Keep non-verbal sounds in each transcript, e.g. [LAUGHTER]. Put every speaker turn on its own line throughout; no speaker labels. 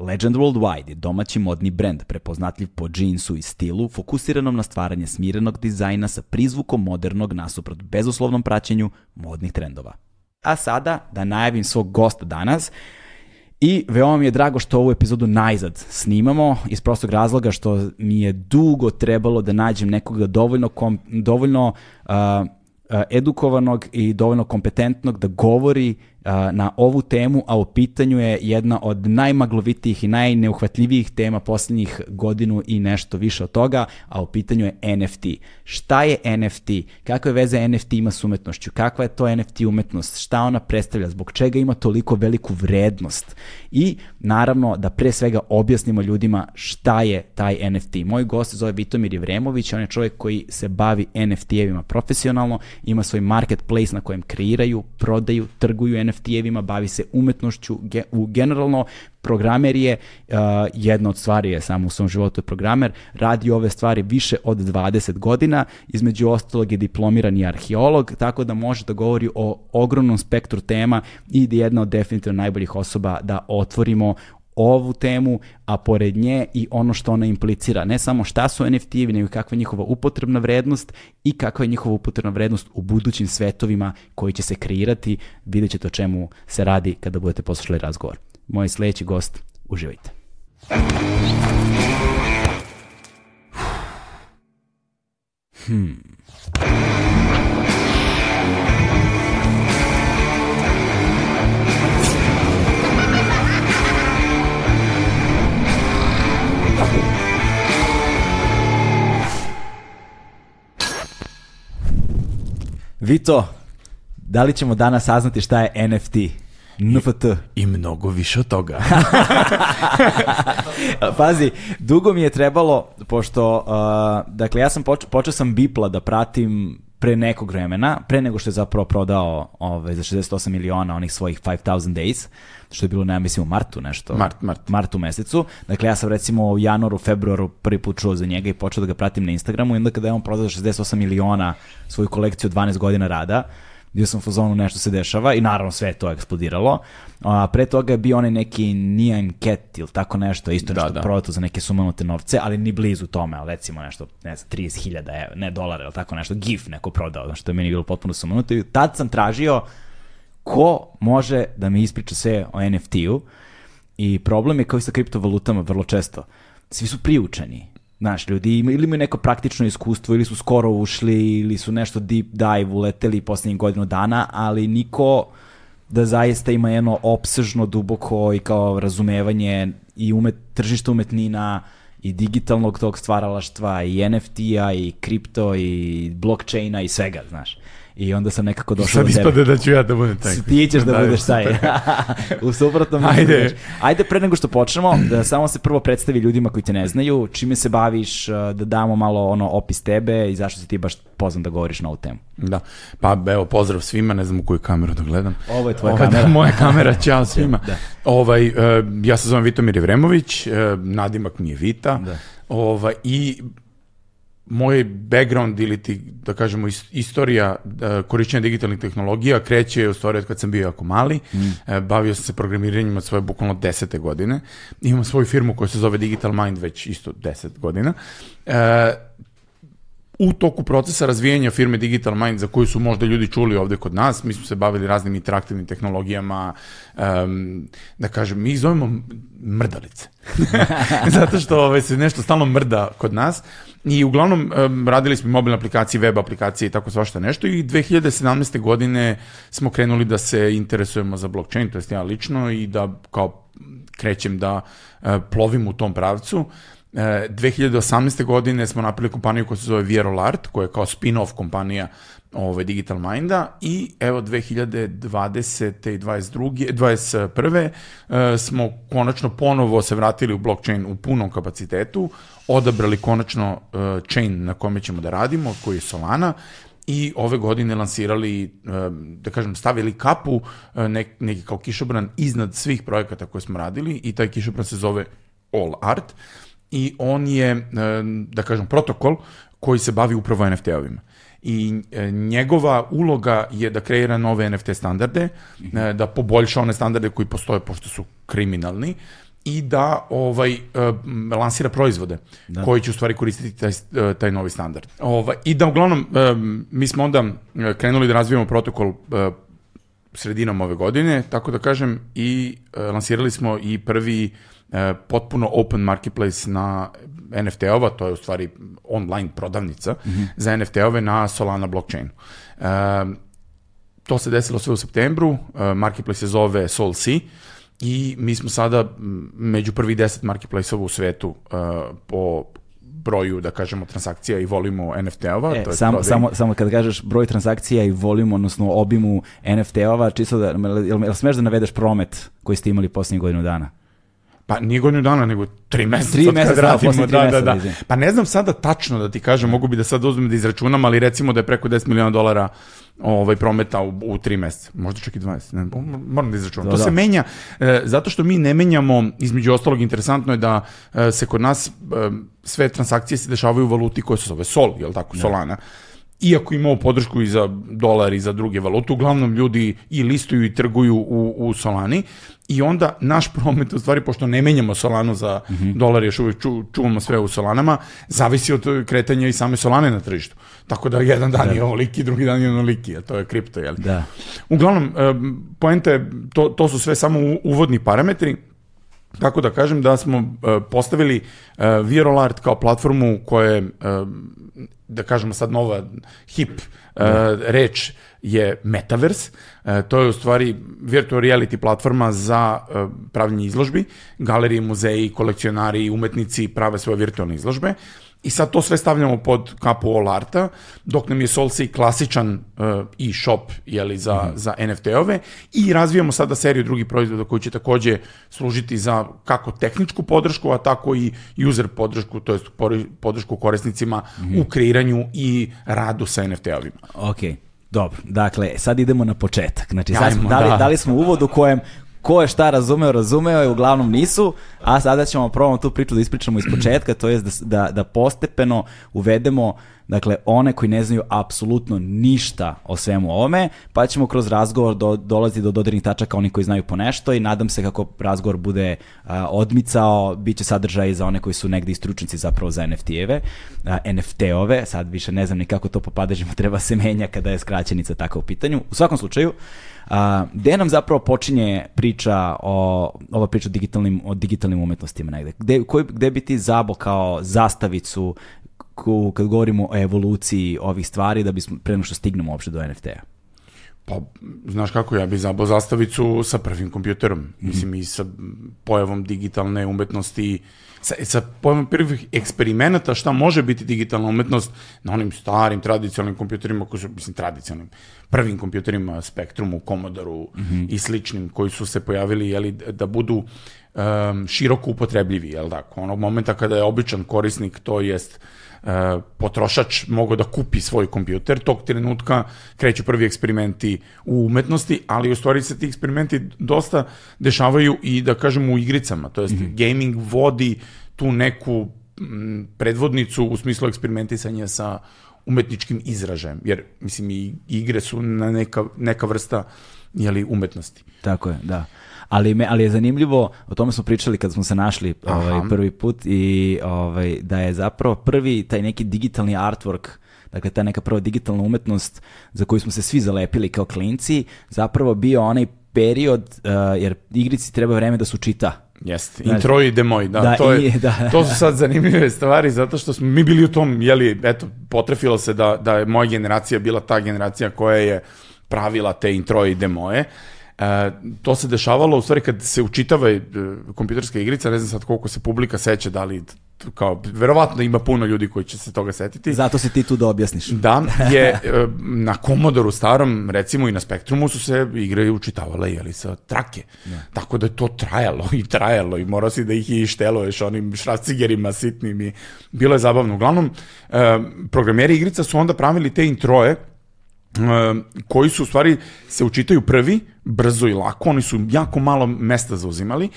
Legend Worldwide je domaći modni brend prepoznatljiv po džinsu i stilu, fokusiranom na stvaranje smirenog dizajna sa prizvukom modernog nasuprot bezuslovnom praćenju modnih trendova. A sada da najavim svog gosta danas, I veoma mi je drago što ovu epizodu najzad snimamo iz prostog razloga što mi je dugo trebalo da nađem nekoga dovoljno, kom, dovoljno uh, edukovanog i dovoljno kompetentnog da govori na ovu temu, a u pitanju je jedna od najmaglovitijih i najneuhvatljivijih tema posljednjih godinu i nešto više od toga, a u pitanju je NFT. Šta je NFT? Kakve veze NFT ima s umetnošću? Kakva je to NFT umetnost? Šta ona predstavlja? Zbog čega ima toliko veliku vrednost? I naravno da pre svega objasnimo ljudima šta je taj NFT. Moj gost zove Vitomir Ivremović, on je čovjek koji se bavi NFT-evima profesionalno, ima svoj marketplace na kojem kreiraju, prodaju, trguju NFT-evima, bavi se umetnošću ge, u generalno, programer je, uh, jedna od stvari je samo u svom životu je programer, radi ove stvari više od 20 godina, između ostalog je diplomirani arheolog, tako da može da govori o ogromnom spektru tema i da je jedna od definitivno najboljih osoba da otvorimo ovu temu, a pored nje i ono što ona implicira. Ne samo šta su NFT-evi, nego kakva je njihova upotrebna vrednost i kakva je njihova upotrebna vrednost u budućim svetovima koji će se kreirati. Vidjet ćete o čemu se radi kada budete poslušali razgovor. Moj sledeći gost, uživajte. Hmm. Vito, da li ćemo danas saznati šta je NFT? NFT.
I, I mnogo više od toga. [LAUGHS]
Pazi, dugo mi je trebalo, pošto, uh, dakle, ja sam počeo, počeo sam Bipla da pratim pre nekog vremena, pre nego što je zapravo prodao ove, ovaj, za 68 miliona onih svojih 5000 days, što je bilo, nema mislim, u martu nešto.
Mart, mart.
Martu mesecu. Dakle, ja sam recimo u januaru, februaru prvi put čuo za njega i počeo da ga pratim na Instagramu i onda kada je on prodao za 68 miliona svoju kolekciju 12 godina rada, bio sam u fazonu nešto se dešava i naravno sve je to eksplodiralo. A, pre toga je bio onaj neki Nian Cat ili tako nešto, isto da, nešto da. prodato za neke sumanute novce, ali ni blizu tome, ali recimo nešto, ne znam, 30.000 ne dolara ili tako nešto, GIF neko prodao, što je meni bilo potpuno sumanuto i tad sam tražio ko može da mi ispriča sve o NFT-u i problem je kao i sa kriptovalutama vrlo često. Svi su priučeni. Znaš, ljudi ili imaju neko praktično iskustvo, ili su skoro ušli, ili su nešto deep dive uleteli poslednjih godinu dana, ali niko da zaista ima jedno opsežno, duboko i kao razumevanje i umet, tržišta umetnina, i digitalnog tog stvaralaštva, i NFT-a, i kripto, i blockchaina, i svega, znaš. I onda sam nekako došao
do tebe. Sad ispade da ću ja da budem taj.
Ti ćeš da, da budeš taj. [LAUGHS] u suprotnom.
Ajde.
Ajde pre nego što počnemo, da samo se prvo predstavi ljudima koji te ne znaju, čime se baviš, da damo malo ono opis tebe i zašto si ti baš poznan da govoriš na ovu temu.
Da. Pa evo, pozdrav svima, ne znam u koju kameru da gledam.
Ovo je tvoja Ovo, kamera.
Da, [LAUGHS] moja kamera, čao svima. da. Ovaj, uh, ja se zovem Vitomir Ivremović, uh, nadimak mi je Vita. Da. Ovaj, I moj background ili ti, da kažemo, istorija uh, korišćenja digitalnih tehnologija kreće u stvari od kad sam bio jako mali. Mm. Uh, bavio sam se programiranjem od svoje bukvalno desete godine. Imam svoju firmu koja se zove Digital Mind već isto deset godina. Uh, u toku procesa razvijanja firme Digital Mind, za koju su možda ljudi čuli ovde kod nas, mi smo se bavili raznim interaktivnim tehnologijama, um, da kažem, mi zovemo mrdalice. [LAUGHS] [LAUGHS] Zato što ove, ovaj, se nešto stalno mrda kod nas. I uglavnom um, radili smo mobilne aplikacije, web aplikacije i tako svašta nešto i 2017. godine smo krenuli da se interesujemo za blockchain, to jest ja lično i da kao krećem da uh, plovim u tom pravcu 2018. godine smo napravili kompaniju koja se zove Viral Art, koja je kao spin-off kompanija ovaj, Digital Minda i evo 2020. i 22. 21. smo konačno ponovo se vratili u blockchain u punom kapacitetu, odabrali konačno uh, chain na kome ćemo da radimo, koji je Solana, i ove godine lansirali, da kažem, stavili kapu, nek, neki kao kišobran iznad svih projekata koje smo radili i taj kišobran se zove All Art i on je, da kažem, protokol koji se bavi upravo NFT-ovima i e, njegova uloga je da kreira nove NFT standarde, e, da poboljša one standarde koji postoje pošto su kriminalni i da ovaj lansira proizvode da. koji će u stvari koristiti taj, taj novi standard. Ovaj, I da uglavnom mi smo onda krenuli da razvijamo protokol sredinom ove godine, tako da kažem, i lansirali smo i prvi potpuno open marketplace na NFT-ova, to je u stvari online prodavnica mm -hmm. za NFT-ove na Solana blockchainu. Uh, to se desilo sve u septembru, uh, marketplace se zove SolSea, i mi smo sada među prvi 10 marketplace-ova u svetu po broju, da kažemo, transakcija i volimo NFT-ova.
E, samo, samo, samo kad kažeš broj transakcija i volimo, odnosno obimu NFT-ova, čisto da, jel, jel smeš da navedeš promet koji ste imali posljednjih godinu dana?
Pa nije godinu dana, nego tri meseca.
Tri meseca, da, posle tri da, meseca. Da, da.
Pa ne znam sada tačno da ti kažem, mogu bi da sad uzmem da izračunam, ali recimo da je preko 10 miliona dolara ovaj prometa u, u tri meseca, možda čak i 20, ne, moram da izračunam. Da, to da. se menja, e, zato što mi ne menjamo, između ostalog interesantno je da e, se kod nas e, sve transakcije se dešavaju u valuti koja se zove Sol, je li tako, da. Solana iako imamo podršku i za dolar i za druge valute, uglavnom ljudi i listuju i trguju u, u Solani i onda naš [LAUGHS] promet, u stvari, pošto ne menjamo Solanu za mm -hmm. dolar, još uvijek ču, čuvamo sve u Solanama, zavisi od kretanja i same Solane na tržištu. Tako da jedan dan da. je ovoliki, drugi dan je onoliki, a to je kripto, jel?
Da.
Uglavnom, poenta je, to, to su sve samo uvodni parametri, Tako da kažem da smo uh, postavili uh, Viral Art kao platformu koja je, da kažemo sad nova hip uh, reč je Metaverse. Uh, to je u stvari virtual reality platforma za uh, pravljenje izložbi. Galerije, muzeji, kolekcionari, umetnici prave svoje virtualne izložbe. I sad to sve stavljamo pod kapu All Arta, dok nam je Solsi klasičan uh, e-shop jeli, za, mm. za NFT-ove i razvijamo sada seriju drugih proizvoda koji će takođe služiti za kako tehničku podršku, a tako i user podršku, to jest podršku korisnicima mm. u kreiranju i radu sa NFT-ovima.
Ok. Dobro, dakle, sad idemo na početak. Znači, sad smo, dali, da. dali smo uvod u kojem ko je šta razumeo, razumeo je, uglavnom nisu, a sada ćemo probamo tu priču da ispričamo iz početka, to je da, da, da postepeno uvedemo dakle, one koji ne znaju apsolutno ništa o svemu ovome, pa ćemo kroz razgovor do, dolaziti do dodirnih tačaka oni koji znaju po nešto i nadam se kako razgovor bude a, odmicao, bit će sadržaj za one koji su negde istručnici zapravo za NFT-eve, NFT-ove, sad više ne znam ni kako to popadežimo, treba se menja kada je skraćenica tako u pitanju. U svakom slučaju, A, gde nam zapravo počinje priča o, ova priča o digitalnim, o digitalnim umetnostima negde? Gde, koji, gde bi ti zabo kao zastavicu kad govorimo o evoluciji ovih stvari da bismo pre što stignemo uopšte do NFT-a?
Pa, znaš kako, ja bih zabao zastavicu sa prvim kompjuterom. Mm -hmm. Mislim, i sa pojavom digitalne umetnosti, sa, sa pojavom prvih eksperimenata šta može biti digitalna umetnost na onim starim tradicionalnim kompjuterima koji su, mislim, tradicionalnim, prvim kompjuterima, Spektrumu, Commodoru mm -hmm. i sličnim, koji su se pojavili, jeli, da budu um, široko upotrebljivi, jel tako? Onog momenta kada je običan korisnik, to jest potrošač mogao da kupi svoj kompjuter, tog trenutka kreću prvi eksperimenti u umetnosti, ali u stvari se ti eksperimenti dosta dešavaju i da kažemo u igricama, to jest mm -hmm. gaming vodi tu neku predvodnicu u smislu eksperimentisanja sa umetničkim izražajem, jer mislim i igre su na neka, neka vrsta jeli, umetnosti.
Tako je, da ali, me, ali je zanimljivo, o tome smo pričali kad smo se našli ovaj, prvi put i ovaj, da je zapravo prvi taj neki digitalni artwork dakle ta neka prva digitalna umetnost za koju smo se svi zalepili kao klinci, zapravo bio onaj period, uh, jer igrici treba vreme da su čita.
Jeste, znači, intro i demoj, da, da, to, je, i, da, to su sad zanimljive stvari, zato što smo mi bili u tom, jeli, eto, potrefilo se da, da je moja generacija bila ta generacija koja je pravila te intro i demoje E, to se dešavalo u stvari kad se učitava e, kompjuterska igrica, ne znam sad koliko se publika seća, da li kao, verovatno ima puno ljudi koji će se toga setiti.
Zato si ti tu da objasniš.
Da, [LAUGHS] je e, na Commodore starom, recimo i na Spektrumu su se igre učitavale, jeli, sa trake. Da. Tako da je to trajalo i trajalo i morao si da ih i šteluješ onim šracigerima sitnim i bilo je zabavno. Uglavnom, e, programeri igrica su onda pravili te introje koji su u stvari se učitaju prvi, brzo i lako, oni su jako malo mesta zauzimali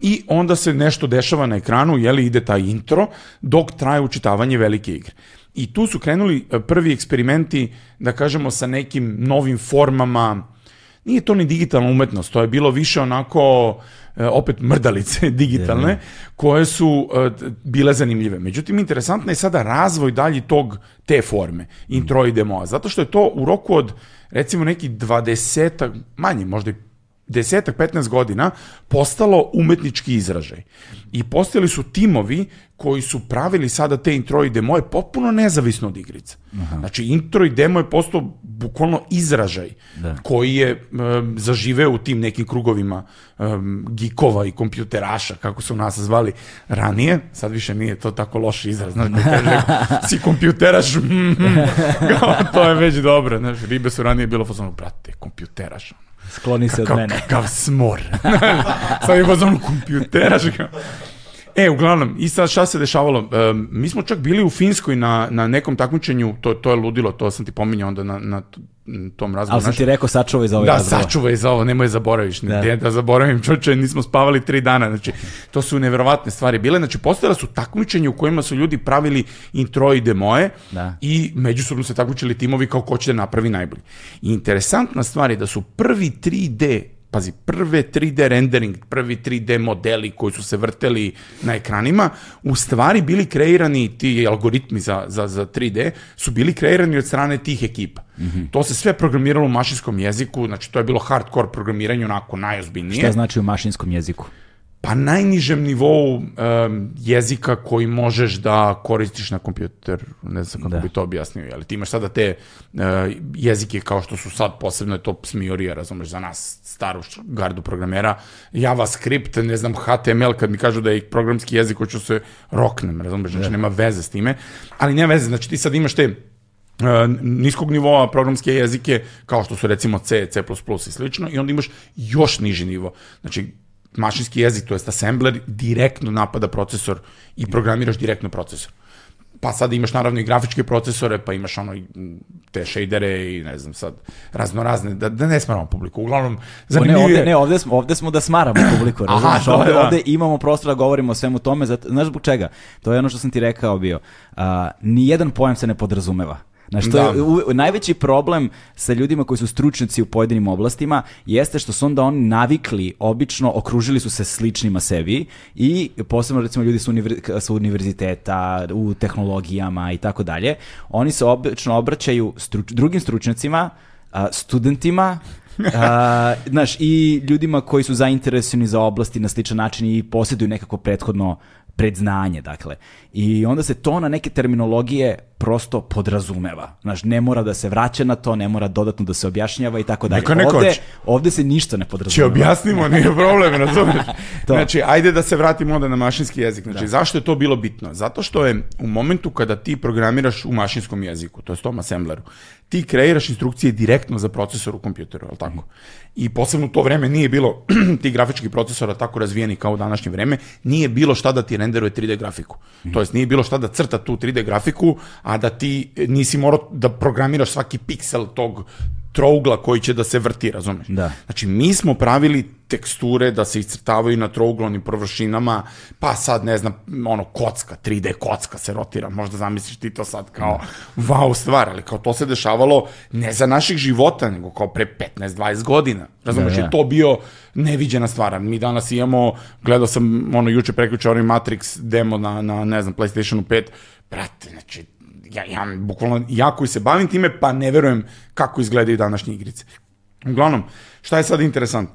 i onda se nešto dešava na ekranu, jeli ide taj intro, dok traje učitavanje velike igre. I tu su krenuli e, prvi eksperimenti, da kažemo, sa nekim novim formama, nije to ni digitalna umetnost, to je bilo više onako e, opet mrdalice [LAUGHS] digitalne koje su e, bile zanimljive. Međutim, interesantno je sada razvoj dalji tog te forme, intro i demoa, zato što je to u roku od recimo neki 20 manje, možda i desetak, 15 godina postalo umetnički izražaj. I postojali su timovi koji su pravili sada te intro i demo je potpuno nezavisno od igrica. Aha. Znači, intro i demo je postao bukvalno izražaj da. koji je um, zaživeo u tim nekim krugovima um, gikova i kompjuteraša, kako su nas zvali ranije. Sad više nije to tako loš izraz. Znaš, kaže, [LAUGHS] si kompjuteraš, mm, mm, to je već dobro. Znaš, ribe su ranije bilo fazonu, brate, kompjuteraš.
Skloni se
kakav,
od mene.
Kakav smor. [LAUGHS] sad je fazonu kompjuteraš. E, uglavnom, i sad šta se dešavalo? E, mi smo čak bili u Finskoj na, na nekom takmičenju, to, to je ludilo, to sam ti pominjao onda na, na tom razgovoru.
Ali sam ti rekao sačuvaj za ovaj
Da, razgovor. sačuvaj za ovo, nemoj zaboraviš. Da. Ne, da zaboravim, čoče, nismo spavali tri dana. Znači, to su neverovatne stvari bile. Znači, postojala su takmičenje u kojima su ljudi pravili intro i demoje da. i međusobno se takmičili timovi kao ko će da napravi najbolji. I interesantna stvar je da su prvi 3D pazi, prve 3D rendering, prvi 3D modeli koji su se vrteli na ekranima, u stvari bili kreirani, ti algoritmi za, za, za 3D, su bili kreirani od strane tih ekipa. Mm -hmm. To se sve programiralo u mašinskom jeziku, znači to je bilo hardcore programiranje onako najozbiljnije.
Šta znači u mašinskom jeziku?
Pa najnižem nivou um, jezika koji možeš da koristiš na kompjuter, ne znam kako da. bi to objasnio, ali ti imaš sada te uh, jezike kao što su sad posebno je to smiorija, razumeš, za nas staru gardu programera, JavaScript, ne znam, HTML, kad mi kažu da je programski jezik, hoću se roknem, razumeš, znači da. nema veze s time, ali nema veze, znači ti sad imaš te uh, niskog nivoa programske jezike, kao što su recimo C, C++ i slično, i onda imaš još niži nivo. Znači, mašinski jezik, to je assembler, direktno napada procesor i programiraš direktno procesor. Pa sad imaš naravno i grafičke procesore, pa imaš ono te shadere i ne znam sad razno razne, da, da ne smaramo publiku. Uglavnom, zanimljivo
ne, ovde, ne, ovde smo, ovde smo da smaramo publiku, [CLEARS THROAT] razumiješ? Aha, ovde, da. ovde imamo prostor da govorimo o svemu tome, zato, znaš zbog čega? To je ono što sam ti rekao bio. Uh, nijedan pojam se ne podrazumeva. Znaš, to je u, najveći problem sa ljudima koji su stručnjaci u pojedinim oblastima jeste što su onda oni navikli, obično okružili su se sličnima sebi i posebno recimo ljudi sa, univer, sa univerziteta, u tehnologijama i tako dalje, oni se obično obraćaju struč, drugim stručnjacima, a, studentima, a, [LAUGHS] znaš, i ljudima koji su zainteresovani za oblasti na sličan način i posjeduju nekako prethodno predznanje, dakle. I onda se to na neke terminologije prosto podrazumeva. Znaš, ne mora da se vraća na to, ne mora dodatno da se objašnjava i tako dalje. Neko, ovde, ovde se ništa ne podrazumeva.
Če objasnimo, nije problem, razumeš? [LAUGHS] znači, ajde da se vratimo onda na mašinski jezik. Znači, da. zašto je to bilo bitno? Zato što je u momentu kada ti programiraš u mašinskom jeziku, to je tom assembleru, ti kreiraš instrukcije direktno za procesor u kompjuteru, je tako? I posebno u to vreme nije bilo [CLEARS THROAT] ti grafičkih procesora tako razvijeni kao u današnje vreme, nije bilo šta da ti renderuje 3D grafiku. Mm. To jest nije bilo šta da crta tu 3D grafiku, a da ti nisi morao da programiraš svaki piksel tog trougla koji će da se vrti, razumeš?
Da.
Znači, mi smo pravili teksture da se iscrtavaju na trouglonim površinama, pa sad, ne znam, ono, kocka, 3D kocka se rotira, možda zamisliš ti to sad kao da. wow stvar, ali kao to se dešavalo ne za naših života, nego kao pre 15-20 godina. Razumeš, da, da. je to bio neviđena stvar. Mi danas imamo, gledao sam ono juče preključao onaj Matrix demo na, na ne znam, PlayStationu 5, brate, znači, ja, ja bukvalno, ja koji se bavim time, pa ne verujem kako izgledaju današnje igrice. Uglavnom, šta je sad interesantno?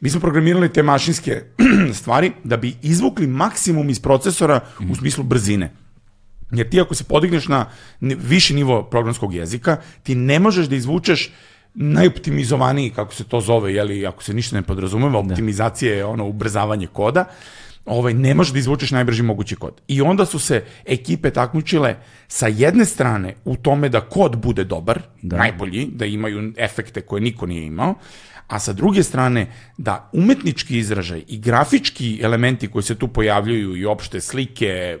Mi smo programirali te mašinske [CLEARS THROAT] stvari da bi izvukli maksimum iz procesora u smislu brzine. Jer ti ako se podigneš na viši nivo programskog jezika, ti ne možeš da izvučeš najoptimizovaniji, kako se to zove, jeli, ako se ništa ne podrazumeva, da. optimizacija je ono ubrzavanje koda, ovaj, ne možeš da izvučeš najbrži mogući kod. I onda su se ekipe takmičile sa jedne strane u tome da kod bude dobar, da. najbolji, da imaju efekte koje niko nije imao, a sa druge strane da umetnički izražaj i grafički elementi koji se tu pojavljuju i opšte slike, e,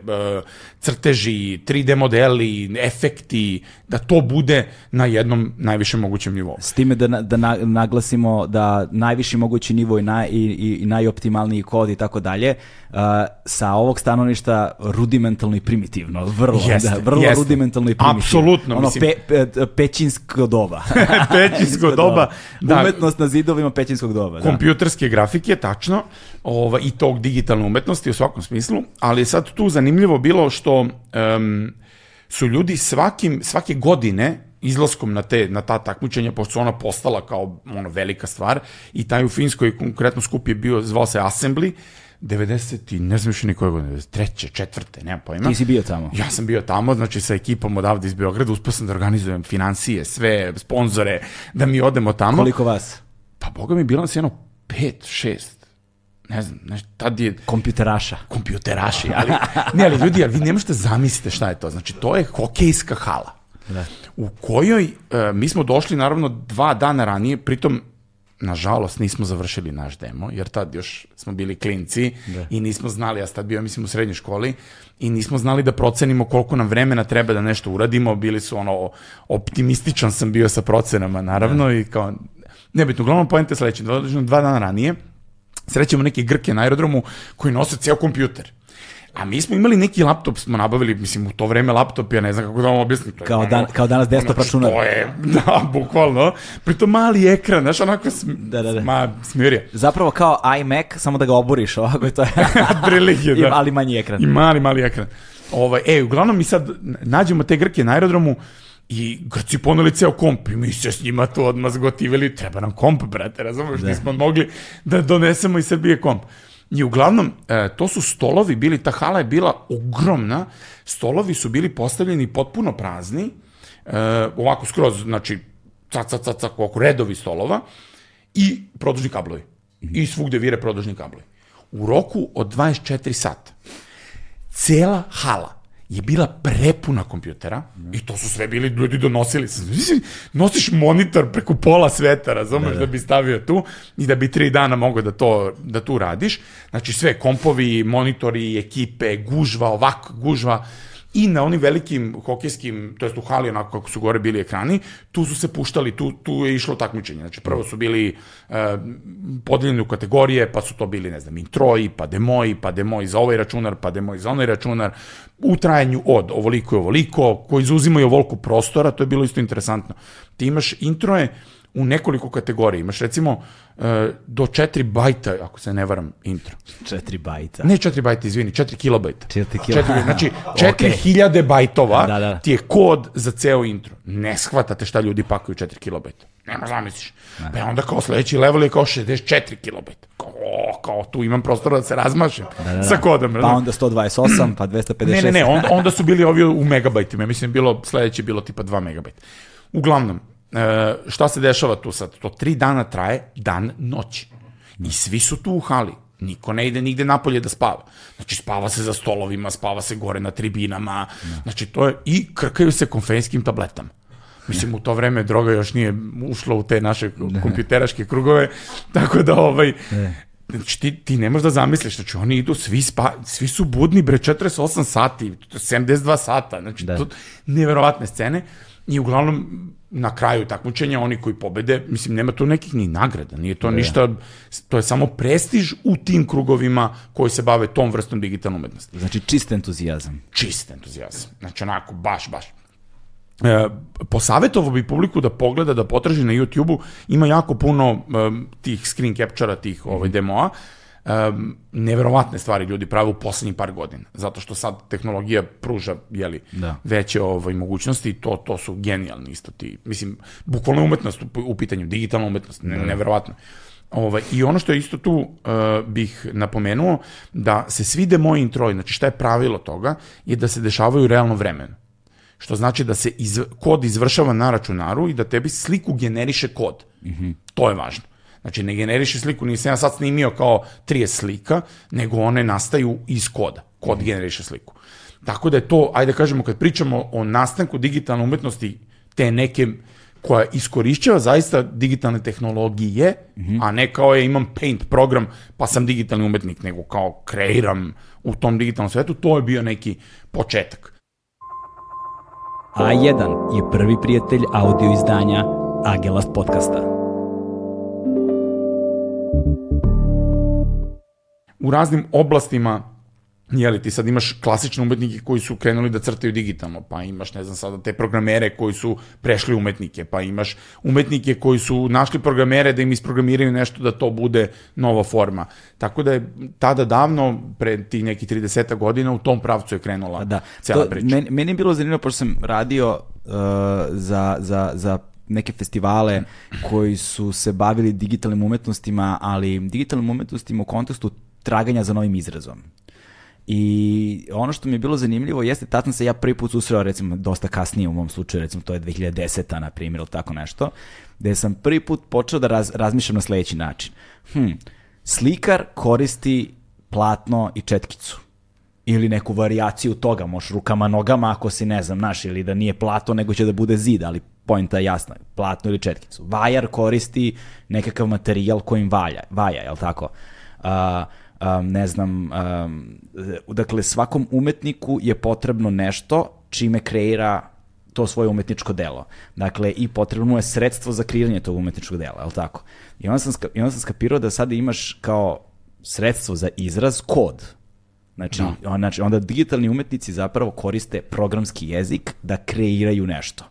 crteži, 3D modeli, efekti, da to bude na jednom najvišem mogućem nivou.
S time da, da naglasimo da najviši mogući nivo i, naj, i, i najoptimalniji kod i tako dalje, uh, sa ovog stanovišta rudimentalno i primitivno, vrlo, jeste, da, vrlo jeste. rudimentalno i primitivno.
Apsolutno,
ono,
mislim.
Pe, pe, pećinsko doba. [LAUGHS]
pećinsko doba.
Da. Umetnost na zidovima pećinskog doba.
Da. Kompjuterske grafike, tačno, ova, i tog digitalne umetnosti u svakom smislu, ali je sad tu zanimljivo bilo što um, su ljudi svakim, svake godine izlaskom na, te, na ta takmičenja, pošto su ona postala kao ono, velika stvar, i taj u Finskoj konkretno skup je bio, zvao se Assembly, 90 i ne znam više nikoje godine, treće, četvrte, nema pojma.
Ti si bio tamo?
Ja sam bio tamo, znači sa ekipom odavde iz Beograda, uspio sam da organizujem financije, sve, sponzore, da mi odemo tamo.
Koliko vas?
Pa boga mi bilo nas jedno pet, šest, ne znam, ne, tad je...
Kompjuteraša.
Kompjuteraši, ali, ne, ali ljudi, ali vi ne možete zamislite šta je to. Znači, to je hokejska hala. Da. U kojoj, uh, mi smo došli naravno dva dana ranije, pritom nažalost nismo završili naš demo, jer tad još smo bili klinci da. i nismo znali, ja tad bio mislim u srednjoj školi, i nismo znali da procenimo koliko nam vremena treba da nešto uradimo, bili su ono, optimističan sam bio sa procenama naravno da. i kao, nebitno, uglavnom pojente sledeće, dva, dva dana ranije, srećemo neke grke na aerodromu koji nose ceo kompjuter. A mi smo imali neki laptop, smo nabavili, mislim, u to vreme laptop, ja ne znam kako da vam objasnim. To
kao, dan, kao danas desktop znači, računar.
To je, [LAUGHS] da, bukvalno. Pritom mali ekran, znaš, onako sm, da, da, da. Ma, smirje.
Zapravo kao iMac, samo da ga oburiš ovako, to je. [LAUGHS]
Prilike, da.
I mali manji ekran.
I mali, mali ekran. Ovaj, e, uglavnom mi sad nađemo te grke na aerodromu, I Grci poneli ceo komp i mi se s njima tu odmah zgotivili, treba nam komp, brate, razumeš, da. nismo mogli da donesemo iz Srbije komp. I uglavnom, e, to su stolovi bili, ta hala je bila ogromna, stolovi su bili postavljeni potpuno prazni, e, ovako skroz, znači, cac, cac, cac, oko redovi stolova i produžni kablovi. I svugde vire produžni kablovi. U roku od 24 sata cela hala je bila prepuna kompjutera mm. i to su sve bili ljudi donosili. Nosiš monitor preko pola sveta, razumeš, da, da. da bi stavio tu i da bi tri dana mogao da to da tu radiš. Znači sve kompovi, monitori, ekipe, gužva, ovako gužva i na onim velikim hokejskim, to jest u hali, onako kako su gore bili ekrani, tu su se puštali, tu, tu je išlo takmičenje. Znači, prvo su bili uh, podeljeni u kategorije, pa su to bili, ne znam, introji, pa demoji, pa demoji za ovaj računar, pa demoji za onaj računar, u trajanju od ovoliko i ovoliko, koji izuzimaju ovoliko prostora, to je bilo isto interesantno. Ti imaš introje, u nekoliko kategorija. Imaš recimo uh, do 4 bajta, ako se ne varam, intro.
4 bajta?
Ne 4 bajta, izvini, 4 kilobajta.
4 kilobajta.
Znači, 4000 [LAUGHS] okay. bajtova da, da. ti je kod za ceo intro. Ne shvatate šta ljudi pakuju 4 kilobajta. Nema zamisliš. Da. Pa onda kao sledeći level je kao 64 kilobajta. Kao, kao tu imam prostora da se razmašem da, da, da. sa kodom.
Pa onda 128, pa 256.
Ne, ne, ne, onda, onda su bili ovi u megabajtima. Ja mislim, bilo, sledeće bilo tipa 2 megabajta. Uglavnom, e, šta se dešava tu sad? To tri dana traje, dan, noć. I svi su tu u hali. Niko ne ide nigde napolje da spava. Znači, spava se za stolovima, spava se gore na tribinama. Znači, to je... I krkaju se konfejnskim tabletama. Mislim, u to vreme droga još nije ušla u te naše kompjuteraške krugove, tako da ovaj... Znači, ti, ti ne možeš da zamisliš, znači oni idu, svi, spa, svi su budni, bre, 48 sati, 72 sata, znači, da. to neverovatne scene. I uglavnom, na kraju takmičenja, oni koji pobede, mislim, nema tu nekih ni nagrada, nije to da. ništa, to je samo prestiž u tim krugovima koji se bave tom vrstom digitalne umetnosti.
Znači, čist entuzijazam.
Čist entuzijazam. Znači, onako, baš, baš. E, posavetovo bi publiku da pogleda, da potraži na YouTube-u, ima jako puno um, tih screen capture-a, tih ovaj, demoa, um, neverovatne stvari ljudi prave u poslednjih par godina, zato što sad tehnologija pruža jeli, da. veće ovaj, mogućnosti i to, to su genijalni isto ti, mislim, bukvalno umetnost u, u pitanju, digitalna umetnost, ne, da. neverovatno. Ovaj, I ono što je isto tu uh, bih napomenuo, da se svi demoji introji, znači šta je pravilo toga, je da se dešavaju u realnom vremenu. Što znači da se iz, kod izvršava na računaru i da tebi sliku generiše kod. Mm -hmm. To je važno. Znači, ne generiše sliku, nisam ja sad snimio kao 30 slika, nego one nastaju iz koda. Kod generiše sliku. Tako da je to, ajde da kažemo, kad pričamo o nastanku digitalne umetnosti, te neke koja iskorišćava zaista digitalne tehnologije, mm -hmm. a ne kao je imam Paint program pa sam digitalni umetnik, nego kao kreiram u tom digitalnom svetu, to je bio neki početak.
A1 je prvi prijatelj audio izdanja Agelast podcasta.
U raznim oblastima Jeli, ti sad imaš klasične umetnike koji su krenuli da crtaju digitalno, pa imaš, ne znam sada, te programere koji su prešli umetnike, pa imaš umetnike koji su našli programere da im isprogramiraju nešto da to bude nova forma. Tako da je tada davno, pre ti neki 30 godina, u tom pravcu je krenula da, cijela to, priča.
Meni, meni je bilo zanimljivo, pošto sam radio uh, za, za, za neke festivale koji su se bavili digitalnim umetnostima, ali digitalnim umetnostima u kontekstu traganja za novim izrazom. I ono što mi je bilo zanimljivo jeste, tad sam se ja prvi put susreo, recimo, dosta kasnije u mom slučaju, recimo, to je 2010. na primjer, ili tako nešto, gde sam prvi put počeo da raz, razmišljam na sledeći način. Hm, slikar koristi platno i četkicu ili neku varijaciju toga, možeš rukama, nogama, ako si, ne znam, naš, ili da nije plato, nego će da bude zid, ali pojenta je jasna, platno ili četkicu. Vajar koristi nekakav materijal kojim valja, vaja, je li tako? Uh, um, ne znam, um, dakle svakom umetniku je potrebno nešto čime kreira to svoje umetničko delo. Dakle, i potrebno mu je sredstvo za kreiranje tog umetničkog dela, je li tako? I onda sam, i onda sam skapirao da sada imaš kao sredstvo za izraz kod. Znači, no. on, znači, onda digitalni umetnici zapravo koriste programski jezik da kreiraju nešto.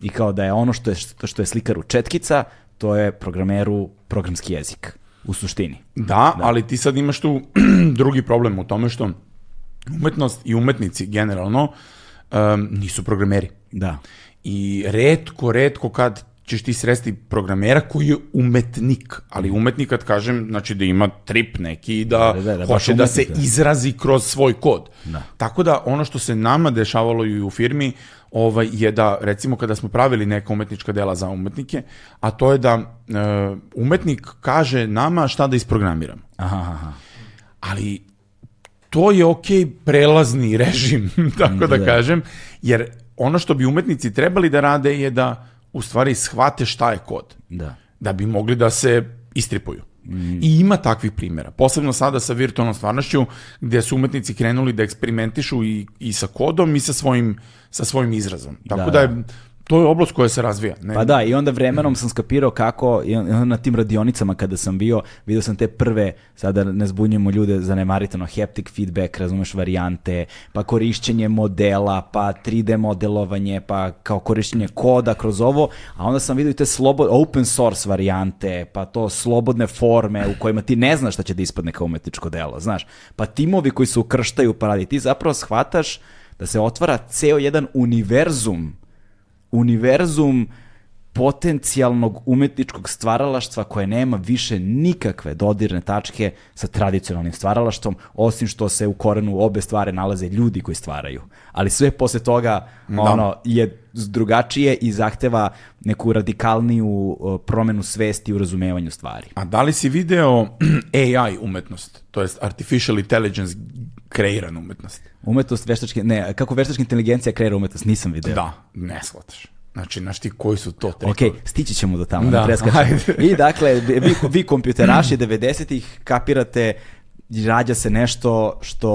I kao da je ono što je, što je slikaru četkica, to je programeru programski jezik u suštini.
Da, da, ali ti sad imaš tu [CLEARS THROAT] drugi problem u tome što umetnost i umetnici generalno um, nisu programeri.
Da.
I redko, redko kad ćeš ti sresti programera koji je umetnik, ali umetnik kad kažem, znači da ima trip neki i da, da, da, da hoće da se da. izrazi kroz svoj kod. Da. Tako da ono što se nama dešavalo i u firmi ovaj, je da, recimo, kada smo pravili neka umetnička dela za umetnike, a to je da uh, umetnik kaže nama šta da isprogramiramo.
Aha, aha.
Ali to je ok prelazni režim, [LAUGHS] tako da, da kažem, jer ono što bi umetnici trebali da rade je da u stvari shvate šta je kod.
Da.
Da bi mogli da se istripuju. Mm. I ima takvih primjera. Posebno sada sa virtualnom stvarnošću gdje su umetnici krenuli da eksperimentišu i, i sa kodom i sa svojim, sa svojim izrazom. Tako da, da je to je oblast koja se razvija.
Ne? Pa da, i onda vremenom sam skapirao kako, na tim radionicama kada sam bio, vidio sam te prve, sada ne zbunjujemo ljude, zanemarite ono, haptic feedback, razumeš, varijante, pa korišćenje modela, pa 3D modelovanje, pa kao korišćenje koda kroz ovo, a onda sam vidio i te slobod, open source varijante, pa to slobodne forme u kojima ti ne znaš šta će da ispadne kao umetničko delo, znaš, pa timovi koji se ukrštaju pa radi, ti zapravo shvataš da se otvara ceo jedan univerzum univerzum potencijalnog umetničkog stvaralaštva koje nema više nikakve dodirne tačke sa tradicionalnim stvaralaštvom, osim što se u korenu obe stvari nalaze ljudi koji stvaraju. Ali sve posle toga da. ono je drugačije i zahteva neku radikalniju promenu svesti u razumevanju stvari.
A da li si video [CLEARS THROAT] AI umetnost, to jest artificial intelligence kreirana umetnost?
Umetnost veštačke, ne, kako veštačka inteligencija kreira umetnost, nisam video.
Da, ne shvataš. Znači, znaš ti koji su to trikovi?
Ok, stići ćemo do tamo, da, I dakle, vi, vi kompjuteraši 90-ih kapirate rađa se nešto što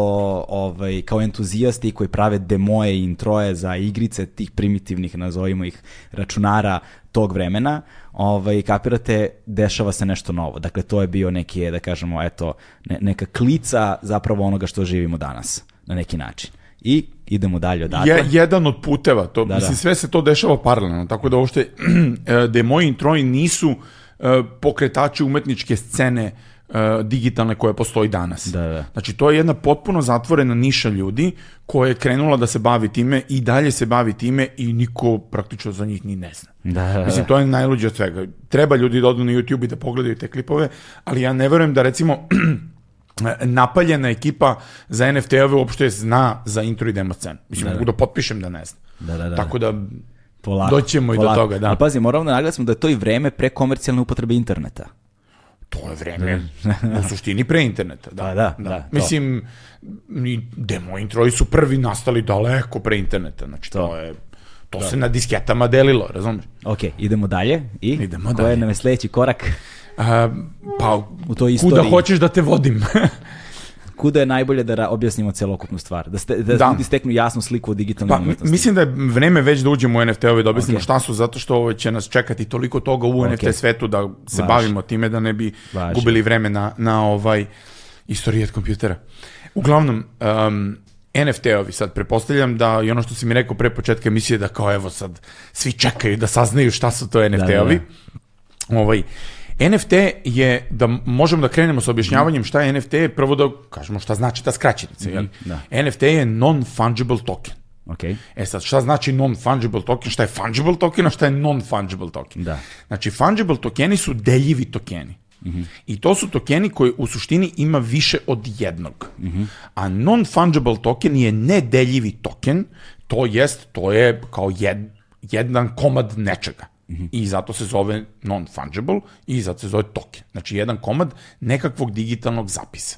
ovaj, kao entuzijasti koji prave demoje i introje za igrice tih primitivnih, nazovimo ih, računara tog vremena, ovaj, kapirate, dešava se nešto novo. Dakle, to je bio neki, da kažemo, eto, ne, neka klica zapravo onoga što živimo danas, na neki način. I idemo dalje odatle.
Je, jedan od puteva, to, da, mislim, da. sve se to dešava paralelno, tako da uopšte, da moji introji nisu e, pokretači umetničke scene uh, digitalne koja postoji danas.
Da, da.
Znači, to je jedna potpuno zatvorena niša ljudi koja je krenula da se bavi time i dalje se bavi time i niko praktično za njih ni ne zna.
Da, da, da.
Mislim, to je najluđe od svega. Treba ljudi da odu na YouTube i da pogledaju te klipove, ali ja ne verujem da recimo [CLEARS THROAT] napaljena ekipa za NFT-ove uopšte zna za intro i demo scenu. Mislim, da, da. mogu da potpišem da ne zna.
Da, da, da.
Tako da Polako, doćemo polako. i do toga. Da.
Ali pazi, moramo da naglasimo da je to i vreme pre komercijalne upotrebe interneta.
To je vreme u suštini pre interneta. Da,
Pa da, da, to.
Mislim, ni demo introji su prvi nastali daleko pre interneta. Znači, to,
To.
je... To se na disketama delilo, razumiješ?
Ok, idemo dalje. I
Idemo
koji
dalje.
nam je sledeći korak?
A, pa,
U toj
kuda
istoriji.
hoćeš da te vodim? [LAUGHS]
Kuda je najbolje da objasnimo celokupnu stvar? Da, ste, da,
Da.
ljudi steknu jasnu sliku o digitalnoj
Pa,
umetnosti.
mislim da je vreme već da uđemo u NFT-ove, da objasnimo
Ok.
šta su, zato što ovo će nas čekati toliko toga u NFT
Ok.
svetu da se
Važi.
bavimo time, da ne bi
Važi.
gubili vreme na, na ovaj istorijet kompjutera. Uglavnom, um, NFT-ovi sad, prepostavljam da i ono što si mi rekao pre početka emisije, da kao evo sad svi čekaju da saznaju šta su to NFT-ovi. Ovaj, NFT je, da možemo da krenemo sa objašnjavanjem šta je NFT, prvo da kažemo šta znači ta skraćenica. jel?
da.
NFT je non-fungible token.
Ok,
E sad, šta znači non-fungible token, šta je fungible token, a šta je non-fungible token?
Da.
Znači, fungible tokeni su deljivi tokeni. I to su tokeni koji u suštini ima više od jednog. A non-fungible token je nedeljivi token, to jest, to je kao jed, jedan komad nečega. I zato se zove non-fungible i zato se zove token. Znači, jedan komad nekakvog digitalnog zapisa.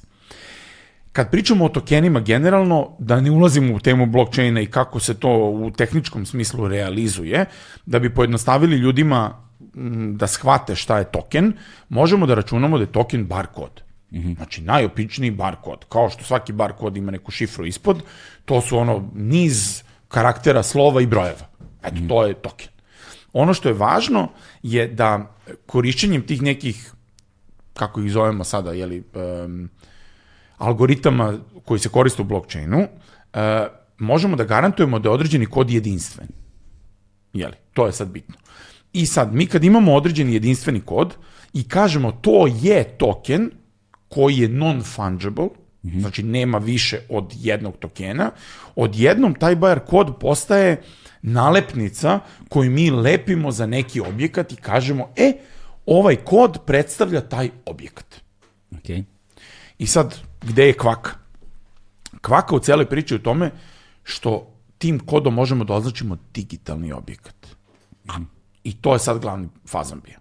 Kad pričamo o tokenima generalno, da ne ulazimo u temu blockchaina i kako se to u tehničkom smislu realizuje, da bi pojednostavili ljudima da shvate šta je token, možemo da računamo da je token bar kod. Znači, najopičniji bar kod. Kao što svaki bar kod ima neku šifru ispod, to su ono niz karaktera, slova i brojeva. Eto, to je token. Ono što je važno je da korišćenjem tih nekih, kako ih zovemo sada, jeli, um, algoritama koji se koriste u blockchainu, uh, možemo da garantujemo da je određeni kod jedinstven. Jeli, to je sad bitno. I sad, mi kad imamo određeni jedinstveni kod i kažemo to je token koji je non-fungible, znači nema više od jednog tokena, odjednom taj bar kod postaje nalepnica koju mi lepimo za neki objekat i kažemo, e, ovaj kod predstavlja taj objekat.
ok.
I sad, gde je kvaka? Kvaka u celoj priči je u tome što tim kodom možemo da označimo digitalni objekat. I to je sad glavni fazan bio.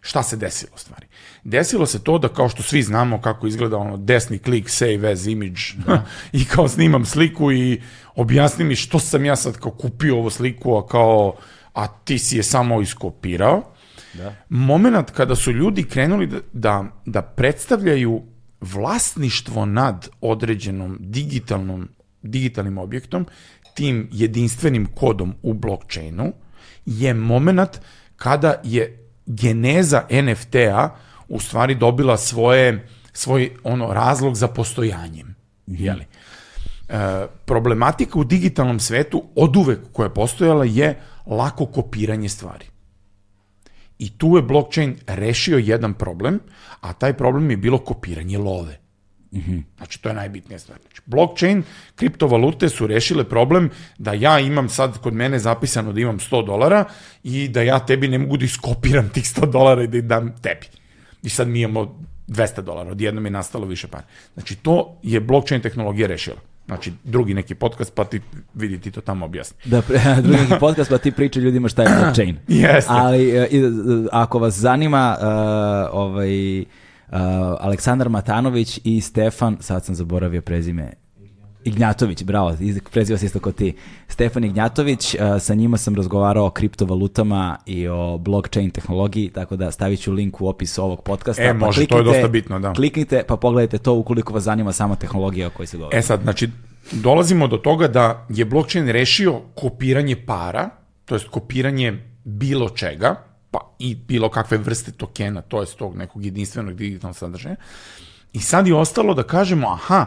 Šta se desilo stvari? Desilo se to da kao što svi znamo kako izgleda ono desni klik save as image da, [LAUGHS] i kao snimam sliku i objasni mi što sam ja sad kao kupio ovu sliku, a kao a ti si je samo iskopirao.
Da.
Moment kada su ljudi krenuli da, da, da predstavljaju vlasništvo nad određenom digitalnom, digitalnim objektom, tim jedinstvenim kodom u blockchainu, je moment kada je geneza NFT-a u stvari dobila svoje, svoj ono razlog za postojanjem. Jeli? E, problematika u digitalnom svetu od uvek koja je postojala je lako kopiranje stvari. I tu je blockchain rešio jedan problem, a taj problem je bilo kopiranje love. Znači, to je najbitnija stvar. Znači, blockchain, kriptovalute su rešile problem da ja imam sad kod mene zapisano da imam 100 dolara i da ja tebi ne mogu da iskopiram tih 100 dolara i da ih dam tebi. I sad mi imamo 200 dolara, odjednom je nastalo više para. Znači, to je blockchain tehnologija rešila. Znači, drugi neki podcast, pa ti vidi ti to tamo objasni.
Da, [LAUGHS] drugi podcast pa ti priča ljudima šta je [CLEARS THROAT] blockchain.
Jeste.
Ali e, e, ako vas zanima e, ovaj e, Aleksandar Matanović i Stefan, sad sam zaboravio prezime, Ignjatović, bravo, preziva se isto kao ti. Stefan Ignjatović, e, sa njima sam razgovarao o kriptovalutama i o blockchain tehnologiji, tako da stavit ću link u opis ovog podcasta.
E, može, to je dosta bitno, da.
Kliknite pa pogledajte to ukoliko vas zanima sama tehnologija o kojoj se govori.
E sad, znači, dolazimo do toga da je blockchain rešio kopiranje para, to jest kopiranje bilo čega, pa i bilo kakve vrste tokena, to jest tog nekog jedinstvenog digitalnog sadržaja. I sad je ostalo da kažemo, aha,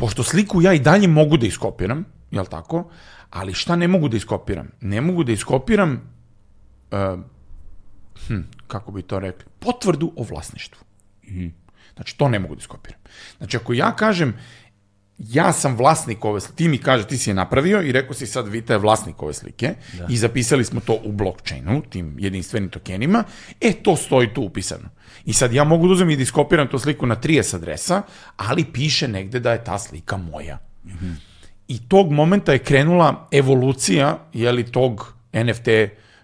pošto sliku ja i dalje mogu da iskopiram, jel tako? Ali šta ne mogu da iskopiram? Ne mogu da iskopiram, uh, hm, kako bi to rekli, potvrdu o vlasništvu. Znači, to ne mogu da iskopiram. Znači, ako ja kažem, ja sam vlasnik ove slike, ti mi kaže, ti si je napravio i rekao si sad Vita je vlasnik ove slike da. i zapisali smo to u blockchainu, tim jedinstvenim tokenima, e, to stoji tu upisano. I sad ja mogu da uzem i da iskopiram tu sliku na 30 adresa, ali piše negde da je ta slika moja. Mm -hmm. I tog momenta je krenula evolucija, jeli, tog NFT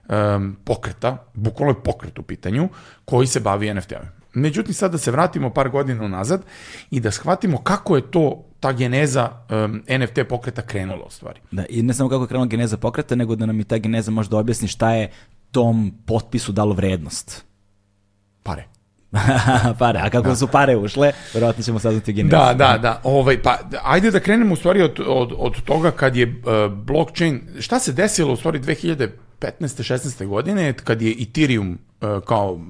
um, pokreta, bukvalno je pokret u pitanju, koji se bavi NFT-om. Međutim, sad da se vratimo par godina nazad i da shvatimo kako je to ta geneza um, NFT pokreta krenula u stvari.
Da, i ne samo kako je krenula geneza pokreta, nego da nam i ta geneza možda objasni šta je tom potpisu dalo vrednost.
Pare. [LAUGHS]
pare, a kako da. su pare ušle, verovatno ćemo saznati genezu.
Da, da, da. Ovaj, pa, ajde da krenemo u stvari od, od, od toga kad je uh, blockchain, šta se desilo u stvari 2015. 16. godine kad je Ethereum uh, kao uh,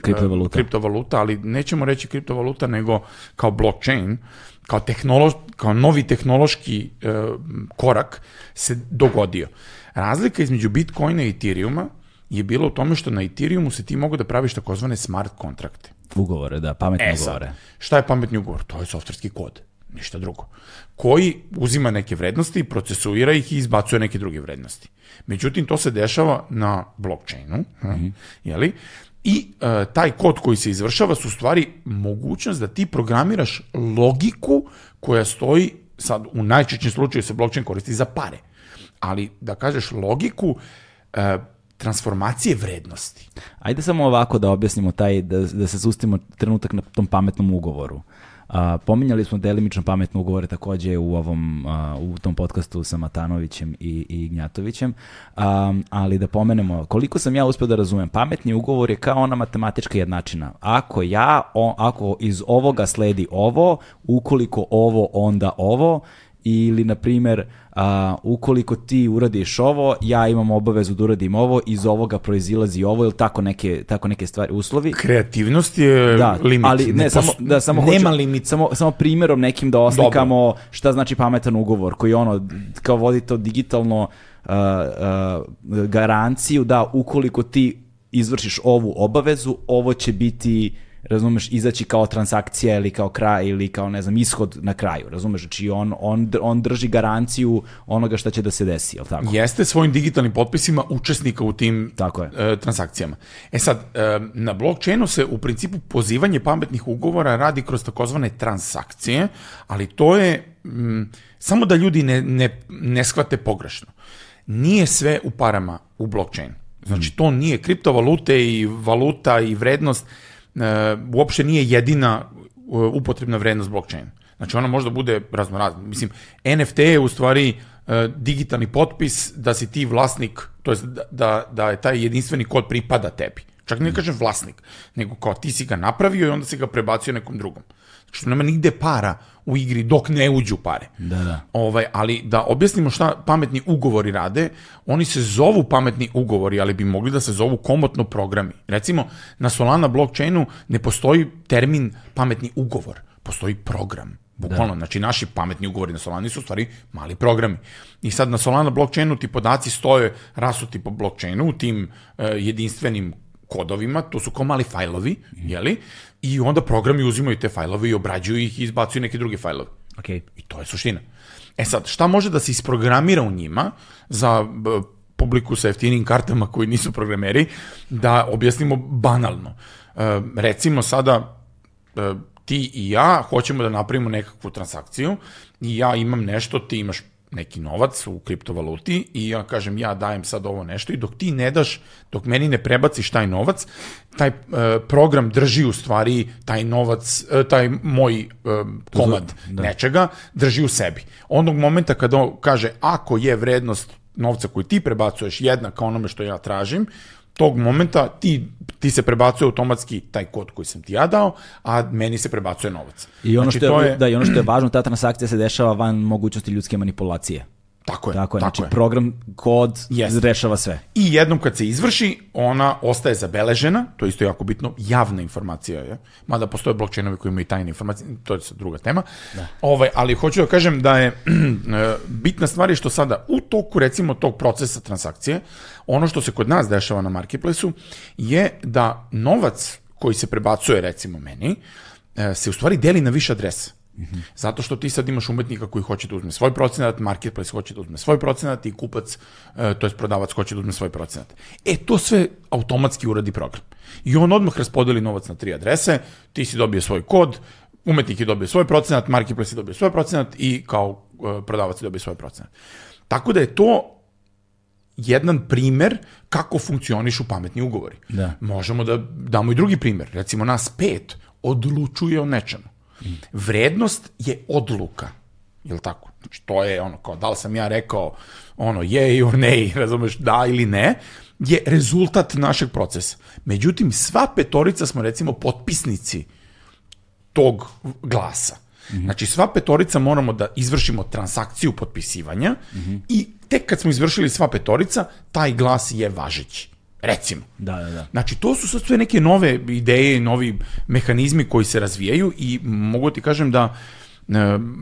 kriptovaluta.
kriptovaluta, ali nećemo reći kriptovaluta nego kao blockchain, kao, tehnolo, kao novi tehnološki uh, korak se dogodio. Razlika između Bitcoina i Ethereuma je bilo u tome što na Ethereumu se ti mogu da praviš takozvane smart kontrakte.
Ugovore, da, pametne
e,
ugovore.
šta je pametni ugovor? To je softverski kod, ništa drugo. Koji uzima neke vrednosti, procesuira ih i izbacuje neke druge vrednosti. Međutim, to se dešava na blockchainu, mm -hmm. jeli? I e, taj kod koji se izvršava su stvari mogućnost da ti programiraš logiku koja stoji, sad u najčešćem slučaju se blockchain koristi za pare, ali da kažeš logiku, e, transformacije vrednosti.
Ajde samo ovako da objasnimo taj, da, da se sustimo trenutak na tom pametnom ugovoru. A, pominjali smo delimično pametne ugovore takođe u ovom a, u tom podcastu sa Matanovićem i, i Gnjatovićem, a, ali da pomenemo koliko sam ja uspeo da razumem, pametni ugovor je kao ona matematička jednačina. Ako ja, o, ako iz ovoga sledi ovo, ukoliko ovo, onda ovo, ili na primer a, ukoliko ti uradiš ovo, ja imam obavezu da uradim ovo, iz ovoga proizilazi ovo ili tako neke, tako neke stvari, uslovi.
Kreativnost je da, limit.
Ali ne, ne samo, da, samo nema hoću, limit. Samo, samo primjerom nekim da oslikamo Dobro. šta znači pametan ugovor, koji ono, kao vodi to digitalno uh, uh, garanciju da ukoliko ti izvršiš ovu obavezu, ovo će biti razumeš, izaći kao transakcija ili kao kraj ili kao, ne znam, ishod na kraju, razumeš, znači on, on, on drži garanciju onoga šta će da se desi, jel tako?
Jeste svojim digitalnim potpisima učesnika u tim
tako je.
E, transakcijama. E sad, e, na blockchainu se u principu pozivanje pametnih ugovora radi kroz takozvane transakcije, ali to je m, samo da ljudi ne, ne, ne shvate pogrešno. Nije sve u parama u blockchainu. Znači, to nije kriptovalute i valuta i vrednost, uopšte nije jedina e, upotrebna vrednost blockchaina. Znači ona možda bude razno. Mislim, NFT je u stvari e, digitalni potpis da si ti vlasnik, to je da, da, da je taj jedinstveni kod pripada tebi. Čak ne kažem vlasnik, nego kao ti si ga napravio i onda si ga prebacio nekom drugom. Što nema nigde para u igri dok ne uđu pare.
Da, da.
Ovaj, ali da objasnimo šta pametni ugovori rade, oni se zovu pametni ugovori, ali bi mogli da se zovu komotno programi. Recimo, na Solana blockchainu ne postoji termin pametni ugovor, postoji program. Bukvalno, da. znači naši pametni ugovori na Solani su u stvari mali programi. I sad na Solana blockchainu ti podaci stoje rasuti po blockchainu u tim uh, jedinstvenim kodovima, to su kao mali fajlovi, mm. jeli? I onda programi uzimaju te fajlove i obrađuju ih i izbacuju neke druge fajlove.
Okay.
I to je suština. E sad, šta može da se isprogramira u njima za publiku sa jeftinim kartama koji nisu programeri, da objasnimo banalno. E, recimo sada e, ti i ja hoćemo da napravimo nekakvu transakciju i ja imam nešto, ti imaš neki novac u kriptovaluti i ja kažem ja dajem sad ovo nešto i dok ti ne daš, dok meni ne prebaciš taj novac, taj uh, program drži u stvari taj novac, uh, taj moj uh, komad da. nečega, drži u sebi. Onog momenta kada on kaže ako je vrednost novca koji ti prebacuješ jednaka onome što ja tražim, tog momenta ti, ti se prebacuje automatski taj kod koji sam ti ja dao, a meni se prebacuje novac.
I ono, znači, što je, je... Da, i ono što je važno, ta transakcija se dešava van mogućnosti ljudske manipulacije.
Tako je.
Tako
je,
tako
znači
je. program, kod yes. rešava sve.
I jednom kad se izvrši, ona ostaje zabeležena, to je isto jako bitno, javna informacija je, mada postoje blockchainovi koji imaju tajne informacije, to je druga tema. Da. Ovaj, ali hoću da kažem da je [CLEARS THROAT] bitna stvar je što sada u toku recimo tog procesa transakcije, ono što se kod nas dešava na marketplaceu je da novac koji se prebacuje recimo meni, e, se u stvari deli na više adresa. -hmm. Zato što ti sad imaš umetnika koji hoće da uzme svoj procenat, marketplace hoće da uzme svoj procenat i kupac, e, to je prodavac hoće da uzme svoj procenat. E, to sve automatski uradi program. I on odmah raspodeli novac na tri adrese, ti si dobio svoj kod, umetnik je dobio svoj procenat, marketplace je dobio svoj procenat i kao e, prodavac je dobio svoj procenat. Tako da je to jedan primer kako funkcionišu pametni ugovori.
Da.
Možemo da damo i drugi primer. Recimo nas pet odlučuje o nečemu. Vrednost je odluka. Jel tako? Znači, to je ono, kao da li sam ja rekao ono, je or ne, [LAUGHS] razumeš, da ili ne, je rezultat našeg procesa. Međutim, sva petorica smo recimo potpisnici tog glasa. Mm -hmm. Znači, sva petorica moramo da izvršimo transakciju potpisivanja mm -hmm. i tek kad smo izvršili sva petorica, taj glas je važeći. Recimo.
Da, da, da.
Znači, to su sad sve neke nove ideje, novi mehanizmi koji se razvijaju i mogu ti kažem da e,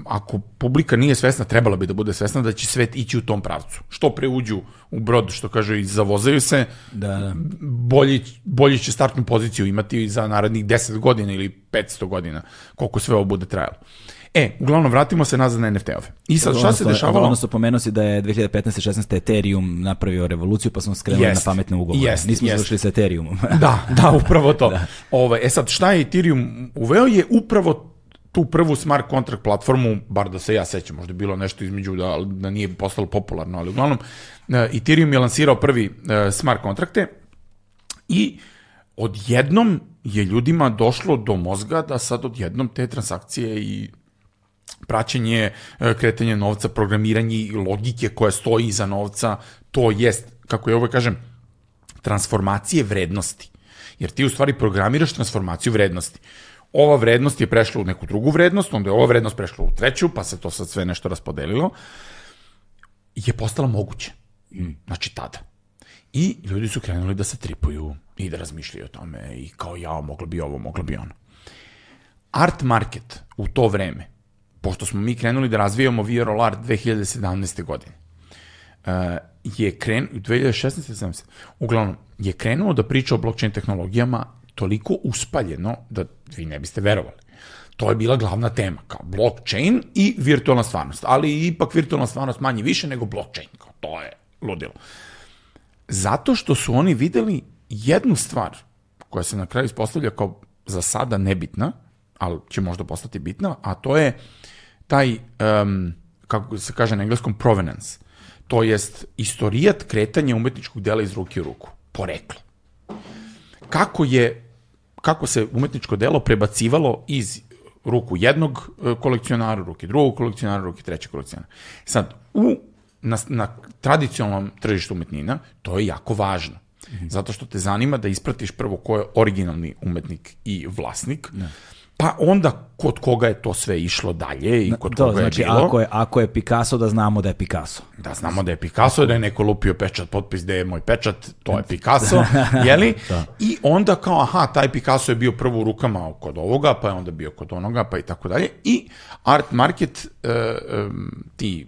ako publika nije svesna, trebala bi da bude svesna da će svet ići u tom pravcu. Što pre uđu u brod, što kaže, i zavozaju se,
Da, da.
bolji, bolji će startnu poziciju imati za narednih 10 godina ili 500 godina, koliko sve ovo bude trajalo. E, uglavnom, vratimo se nazad na NFT-ove. I sad, šta se dešavalo?
Odnosno, pomenuo si da je 2015-16 Ethereum napravio revoluciju, pa smo skrenuli
Jest,
na pametne ugovore.
jest,
Nismo
jest.
završili sa Ethereumom. [LAUGHS]
Da, da, upravo to. [LAUGHS] da. Ove, e sad, šta je Ethereum uveo je upravo tu prvu smart contract platformu, bar da se ja sećam, možda je bilo nešto između da, da nije postalo popularno, ali uglavnom e, Ethereum je lansirao prvi e, smart kontrakte i odjednom je ljudima došlo do mozga da sad odjednom te transakcije i praćenje e, kretanje novca, programiranje i logike koja stoji iza novca, to jest, kako je ovo kažem, transformacije vrednosti. Jer ti u stvari programiraš transformaciju vrednosti. Ova vrednost je prešla u neku drugu vrednost, onda je ova vrednost prešla u treću, pa se to sad sve nešto raspodelilo, je postala moguće. Znači tada. I ljudi su krenuli da se tripuju i da razmišljaju o tome i kao ja, moglo bi ovo, moglo bi ono. Art market u to vreme, pošto smo mi krenuli da razvijamo VRL Art 2017. godine, uh, je kren, 2016. 17. uglavnom, je krenuo da priča o blockchain tehnologijama toliko uspaljeno da vi ne biste verovali. To je bila glavna tema, kao blockchain i virtualna stvarnost, ali ipak virtualna stvarnost manje više nego blockchain, kao to je ludilo. Zato što su oni videli jednu stvar koja se na kraju ispostavlja kao za sada nebitna, ali će možda postati bitna, a to je taj, um, kako se kaže na engleskom, provenance. To jest istorijat kretanja umetničkog dela iz ruke u ruku. Poreklo. Kako je kako se umetničko delo prebacivalo iz ruku jednog e, kolekcionara, ruke drugog kolekcionara, ruke trećeg kolekcionara. Sad, u, na, na tradicionalnom tržištu umetnina to je jako važno. -hmm. Zato što te zanima da ispratiš prvo ko je originalni umetnik i vlasnik, ne. Pa onda kod koga je to sve išlo dalje i kod
to,
koga
znači,
je bilo.
ako je, ako je Picasso, da znamo da je Picasso.
Da znamo da je Picasso, da je neko lupio pečat, potpis da je moj pečat, to je Picasso, [LAUGHS] jeli?
Da.
I onda kao, aha, taj Picasso je bio prvo u rukama kod ovoga, pa je onda bio kod onoga, pa i tako dalje. I art market, uh, um, ti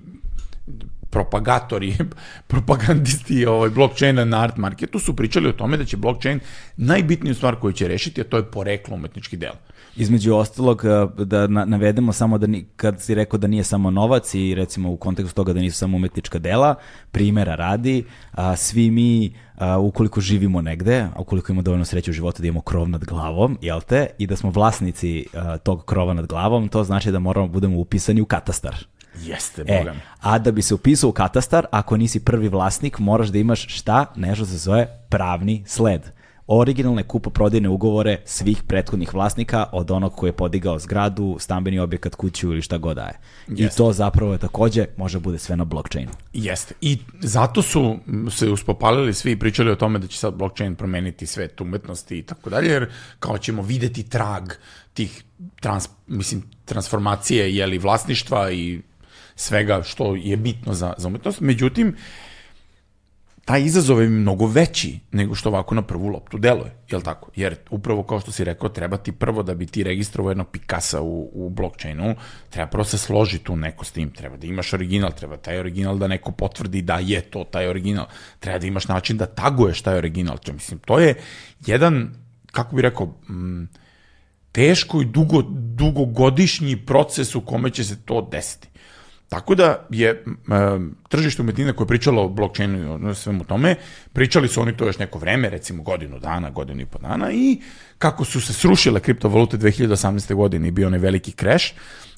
propagatori, [LAUGHS] propagandisti ovaj, blockchaina na art marketu su pričali o tome da će blockchain najbitniju stvar koju će rešiti, a to je poreklo umetničkih dela.
Između ostalog, eh, da na, navedemo samo da ni, kad si rekao da nije samo novac i recimo u kontekstu toga da nisu samo umetnička dela, primera radi, a, svi mi a, ukoliko živimo negde, a ukoliko imamo dovoljno sreće u životu da imamo krov nad glavom, jel te, i da smo vlasnici a, tog krova nad glavom, to znači da moramo budemo upisani u katastar.
Jeste,
E,
boga mi.
a da bi se upisao u katastar, ako nisi prvi vlasnik, moraš da imaš šta? Nešto se zove pravni sled. Originalne kupoprodajne ugovore svih prethodnih vlasnika od onog koji je podigao zgradu, stambeni objekat, kuću ili šta god daje. I
Jeste.
to zapravo je takođe može bude sve na blockchainu.
Jeste. I zato su se uspopalili svi i pričali o tome da će sad blockchain promeniti svet umetnosti i tako dalje, jer kao ćemo videti trag tih trans, mislim, transformacije jeli, vlasništva i svega što je bitno za, za umetnost. Međutim, taj izazov je mnogo veći nego što ovako na prvu loptu deluje, jel tako? Jer upravo kao što si rekao, treba ti prvo da bi ti registrovao jednog Picasa u, u blockchainu, treba prvo se složi tu neko s tim, treba da imaš original, treba taj original da neko potvrdi da je to taj original, treba da imaš način da taguješ taj original, to, mislim, to je jedan, kako bi rekao, mm, teško i dugo, dugogodišnji proces u kome će se to desiti. Tako da je um, tržište umetnine koje je pričalo o blockchainu i o svemu tome, pričali su oni to još neko vreme, recimo godinu dana, godinu i po dana i kako su se srušile kriptovalute 2018. godine i bio onaj veliki crash,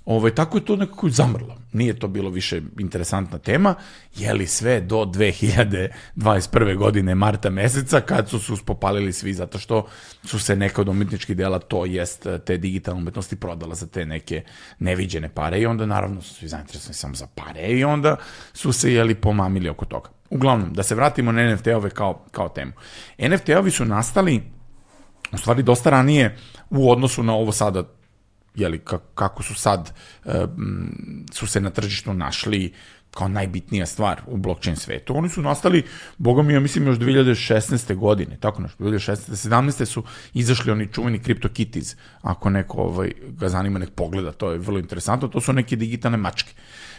Ovaj, tako je to nekako zamrlo. Nije to bilo više interesantna tema, je li sve do 2021. godine marta meseca kad su se uspopalili svi zato što su se neka od umetničkih dela, to jest te digitalne umetnosti prodala za te neke neviđene pare i onda naravno su svi zainteresovani samo za pare i onda su se jeli pomamili oko toga. Uglavnom, da se vratimo na NFT-ove kao, kao temu. NFT-ovi su nastali u stvari dosta ranije u odnosu na ovo sada jeli, kako su sad su se na tržištu našli kao najbitnija stvar u blockchain svetu. Oni su nastali, boga mi, ja mislim, još 2016. godine, tako nešto, 2016. 17. su izašli oni čuveni CryptoKitties, ako neko ovaj, ga zanima, nek pogleda, to je vrlo interesantno, to su neke digitalne mačke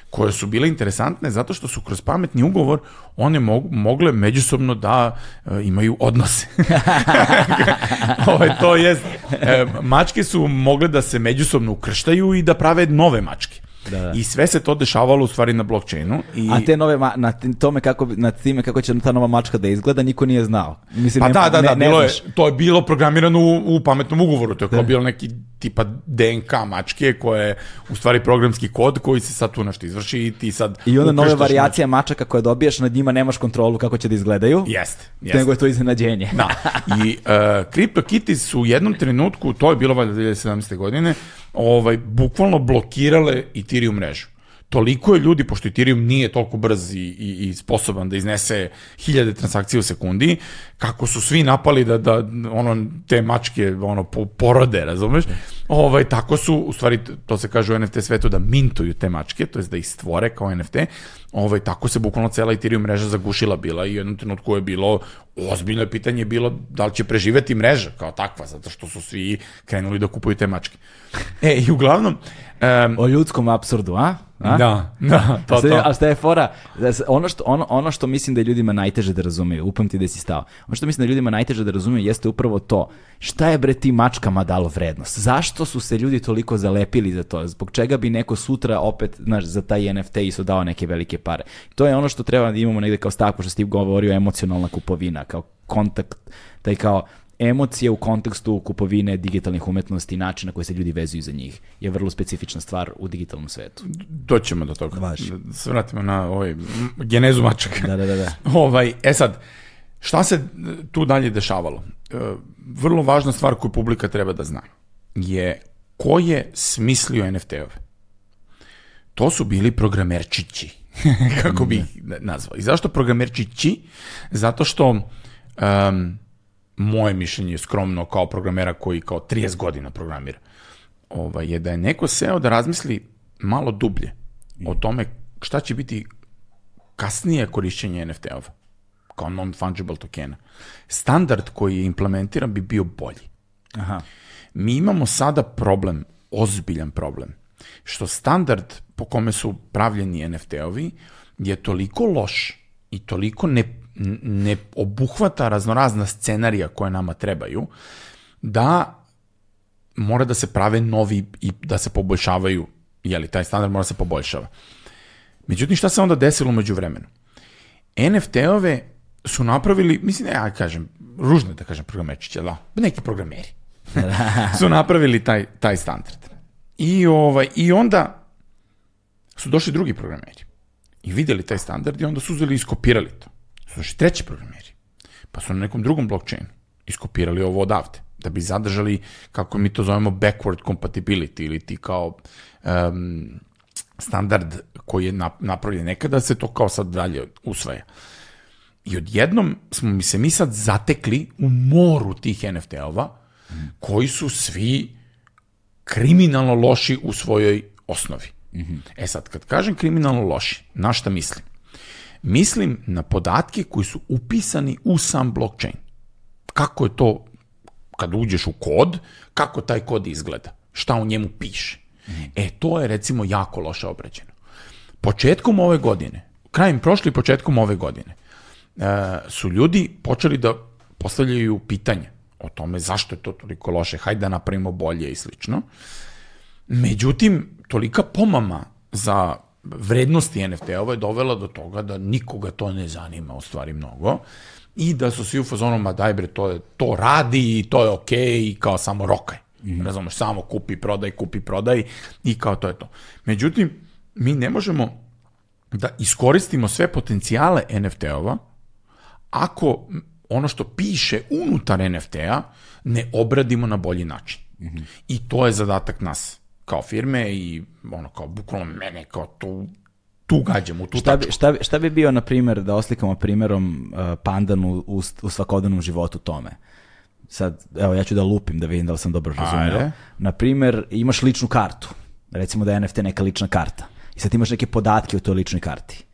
koje su bile interesantne zato što su kroz pametni ugovor one mog, mogle međusobno da e, imaju odnose. [LAUGHS] Ovo, to jest, e, mačke su mogle da se međusobno ukrštaju i da prave nove mačke. Da, da. I sve se to dešavalo u stvari na blockchainu. I...
A te nove, ma, na tome kako, na time kako će ta nova mačka da izgleda, niko nije znao.
Mislim, pa ne, da, da, da, ne, bilo je, to je bilo programirano u, u pametnom ugovoru, to je kao da. bilo neki tipa DNK mačke koje je u stvari programski kod koji se sad tu nešto izvrši i ti sad
I onda nove varijacije mač... mačaka koje dobijaš, nad njima nemaš kontrolu kako će da izgledaju.
Jeste, jeste.
Nego je to iznenađenje.
Da. I uh, CryptoKitties su u jednom trenutku, to je bilo valjda 2017. godine, ovaj, bukvalno blokirale Ethereum mrežu toliko je ljudi, pošto Ethereum nije toliko brz i, i, i sposoban da iznese hiljade transakcija u sekundi, kako su svi napali da, da ono, te mačke ono, porode, razumeš? Ovaj, tako su, u stvari, to se kaže u NFT svetu, da mintuju te mačke, to je da ih stvore kao NFT, ovaj, tako se bukvalno cela Ethereum mreža zagušila bila i u jednom trenutku je bilo, ozbiljno je pitanje bilo da li će preživeti mreža kao takva, zato što su svi krenuli da kupuju te mačke. E, i uglavnom...
Um, o ljudskom absurdu, a?
A? Da, da, [LAUGHS]
to, to. A šta je fora? Ono što, ono, ono što mislim da je ljudima najteže da razumeju, upamti da si stao, ono što mislim da je ljudima najteže da razumeju jeste upravo to. Šta je bre ti mačkama dalo vrednost? Zašto su se ljudi toliko zalepili za to? Zbog čega bi neko sutra opet, znaš, za taj NFT isto dao neke velike pare? To je ono što treba da imamo negde kao stav, pošto Steve govorio emocionalna kupovina, kao kontakt, taj kao emocije u kontekstu kupovine digitalnih umetnosti i načina na koji se ljudi vezuju za njih je vrlo specifična stvar u digitalnom svetu.
Doćemo do toga. Vaš. Da se vratimo na ovaj, genezu mačaka.
Da, da, da. da. [LAUGHS]
ovaj, e sad, šta se tu dalje dešavalo? E, vrlo važna stvar koju publika treba da zna je ko je smislio NFT-ove. To su bili programerčići, [LAUGHS] kako bih nazvao. I zašto programerčići? Zato što um, moje mišljenje skromno kao programera koji kao 30 godina programira, ovaj, je da je neko seo da razmisli malo dublje o tome šta će biti kasnije korišćenje NFT-ova kao non-fungible tokena. Standard koji je implementiran bi bio bolji. Aha. Mi imamo sada problem, ozbiljan problem, što standard po kome su pravljeni NFT-ovi je toliko loš i toliko ne ne obuhvata raznorazna scenarija koje nama trebaju, da mora da se prave novi i da se poboljšavaju, jeli, taj standard mora da se poboljšava. Međutim, šta se onda desilo među vremenu? NFT-ove su napravili, mislim, ne, ja kažem, ružno da kažem programerčića, da, neki programeri [LAUGHS] su napravili taj, taj standard. I, ovaj, I onda su došli drugi programeri i videli taj standard i onda su uzeli i skopirali to su došli treći programeri. Pa su na nekom drugom blockchainu iskopirali ovo odavde, da bi zadržali, kako mi to zovemo, backward compatibility ili ti kao um, standard koji je napravljen nekada, se to kao sad dalje usvaja. I odjednom smo mi se mi sad zatekli u moru tih NFT-ova, mm. koji su svi kriminalno loši u svojoj osnovi. Mm -hmm. E sad, kad kažem kriminalno loši, na šta mislim? Mislim na podatke koji su upisani u sam blockchain. Kako je to kad uđeš u kod, kako taj kod izgleda, šta u njemu piše. E, to je recimo jako loše obrađeno. Početkom ove godine, krajem prošle i početkom ove godine, e, su ljudi počeli da postavljaju pitanje o tome zašto je to toliko loše, hajde da napravimo bolje i slično. Međutim, tolika pomama za vrednosti NFT-ova je dovela do toga da nikoga to ne zanima u stvari mnogo i da su svi u fazonu, ma daj bre, to, je, to radi i to je okej okay, i kao samo rokaj. Mm. Razumeš, samo kupi, prodaj, kupi, prodaj i kao to je to. Međutim, mi ne možemo da iskoristimo sve potencijale NFT-ova ako ono što piše unutar NFT-a ne obradimo na bolji način. Mm -hmm. I to je zadatak nas kao firme i ono kao bukvalno mene kao tu tu gađamo, tu
šta bi, šta, bi, šta bi bio, na primjer, da oslikamo primjerom uh, pandan u, u, u svakodnevnom životu tome? Sad, evo, ja ću da lupim da vidim da li sam dobro razumio. Na primjer, imaš ličnu kartu. Recimo da je NFT neka lična karta. I sad imaš neke podatke u toj ličnoj karti.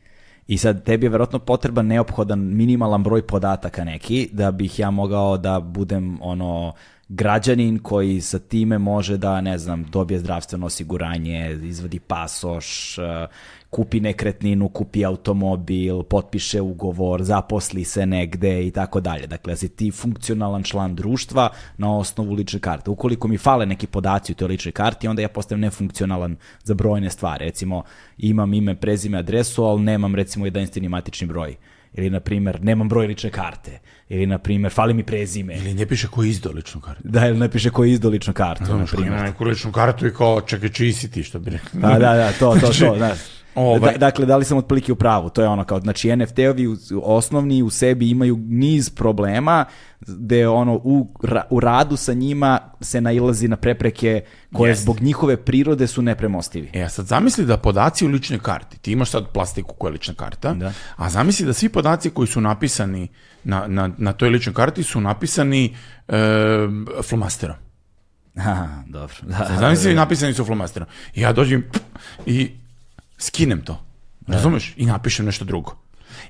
I sad tebi je verovatno potreban neophodan minimalan broj podataka neki da bih ja mogao da budem ono građanin koji sa time može da, ne znam, dobije zdravstveno osiguranje, izvadi pasoš, kupi nekretninu, kupi automobil, potpiše ugovor, zaposli se negde i tako dalje. Dakle, da si ti funkcionalan član društva na osnovu lične karte. Ukoliko mi fale neki podaci u toj ličnoj karti, onda ja postajem nefunkcionalan za brojne stvari. Recimo, imam ime, prezime, adresu, ali nemam recimo jedinstveni matični broj ili na primer nemam broj lične karte. Ili na primer fali mi prezime.
Ili ne piše ko je izdao ličnu kartu.
Da ili ne piše ko je izdao ličnu kartu
Znaš, na primer. neku ličnu kartu i kao čekaj čiji si ti što bi rekao
da da da to to to da Ovaj. Da, dakle, da li sam otprilike u pravu? To je ono kao, znači NFT-ovi osnovni u sebi imaju niz problema gde ono u, u radu sa njima se nailazi na prepreke koje yes. zbog njihove prirode su nepremostivi.
E, a sad zamisli da podaci u ličnoj karti, ti imaš sad plastiku koja je lična karta, da. a zamisli da svi podaci koji su napisani na, na, na toj ličnoj karti su napisani e, flomasterom.
Aha, dobro. Da,
zamisli da, da. napisani su flomasterom. Ja dođem i skinem to. Razumeš? I napišem nešto drugo.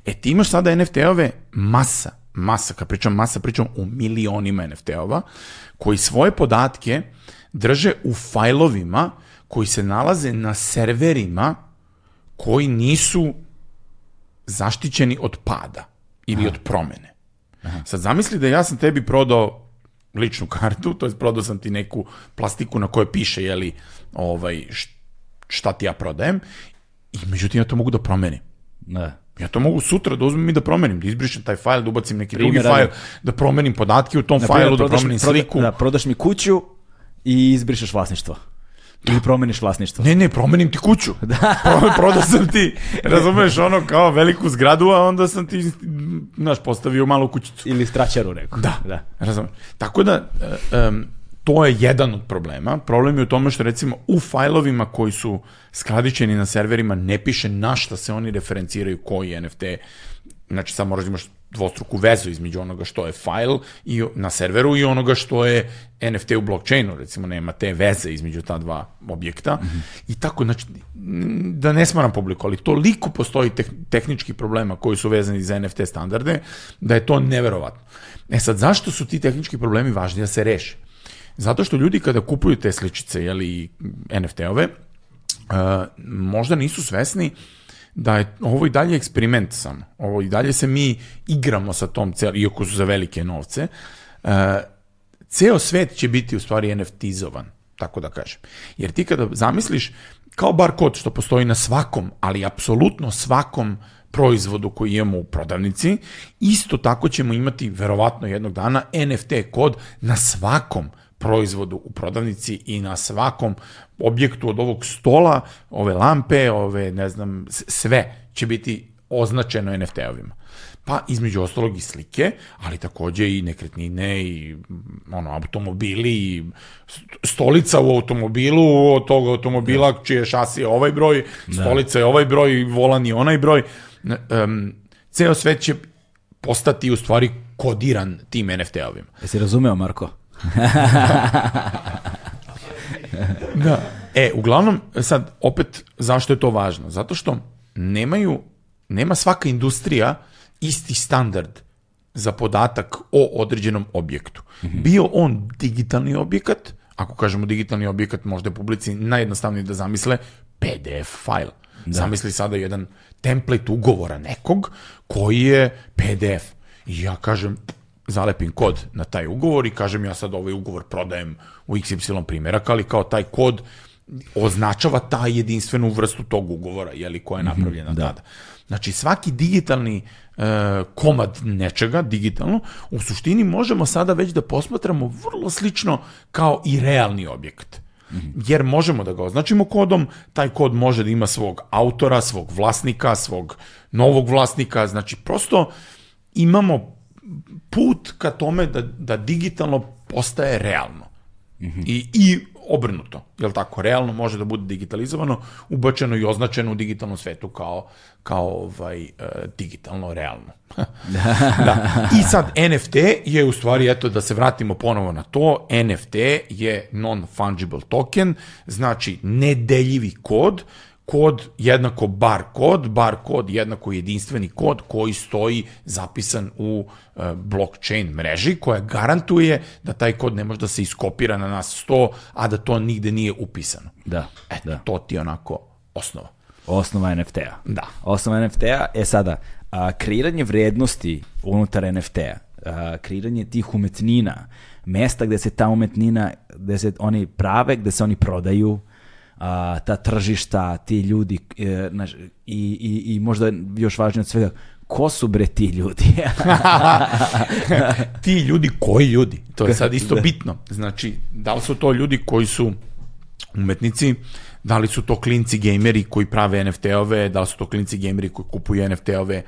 E ti imaš sada NFT-ove masa, masa, kad pričam masa, pričam u milionima NFT-ova, koji svoje podatke drže u fajlovima koji se nalaze na serverima koji nisu zaštićeni od pada ili Aha. od promene. Aha. Sad zamisli da ja sam tebi prodao ličnu kartu, to je prodao sam ti neku plastiku na kojoj piše jeli, ovaj, šta ti ja prodajem i međutim ja to mogu da promenim. Ne. Ja to mogu sutra da uzmem i da promenim, da izbrišem taj fajl, da ubacim neki Primjer, drugi fajl, da promenim podatke u tom na fajlu, da promenim sliku.
Da, prodaš mi kuću i izbrišeš vlasništvo. Ili promeniš vlasništvo.
Ne, ne, promenim ti kuću. [LAUGHS] Da. Prodao sam ti, razumeš, ono kao veliku zgradu, a onda sam ti, znaš, postavio malu kućicu.
Ili straćaru neku.
Da, da. razumeš. Tako da, um, to je jedan od problema. Problem je u tome što recimo u fajlovima koji su skladičeni na serverima ne piše na šta se oni referenciraju koji NFT. Znači sad moraš da imaš dvostruku vezu između onoga što je fajl i na serveru i onoga što je NFT u blockchainu, recimo nema te veze između ta dva objekta mm -hmm. i tako, znači, da ne smaram publiku, ali toliko postoji teh, tehnički problema koji su vezani za NFT standarde, da je to neverovatno. E sad, zašto su ti tehnički problemi važni da se reše? Zato što ljudi kada kupuju te sličice, jeli, NFT-ove, uh, možda nisu svesni da je ovo i dalje eksperiment samo. Ovo i dalje se mi igramo sa tom, cel, iako su za velike novce. Uh, ceo svet će biti u stvari NFT-zovan, tako da kažem. Jer ti kada zamisliš, kao bar kod što postoji na svakom, ali apsolutno svakom proizvodu koji imamo u prodavnici, isto tako ćemo imati verovatno jednog dana NFT kod na svakom proizvodu u prodavnici i na svakom objektu od ovog stola, ove lampe, ove, ne znam, sve će biti označeno NFT-ovima. Pa između ostalog i slike, ali takođe i nekretnine i ono, automobili i stolica u automobilu od tog automobila da. čije šasi je ovaj broj, da. stolica je ovaj broj, volan je onaj broj. Um, ceo svet će postati u stvari kodiran tim NFT-ovima.
Jesi razumeo, Marko? [LAUGHS]
da. E, uglavnom, sad, opet, zašto je to važno? Zato što nemaju, nema svaka industrija isti standard za podatak o određenom objektu. Mm -hmm. Bio on digitalni objekat, ako kažemo digitalni objekat, možda je publici najjednostavnije da zamisle PDF file. Da. Zamisli sada jedan template ugovora nekog koji je PDF. I ja kažem, zalepim kod na taj ugovor i kažem ja sad ovaj ugovor prodajem u XY primjerak, ali kao taj kod označava ta jedinstvenu vrstu tog ugovora, jeli, koja je mhm, napravljena mm -hmm, da. tada. Znači, svaki digitalni e, komad nečega, digitalno, u suštini možemo sada već da posmatramo vrlo slično kao i realni objekat. Mm -hmm. Jer možemo da ga označimo kodom, taj kod može da ima svog autora, svog vlasnika, svog novog vlasnika, znači prosto imamo put ka tome da, da digitalno postaje realno. Mm -hmm. I, I obrnuto, jel tako? Realno može da bude digitalizovano, ubačeno i označeno u digitalnom svetu kao, kao ovaj, uh, digitalno realno. [LAUGHS] da. I sad NFT je u stvari, eto da se vratimo ponovo na to, NFT je non-fungible token, znači nedeljivi kod kod jednako bar kod, bar kod jednako jedinstveni kod koji stoji zapisan u uh, blockchain mreži koja garantuje da taj kod ne može da se iskopira na nas 100, a da to nigde nije upisano.
Da.
E,
da.
to ti je onako osnova.
Osnova NFT-a.
Da.
Osnova NFT-a, e sada, a, kreiranje vrednosti unutar NFT-a, kreiranje tih umetnina, mesta gde se ta umetnina, gde se oni prave, gde se oni prodaju, a, ta tržišta, ti ljudi e, naš, i, i, i možda još važnije od svega, ko su bre ti ljudi? [LAUGHS]
ti ljudi, koji ljudi? To je sad isto da. bitno. Znači, da li su to ljudi koji su umetnici, da li su to klinci gejmeri koji prave NFT-ove, da li su to klinci gejmeri koji kupuju NFT-ove, e,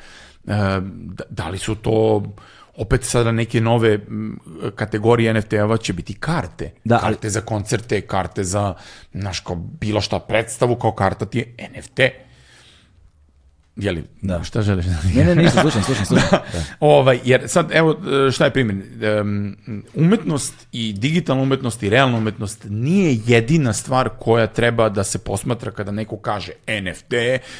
da, da li su to opet sada neke nove kategorije NFT-ova će biti karte. Da, ali... Karte za koncerte, karte za, znaš, kao bilo šta predstavu, kao karta ti je NFT. Jeli,
da.
šta želiš?
ne, ne, nisam, slušam, slušam, [LAUGHS] slušam. Da.
da. ovaj, jer sad, evo, šta je primjer? umetnost i digitalna umetnost i realna umetnost nije jedina stvar koja treba da se posmatra kada neko kaže NFT,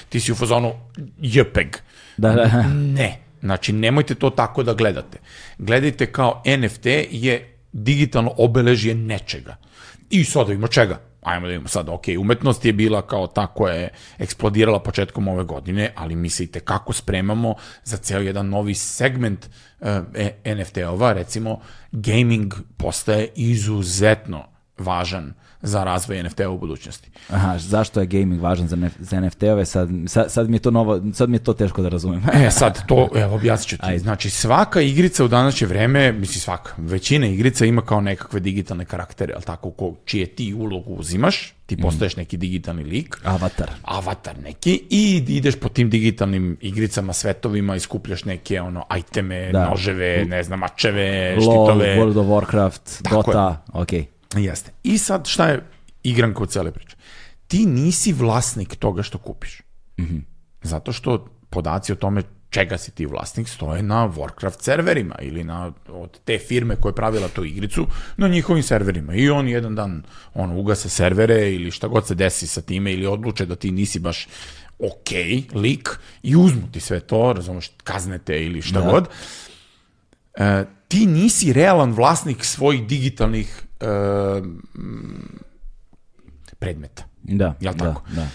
ti si u fazonu JPEG.
Da, da.
Ne Znači, nemojte to tako da gledate. Gledajte kao NFT je digitalno obeležje nečega. I sad da ima čega. Ajmo da imamo sad, ok, umetnost je bila kao ta koja je eksplodirala početkom ove godine, ali mislite kako spremamo za ceo jedan novi segment uh, e, NFT-ova, recimo gaming postaje izuzetno važan za razvoj NFT-a u budućnosti.
Aha, zašto je gaming važan za, za NFT-ove? Sad, sad, sad, mi je to novo, sad mi je to teško da razumem.
e, sad to, evo, objasnit ću ti. Ajde. Znači, svaka igrica u današnje vreme, misli svaka, većina igrica ima kao nekakve digitalne karaktere, ali tako, ko, čije ti ulogu uzimaš, ti mhm. postaješ mm. neki digitalni lik.
Avatar.
Avatar neki i ideš po tim digitalnim igricama, svetovima i skupljaš neke ono iteme, da. noževe, ne znam, mačeve,
LOL,
štitove.
World of Warcraft, tako Dota, okej. Okay.
Jeste. I sad šta je igranka u cele priče? Ti nisi vlasnik toga što kupiš. Mm -hmm. Zato što podaci o tome čega si ti vlasnik stoje na Warcraft serverima ili na od te firme koja je pravila tu igricu na njihovim serverima i oni jedan dan on ugase servere ili šta god se desi sa time ili odluče da ti nisi baš ok lik i uzmu ti sve to, razumeš, kaznete ili šta da. god. E, ti nisi realan vlasnik svojih digitalnih predmeta.
Da,
Jel
da,
tako?
Da,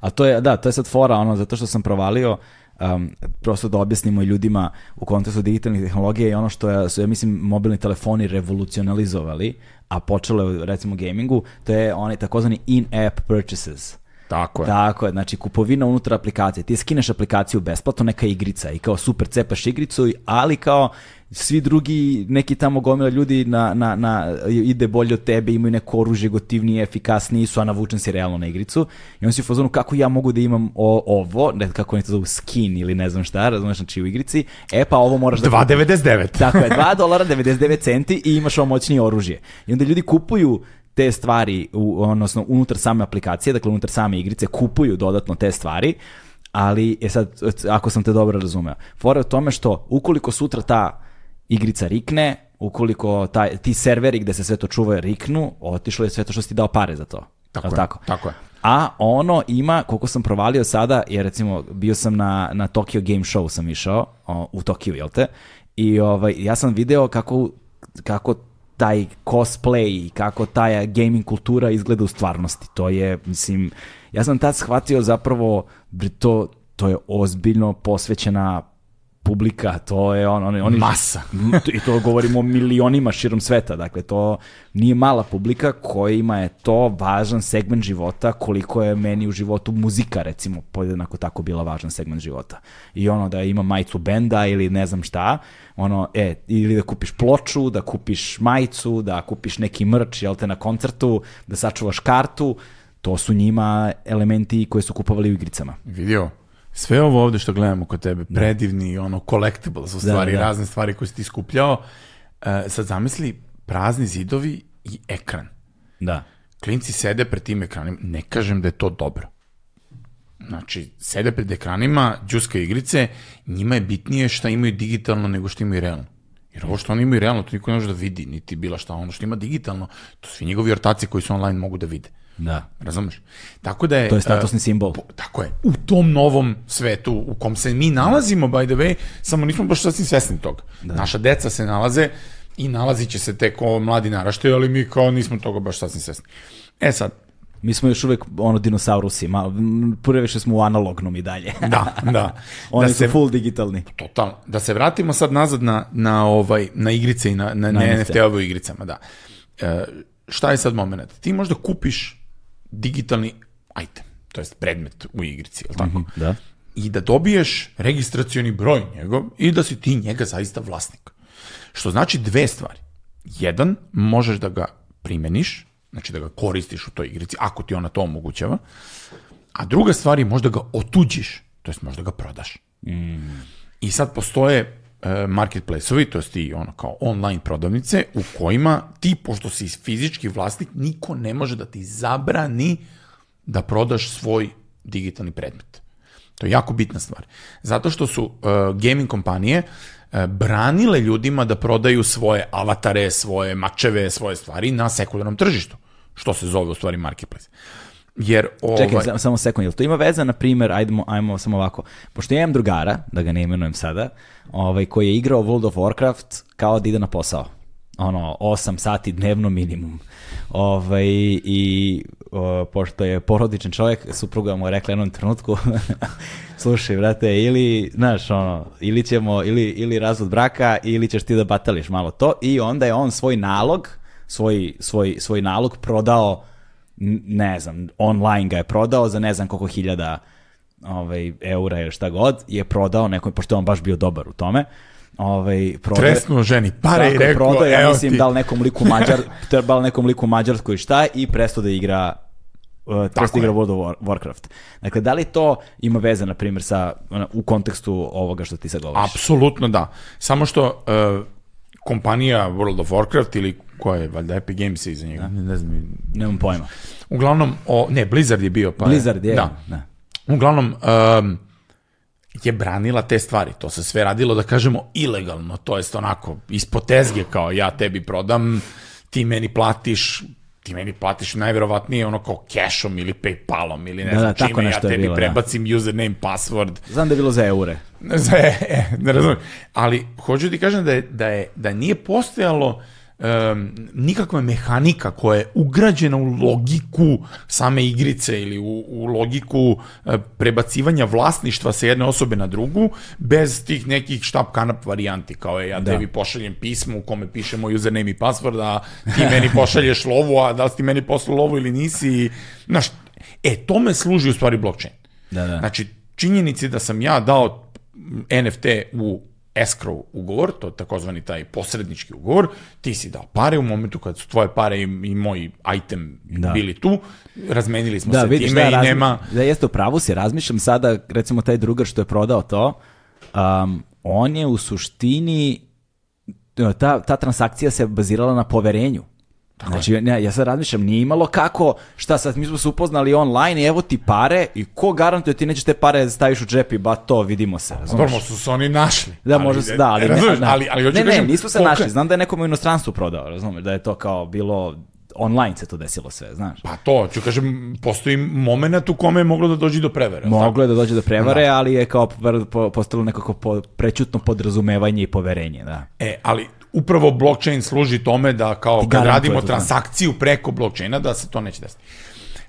A to je, da, to je sad fora, ono, zato što sam provalio, um, prosto da objasnimo ljudima u kontekstu digitalnih tehnologija i ono što je, su, ja mislim, mobilni telefoni revolucionalizovali, a počelo je, recimo, gamingu, to je onaj takozvani in-app purchases.
Tako je.
Tako je, znači kupovina unutar aplikacije. Ti skineš aplikaciju besplatno, neka igrica i kao super cepaš igricu, ali kao svi drugi, neki tamo gomila ljudi na, na, na, ide bolje od tebe, imaju neko oružje gotivnije, efikasnije, su, a navučen si realno na igricu. I on si u fazonu kako ja mogu da imam o, ovo, ne, kako oni to zovu skin ili ne znam šta, razumeš, znači u igrici, e pa ovo moraš da...
2,99. [LAUGHS]
Tako je, 2 dolara 99 centi i imaš ovo moćnije oružje. I onda ljudi kupuju te stvari, u, odnosno unutar same aplikacije, dakle unutar same igrice, kupuju dodatno te stvari, ali je sad, ako sam te dobro razumeo, fora je u tome što ukoliko sutra ta igrica rikne, ukoliko taj, ti serveri gde se sve to čuva riknu, otišlo je sve to što si ti dao pare za to.
Tako je, tako? tako je.
A ono ima, koliko sam provalio sada, jer recimo bio sam na, na Tokyo Game Show sam išao, o, u Tokiju, jel te? I ovaj, ja sam video kako, kako taj cosplay i kako ta gaming kultura izgleda u stvarnosti. To je, mislim, ja sam tad shvatio zapravo, to, to je ozbiljno posvećena publika, to je on, oni, oni
Masa.
I to govorimo o milionima širom sveta, dakle to nije mala publika kojima je to važan segment života koliko je meni u životu muzika recimo podjednako tako bila važan segment života. I ono da ima majicu benda ili ne znam šta, ono, e, ili da kupiš ploču, da kupiš majicu, da kupiš neki mrč, jel te, na koncertu, da sačuvaš kartu, to su njima elementi koje su kupovali u igricama.
Vidio, sve ovo ovde što gledamo kod tebe, da. predivni, ono, collectibles, u stvari, da, da. razne stvari koje si ti skupljao, uh, sad zamisli prazni zidovi i ekran.
Da.
Klinci sede pred tim ekranima, ne kažem da je to dobro. Znači, sede pred ekranima, džuska igrice, njima je bitnije šta imaju digitalno nego što imaju realno. Jer ovo što oni imaju realno, to niko ne može da vidi, niti bila šta ono što ima digitalno, to svi njegovi ortaci koji su online mogu da vide.
Da.
Razumeš? Tako da je...
To je statusni uh, simbol. Po,
tako je. U tom novom svetu u kom se mi nalazimo, by the way, samo nismo baš sasvim svesni toga. Da. Naša deca se nalaze i nalazit će se tek ovo mladi naraštaju, ali mi kao nismo toga baš sasvim svesni. E sad,
Mi smo još uvek ono dinosaurusi, ma, više smo u analognom i dalje. [LAUGHS]
da, da. [LAUGHS]
Oni
da
su se, full digitalni.
Totalno. Da se vratimo sad nazad na, na, ovaj, na igrice i na, na, na NFT-ove igricama, da. E, šta je sad moment? Ti možda kupiš digitalni item, to jest predmet u igrici, je tako? Mm -hmm,
da.
I da dobiješ registracioni broj njegov i da si ti njega zaista vlasnik. Što znači dve stvari. Jedan, možeš da ga primeniš, znači da ga koristiš u toj igrici, ako ti ona to omogućava. A druga stvar je možda ga otuđiš, to jest možda ga prodaš. Mm. I sad postoje marketplace-ovi, to jest ti ono kao online prodavnice u kojima ti, pošto si fizički vlasnik, niko ne može da ti zabrani da prodaš svoj digitalni predmet. To je jako bitna stvar. Zato što su uh, gaming kompanije uh, branile ljudima da prodaju svoje avatare, svoje mačeve, svoje stvari na sekundarnom tržištu, što se zove u stvari marketplace. Jer ovaj...
Čekaj, samo sekund, jel to ima veza, na primjer, ajmo, ajmo samo ovako, pošto ja imam drugara, da ga ne imenujem sada, ovaj, koji je igrao World of Warcraft kao da ide na posao. Ono, 8 sati dnevno minimum. Ovaj, I o, pošto je porodičan čovjek, supruga mu je rekla jednom trenutku, [LAUGHS] slušaj, brate, ili, znaš, ono, ili ćemo, ili, ili razvod braka, ili ćeš ti da batališ malo to. I onda je on svoj nalog, svoj, svoj, svoj nalog prodao ne znam, online ga je prodao za ne znam koliko hiljada ovaj, eura ili šta god, je prodao nekom, pošto je on baš bio dobar u tome, ovaj
prodaje Tresnuo ženi pare i rekao
prodaje, ja mislim ti. da li nekom liku [LAUGHS] Mađar trebalo nekom liku Mađarskoj šta i prestao da igra uh, da igra World of Warcraft. Dakle, da li to ima veze, na primjer, sa, u kontekstu ovoga što ti sad govoriš?
Apsolutno da. Samo što uh, kompanija World of Warcraft ili koja je, valjda Epic Games iza njega, da.
ne znam. Nemam pojma.
Uglavnom, o, ne, Blizzard je bio. Pa
Blizzard je,
da.
da.
Uglavnom, um, je branila te stvari. To se sve radilo, da kažemo, ilegalno. To jest onako, ispod tezge, kao ja tebi prodam, ti meni platiš, ti meni platiš najverovatnije ono kao cashom ili Paypalom ili ne da, znam da, čime, ja tebi bilo, da. prebacim da. username, password.
Znam da je bilo za eure. [LAUGHS]
Za, e, ne razumijem. Ali hoću ti kažem da, je, da, je, da nije postojalo uh, um, nikakva mehanika koja je ugrađena u logiku same igrice ili u, u logiku uh, prebacivanja vlasništva sa jedne osobe na drugu bez tih nekih štap kanap varijanti kao je ja da. tebi pošaljem pismo u kome piše moj username i password a ti meni pošalješ lovu a da li ti meni poslao lovu ili nisi znaš, e tome služi u stvari blockchain
da, da.
znači činjenici da sam ja dao NFT u escrow ugovor, to je takozvani taj posrednički ugovor, ti si dao pare u momentu kad su tvoje pare i, i moj item da. bili tu, razmenili smo da, se vidiš, time da, i razmi... nema...
Da, jeste u pravu si, razmišljam sada, recimo taj drugar što je prodao to, um, on je u suštini, ta, ta transakcija se bazirala na poverenju. Tako znači, ne, ja sad razmišljam, nije imalo kako, šta sad, mi smo se upoznali online i evo ti pare i ko garantuje ti nećeš te pare da staviš u džep i ba to, vidimo se,
razumiješ? Dobro, su se oni našli.
Da, može se, da, ali, ne,
razumiješ, ali, ali
ne,
ne,
nismo se našli, znam da je nekom u inostranstvu prodao, razumiješ, da je to kao bilo online se to desilo sve, znaš.
Pa to, ću kažem, postoji moment u kome je moglo da dođe do prevare.
Moglo je da dođe do prevare, da. ali je kao postalo nekako po, prećutno podrazumevanje i poverenje, da.
E, ali upravo blockchain služi tome da kao kad radimo transakciju preko blockchaina da se to neće desiti.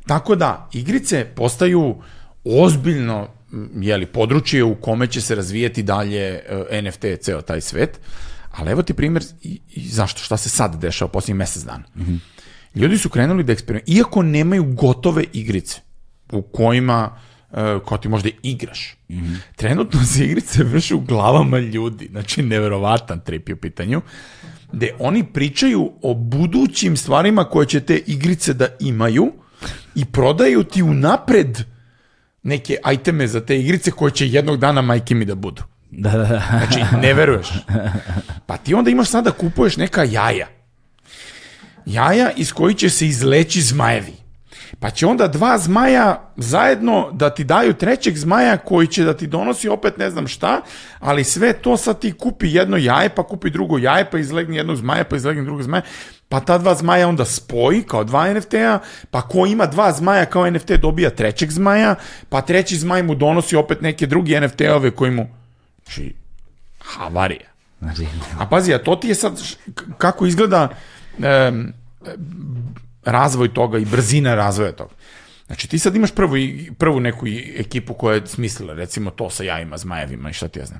Tako da igrice postaju ozbiljno jeli, područje u kome će se razvijeti dalje uh, NFT, ceo taj svet. Ali evo ti primjer i, i zašto, šta se sad dešava posljednjih mesec dana. Mm -hmm. Ljudi su krenuli da eksperimentuju, iako nemaju gotove igrice u kojima uh, kao ti možda igraš. Mm -hmm. Trenutno se igrice vrše u glavama ljudi, znači neverovatan trip je u pitanju, gde oni pričaju o budućim stvarima koje će te igrice da imaju i prodaju ti unapred neke ajteme za te igrice koje će jednog dana majke mi da budu. [LAUGHS]
Da, da, da.
Znači, ne veruješ. Pa ti onda imaš sada kupuješ neka jaja. Jaja iz koji će se izleći zmajevi. Pa će onda dva zmaja zajedno da ti daju trećeg zmaja koji će da ti donosi opet ne znam šta, ali sve to sad ti kupi jedno jaje, pa kupi drugo jaje, pa izlegni jednog zmaja, pa izlegni drugog zmaja, pa ta dva zmaja onda spoji kao dva NFT-a, pa ko ima dva zmaja kao NFT dobija trećeg zmaja, pa treći zmaj mu donosi opet neke drugi NFT-ove koji mu... Znači, havarija. Znači, a pazi, a to ti je sad, kako izgleda um, razvoj toga i brzina razvoja toga. Znači ti sad imaš prvu, prvu neku ekipu koja je smislila recimo to sa jajima, zmajevima i šta ti ja znam.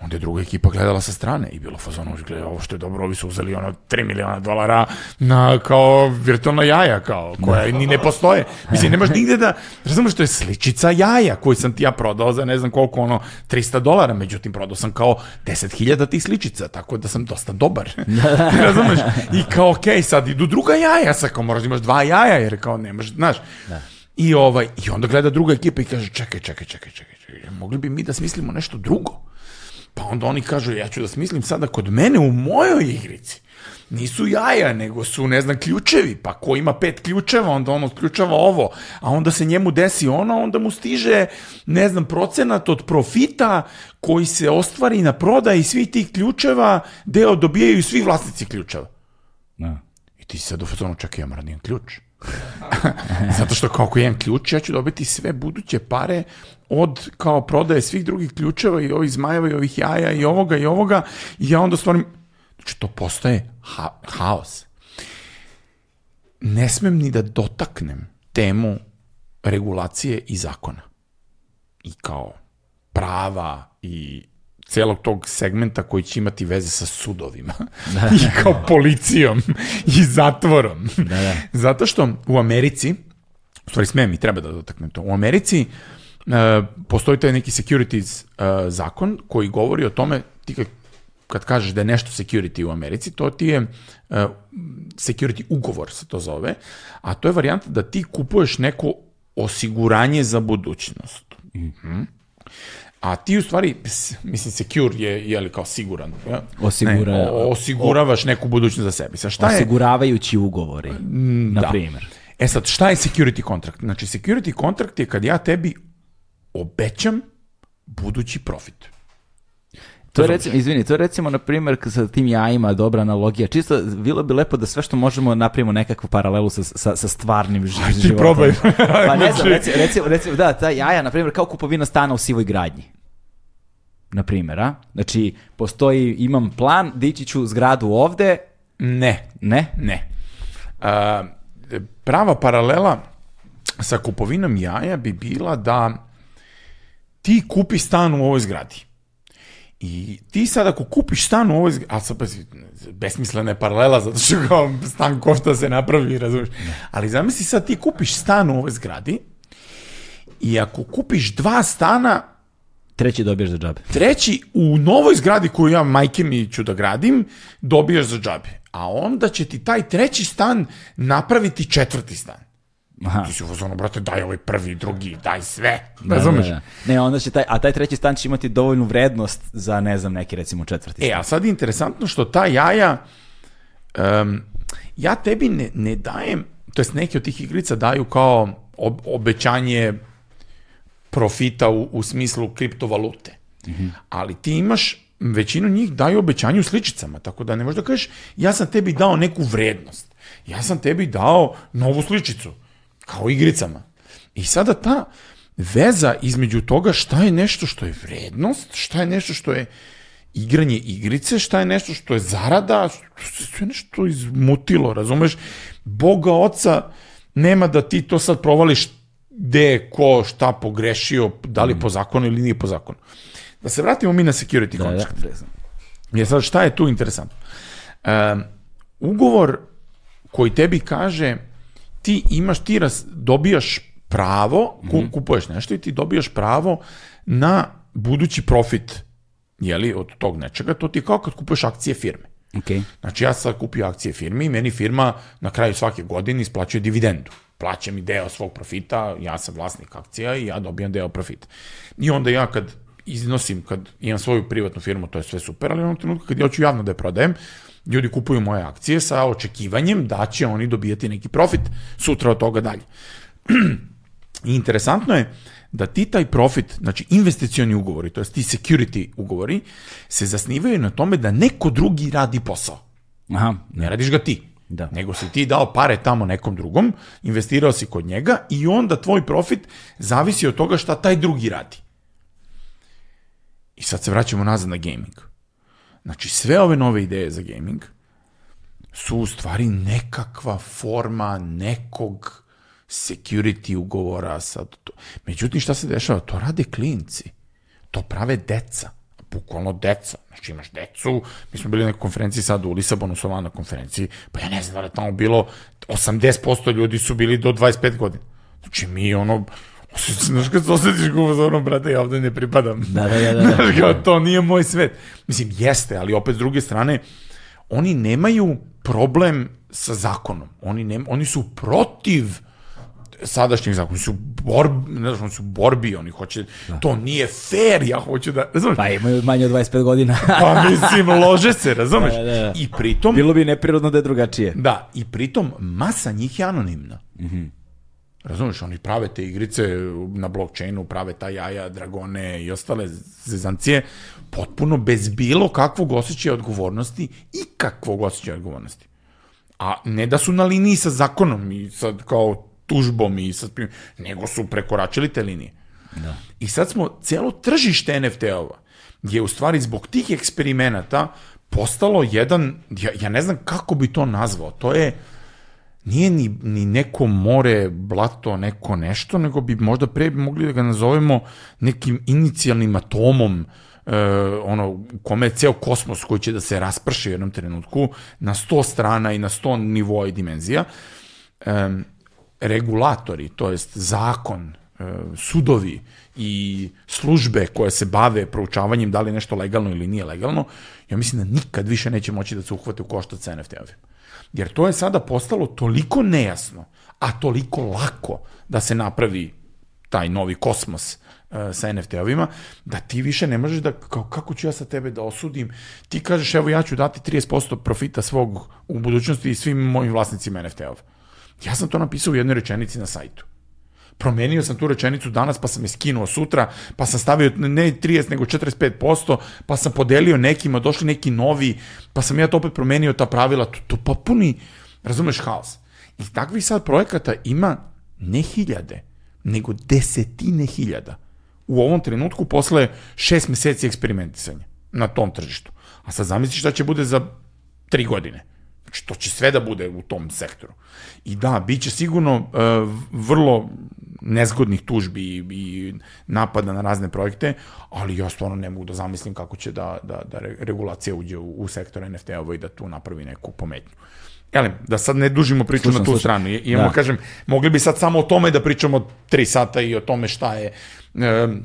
Onda je druga ekipa gledala sa strane i bilo fazono, gleda, ovo što je dobro, ovi su uzeli ono 3 miliona dolara na kao virtualna jaja, kao, koja ni ne postoje. Mislim, nemaš nigde da, razumeš, to je sličica jaja koju sam ti ja prodao za ne znam koliko, ono, 300 dolara, međutim, prodao sam kao 10.000 tih sličica, tako da sam dosta dobar. [LAUGHS] [LAUGHS] razumeš? I kao, okej, okay, sad idu druga jaja, sad kao moraš da imaš dva jaja, jer kao nemaš, znaš. Da. I, ovaj, I onda gleda druga ekipa i kaže, čekaj, čekaj, čekaj, čekaj, čekaj, mogli bi mi da smislimo nešto drugo. Pa onda oni kažu, ja ću da smislim sada kod mene u mojoj igrici. Nisu jaja, nego su, ne znam, ključevi. Pa ko ima pet ključeva, onda on odključava ovo. A onda se njemu desi ono, onda mu stiže, ne znam, procenat od profita koji se ostvari na prodaji svih tih ključeva, deo dobijaju svi vlasnici ključeva. Da. I ti sad u fazonu, čekaj, ja moram da ključ. [LAUGHS] Zato što kao ako jedan ključ, ja ću dobiti sve buduće pare od kao prodaje svih drugih ključeva i ovih zmajeva i ovih jaja i ovoga i ovoga i ja onda stvarim, znači to postaje ha haos. Ne smem ni da dotaknem temu regulacije i zakona. I kao prava i celog tog segmenta koji će imati veze sa sudovima da. [LAUGHS] i kao policijom i zatvorom. Da, da. Zato što u Americi, u stvari smem i treba da dotaknem to, u Americi uh, postoji taj neki securities uh, zakon koji govori o tome, ti kad, kad kažeš da je nešto security u Americi, to ti je uh, security ugovor se to zove, a to je varijanta da ti kupuješ neko osiguranje za budućnost. Mm -hmm. A ti u stvari, mislim, secure je, je li kao siguran. Ja?
Osigura,
ne, o, osiguravaš neku budućnost za sebi. Sa šta
Osiguravajući je, ugovori, mm, na da. primjer.
E sad, šta je security contract? Znači, security contract je kad ja tebi obećam budući profit.
To je recimo, izvini, to je recimo, na primjer, sa tim jajima dobra analogija. Čisto, bilo bi lepo da sve što možemo napravimo nekakvu paralelu sa, sa, sa stvarnim [LAUGHS] životom. Ti
probaj. [LAUGHS]
pa ne znam, recimo, recimo, recimo, da, ta jaja, na primjer, kao kupovina stana u sivoj gradnji. Na primjer, a? Znači, postoji, imam plan, dići ću zgradu ovde.
Ne.
Ne?
Ne. A, prava paralela sa kupovinom jaja bi bila da ti kupi stan u ovoj zgradi I ti sad ako kupiš stan u ovoj zgradi, a sad besmislena je paralela, zato što kao stan košta se napravi, razumiješ. Ali zamisli sad ti kupiš stan u ovoj zgradi i ako kupiš dva stana,
Treći dobiješ za džabe.
Treći u novoj zgradi koju ja majke mi ću da gradim, dobiješ za džabe. A onda će ti taj treći stan napraviti četvrti stan. Aha. Ti si u brate, daj ovaj prvi, drugi, daj sve. Da, Razumeš? Da, da.
Ne, onda će taj, a taj treći stan će imati dovoljnu vrednost za, ne znam, neki recimo četvrti stan.
E, a sad je interesantno što ta jaja, um, ja tebi ne, ne dajem, to jest neki od tih igrica daju kao ob, obećanje profita u, u smislu kriptovalute. Mm -hmm. Ali ti imaš, većinu njih daju obećanje u sličicama, tako da ne možeš da kažeš, ja sam tebi dao neku vrednost. Ja sam tebi dao novu sličicu kao igricama. I sada ta veza između toga šta je nešto što je vrednost, šta je nešto što je igranje igrice, šta je nešto što je zarada, je nešto izmutilo, razumeš? Boga oca nema da ti to sad provališ gde ko šta pogrešio, da li po zakonu ili nije po zakonu. Da se vratimo mi na security
Da,
contract.
da.
Jer sad šta je tu interesantno? Um, ugovor koji tebi kaže ti imaš, ti raz, dobijaš pravo, ku, kupuješ nešto i ti dobijaš pravo na budući profit jeli, od tog nečega, to ti je kao kad kupuješ akcije firme.
Okay.
Znači ja sad kupio akcije firme i meni firma na kraju svake godine isplaćuje dividendu. Plaća mi deo svog profita, ja sam vlasnik akcija i ja dobijam deo profita. I onda ja kad iznosim, kad imam svoju privatnu firmu, to je sve super, ali u onom trenutku kad ja hoću javno da je prodajem, ljudi kupuju moje akcije sa očekivanjem da će oni dobijati neki profit sutra od toga dalje. [CLEARS THROAT] I interesantno je da ti taj profit, znači investicioni ugovori, to jest ti security ugovori, se zasnivaju na tome da neko drugi radi posao.
Aha,
Ne radiš ga ti.
Da.
Nego si ti dao pare tamo nekom drugom, investirao si kod njega i onda tvoj profit zavisi od toga šta taj drugi radi. I sad se vraćamo nazad na gaming. Znači sve ove nove ideje za gaming su u stvari nekakva forma nekog security ugovora sad. To. Međutim, šta se dešava? To rade klinci. To prave deca. Bukvalno deca. Znači imaš decu, mi smo bili na konferenciji sad u Lisabonu, su na konferenciji, pa ja ne znam da je tamo bilo, 80% ljudi su bili do 25 godina. Znači mi ono, [LAUGHS] Znaš kad se osjetiš kao za ono, brate, ja ovde ne pripadam.
Da, da, da, da, da. [LAUGHS]
Znaš, kao, to nije moj svet. Mislim, jeste, ali opet s druge strane, oni nemaju problem sa zakonom. Oni, ne, oni su protiv sadašnjih zakona. Oni su, borb, ne znam, oni su borbi, oni hoće, to nije fair, ja hoću da, razumeš?
Pa imaju manje od 25 godina. [LAUGHS]
Pa mislim, lože se, razumeš?
Da, da, da.
I pritom,
Bilo bi neprirodno da je drugačije.
da, i pritom masa njih je anonimna. Razumeš, oni prave te igrice na blockchainu, prave ta jaja, dragone i ostale zezancije, potpuno bez bilo kakvog osjećaja odgovornosti i kakvog osjećaja odgovornosti. A ne da su na liniji sa zakonom i sad kao tužbom i sad, nego su prekoračili te linije.
Da.
I sad smo, cijelo tržište NFT-ova je u stvari zbog tih eksperimenata postalo jedan, ja, ja ne znam kako bi to nazvao, to je, nije ni, ni neko more, blato, neko nešto, nego bi možda pre mogli da ga nazovemo nekim inicijalnim atomom, e, ono, u kome je ceo kosmos koji će da se rasprši u jednom trenutku na 100 strana i na 100 nivoa i dimenzija. E, regulatori, to jest zakon, e, sudovi i službe koje se bave proučavanjem da li je nešto legalno ili nije legalno, ja mislim da nikad više neće moći da se uhvate u koštac sa NFT-ovima. Jer to je sada postalo toliko nejasno, a toliko lako da se napravi taj novi kosmos uh, sa NFT-ovima, da ti više ne možeš da, kao, kako ću ja sa tebe da osudim, ti kažeš evo ja ću dati 30% profita svog u budućnosti i svim mojim vlasnicima NFT-ova. Ja sam to napisao u jednoj rečenici na sajtu. Promenio sam tu rečenicu danas, pa sam je skinuo sutra, pa sam stavio ne 30, nego 45%, pa sam podelio nekima, došli neki novi, pa sam ja to opet promenio ta pravila, to, to popuni, razumeš, haos. I takvih sad projekata ima ne hiljade, nego desetine hiljada. U ovom trenutku posle šest meseci eksperimentisanja na tom tržištu. A sad zamisli šta će bude za tri godine. Znači, to će sve da bude u tom sektoru. I da, bit će sigurno uh, vrlo nezgodnih tužbi i, i napada na razne projekte, ali ja stvarno ne mogu da zamislim kako će da, da, da regulacija uđe u, u sektor NFT-ova i da tu napravi neku pometnju. Elem, da sad ne dužimo priču
Slušam,
na tu
slušam.
stranu. I- Imamo,
Da.
kažem, mogli bi sad samo o tome da pričamo tri sata i o tome šta je um,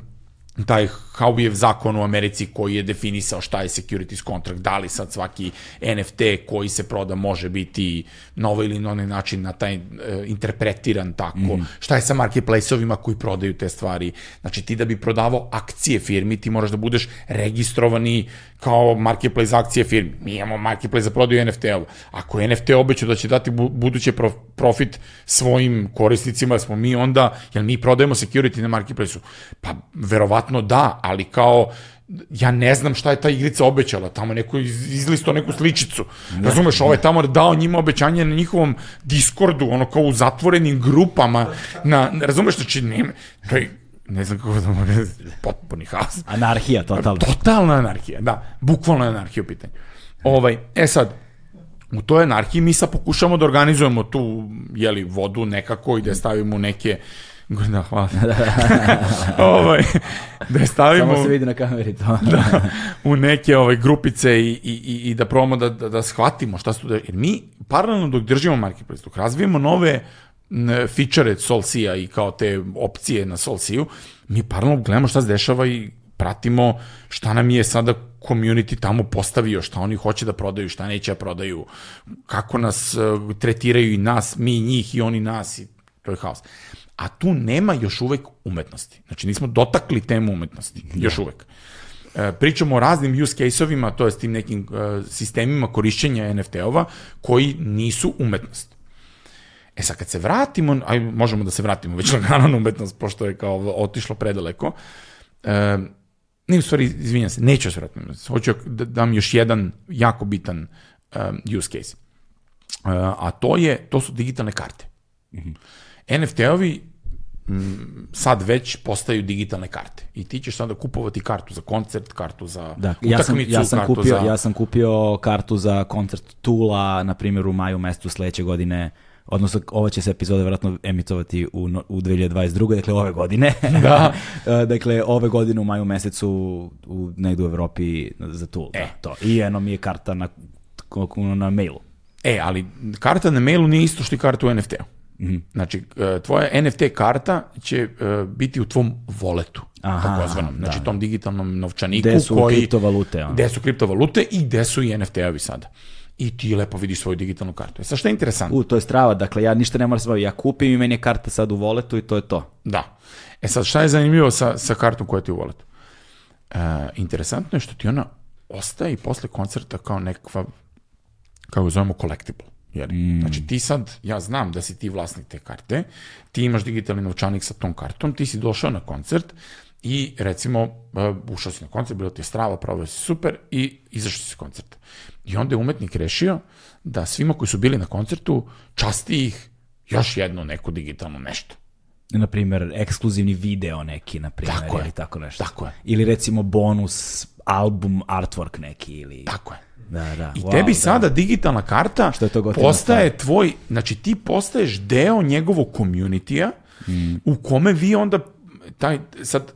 taj Howiev zakon u Americi koji je definisao šta je securities contract, da li sad svaki NFT koji se proda može biti na ovaj ili na onaj način na taj e, interpretiran tako, mm. šta je sa marketplace-ovima koji prodaju te stvari. Znači ti da bi prodavao akcije firmi, ti moraš da budeš registrovani kao marketplace akcije firmi. Mi imamo marketplace za prodaju NFT-ova. Ako je NFT obećao da će dati bu- buduće pro- profit svojim korisnicima, smo mi onda, jel mi prodajemo security na marketplaceu? Pa verovatno da, ali kao ja ne znam šta je ta igrica obećala, tamo neko iz- izlisto neku sličicu. Razumeš, ovaj tamo dao njima obećanje na njihovom Discordu, ono kao u zatvorenim grupama, na, razumeš, znači, nema, to je, ne znam kako da mogu, potpuni haos.
Anarhija, totalno.
Totalna anarhija, da. Bukvalno anarhija u pitanju. Ovaj, e sad, u toj anarhiji mi sad pokušamo da organizujemo tu jeli, vodu nekako i da stavimo neke Da, hvala. [LAUGHS] ovaj, da je stavimo...
Samo se vidi na kameri to. [LAUGHS]
da, u neke ovaj, grupice i, i, i da probamo da, da, da shvatimo šta su... Da, jer mi, paralelno dok držimo marketplace, dok razvijemo nove feature Solsija i kao te opcije na Solsiju, mi paralelno gledamo šta se dešava i pratimo šta nam je sada community tamo postavio, šta oni hoće da prodaju, šta neće da prodaju, kako nas uh, tretiraju i nas, mi njih i oni nas i to je haos. A tu nema još uvek umetnosti. Znači nismo dotakli temu umetnosti, da. još uvek. E, pričamo o raznim use case-ovima, to je s tim nekim uh, sistemima korišćenja NFT-ova koji nisu umetnost. E sad, kad se vratimo, aj možemo da se vratimo već na umetnost, pošto je kao otišlo predaleko, e, ne, u stvari, izvinjam se, neću se vratiti. Hoću da dam još jedan jako bitan um, use case. Uh, a to je, to su digitalne karte. Mm -hmm. NFT-ovi sad već postaju digitalne karte. I ti ćeš sada kupovati kartu za koncert, kartu za
da, ja sam, ja sam kupio, za... Ja sam kupio kartu za koncert Tula, na primjer u maju mesecu sledeće godine odnosno ova će se epizoda vjerojatno emitovati u, u 2022. dakle ove godine. Da. [LAUGHS] E, dakle, ove godine u maju mesecu u, negdje u Evropi za Tool. Da, e. Da, to. I eno mi je karta na, na mailu.
E, ali karta na mailu nije isto što i karta u NFT-u. -hmm. Znači, e, tvoja NFT karta će e, biti u tvom voletu, takozvanom. Znači, da. tom digitalnom novčaniku.
Gde su koji, kriptovalute.
Gde su kriptovalute i gde su i NFT-ovi sada i ti lepo vidiš svoju digitalnu kartu. E sad šta je interesantno?
U, to je strava, dakle ja ništa ne moram se baviti, ja kupim i meni je karta sad u voletu i to je to.
Da. E sad šta je zanimljivo sa, sa kartom koja ti je u voletu? E, interesantno je što ti ona ostaje i posle koncerta kao nekakva, kako zovemo, collectible. Jer, mm. Znači ti sad, ja znam da si ti vlasnik te karte, ti imaš digitalni novčanik sa tom kartom, ti si došao na koncert i recimo uh, ušao si na koncert, bilo ti je strava, proveo si super i izašao si s koncerta. I onda je umetnik rešio da svima koji su bili na koncertu časti ih još jedno neko digitalno nešto.
Na primjer, ekskluzivni video neki, na primjer, tako ili tako nešto.
Tako je.
Ili recimo bonus album artwork neki ili...
Tako je.
Da, da.
I wow, tebi da. sada digitalna karta Što je to postaje stvar? tvoj, znači ti postaješ deo njegovog community mm. u kome vi onda taj, sad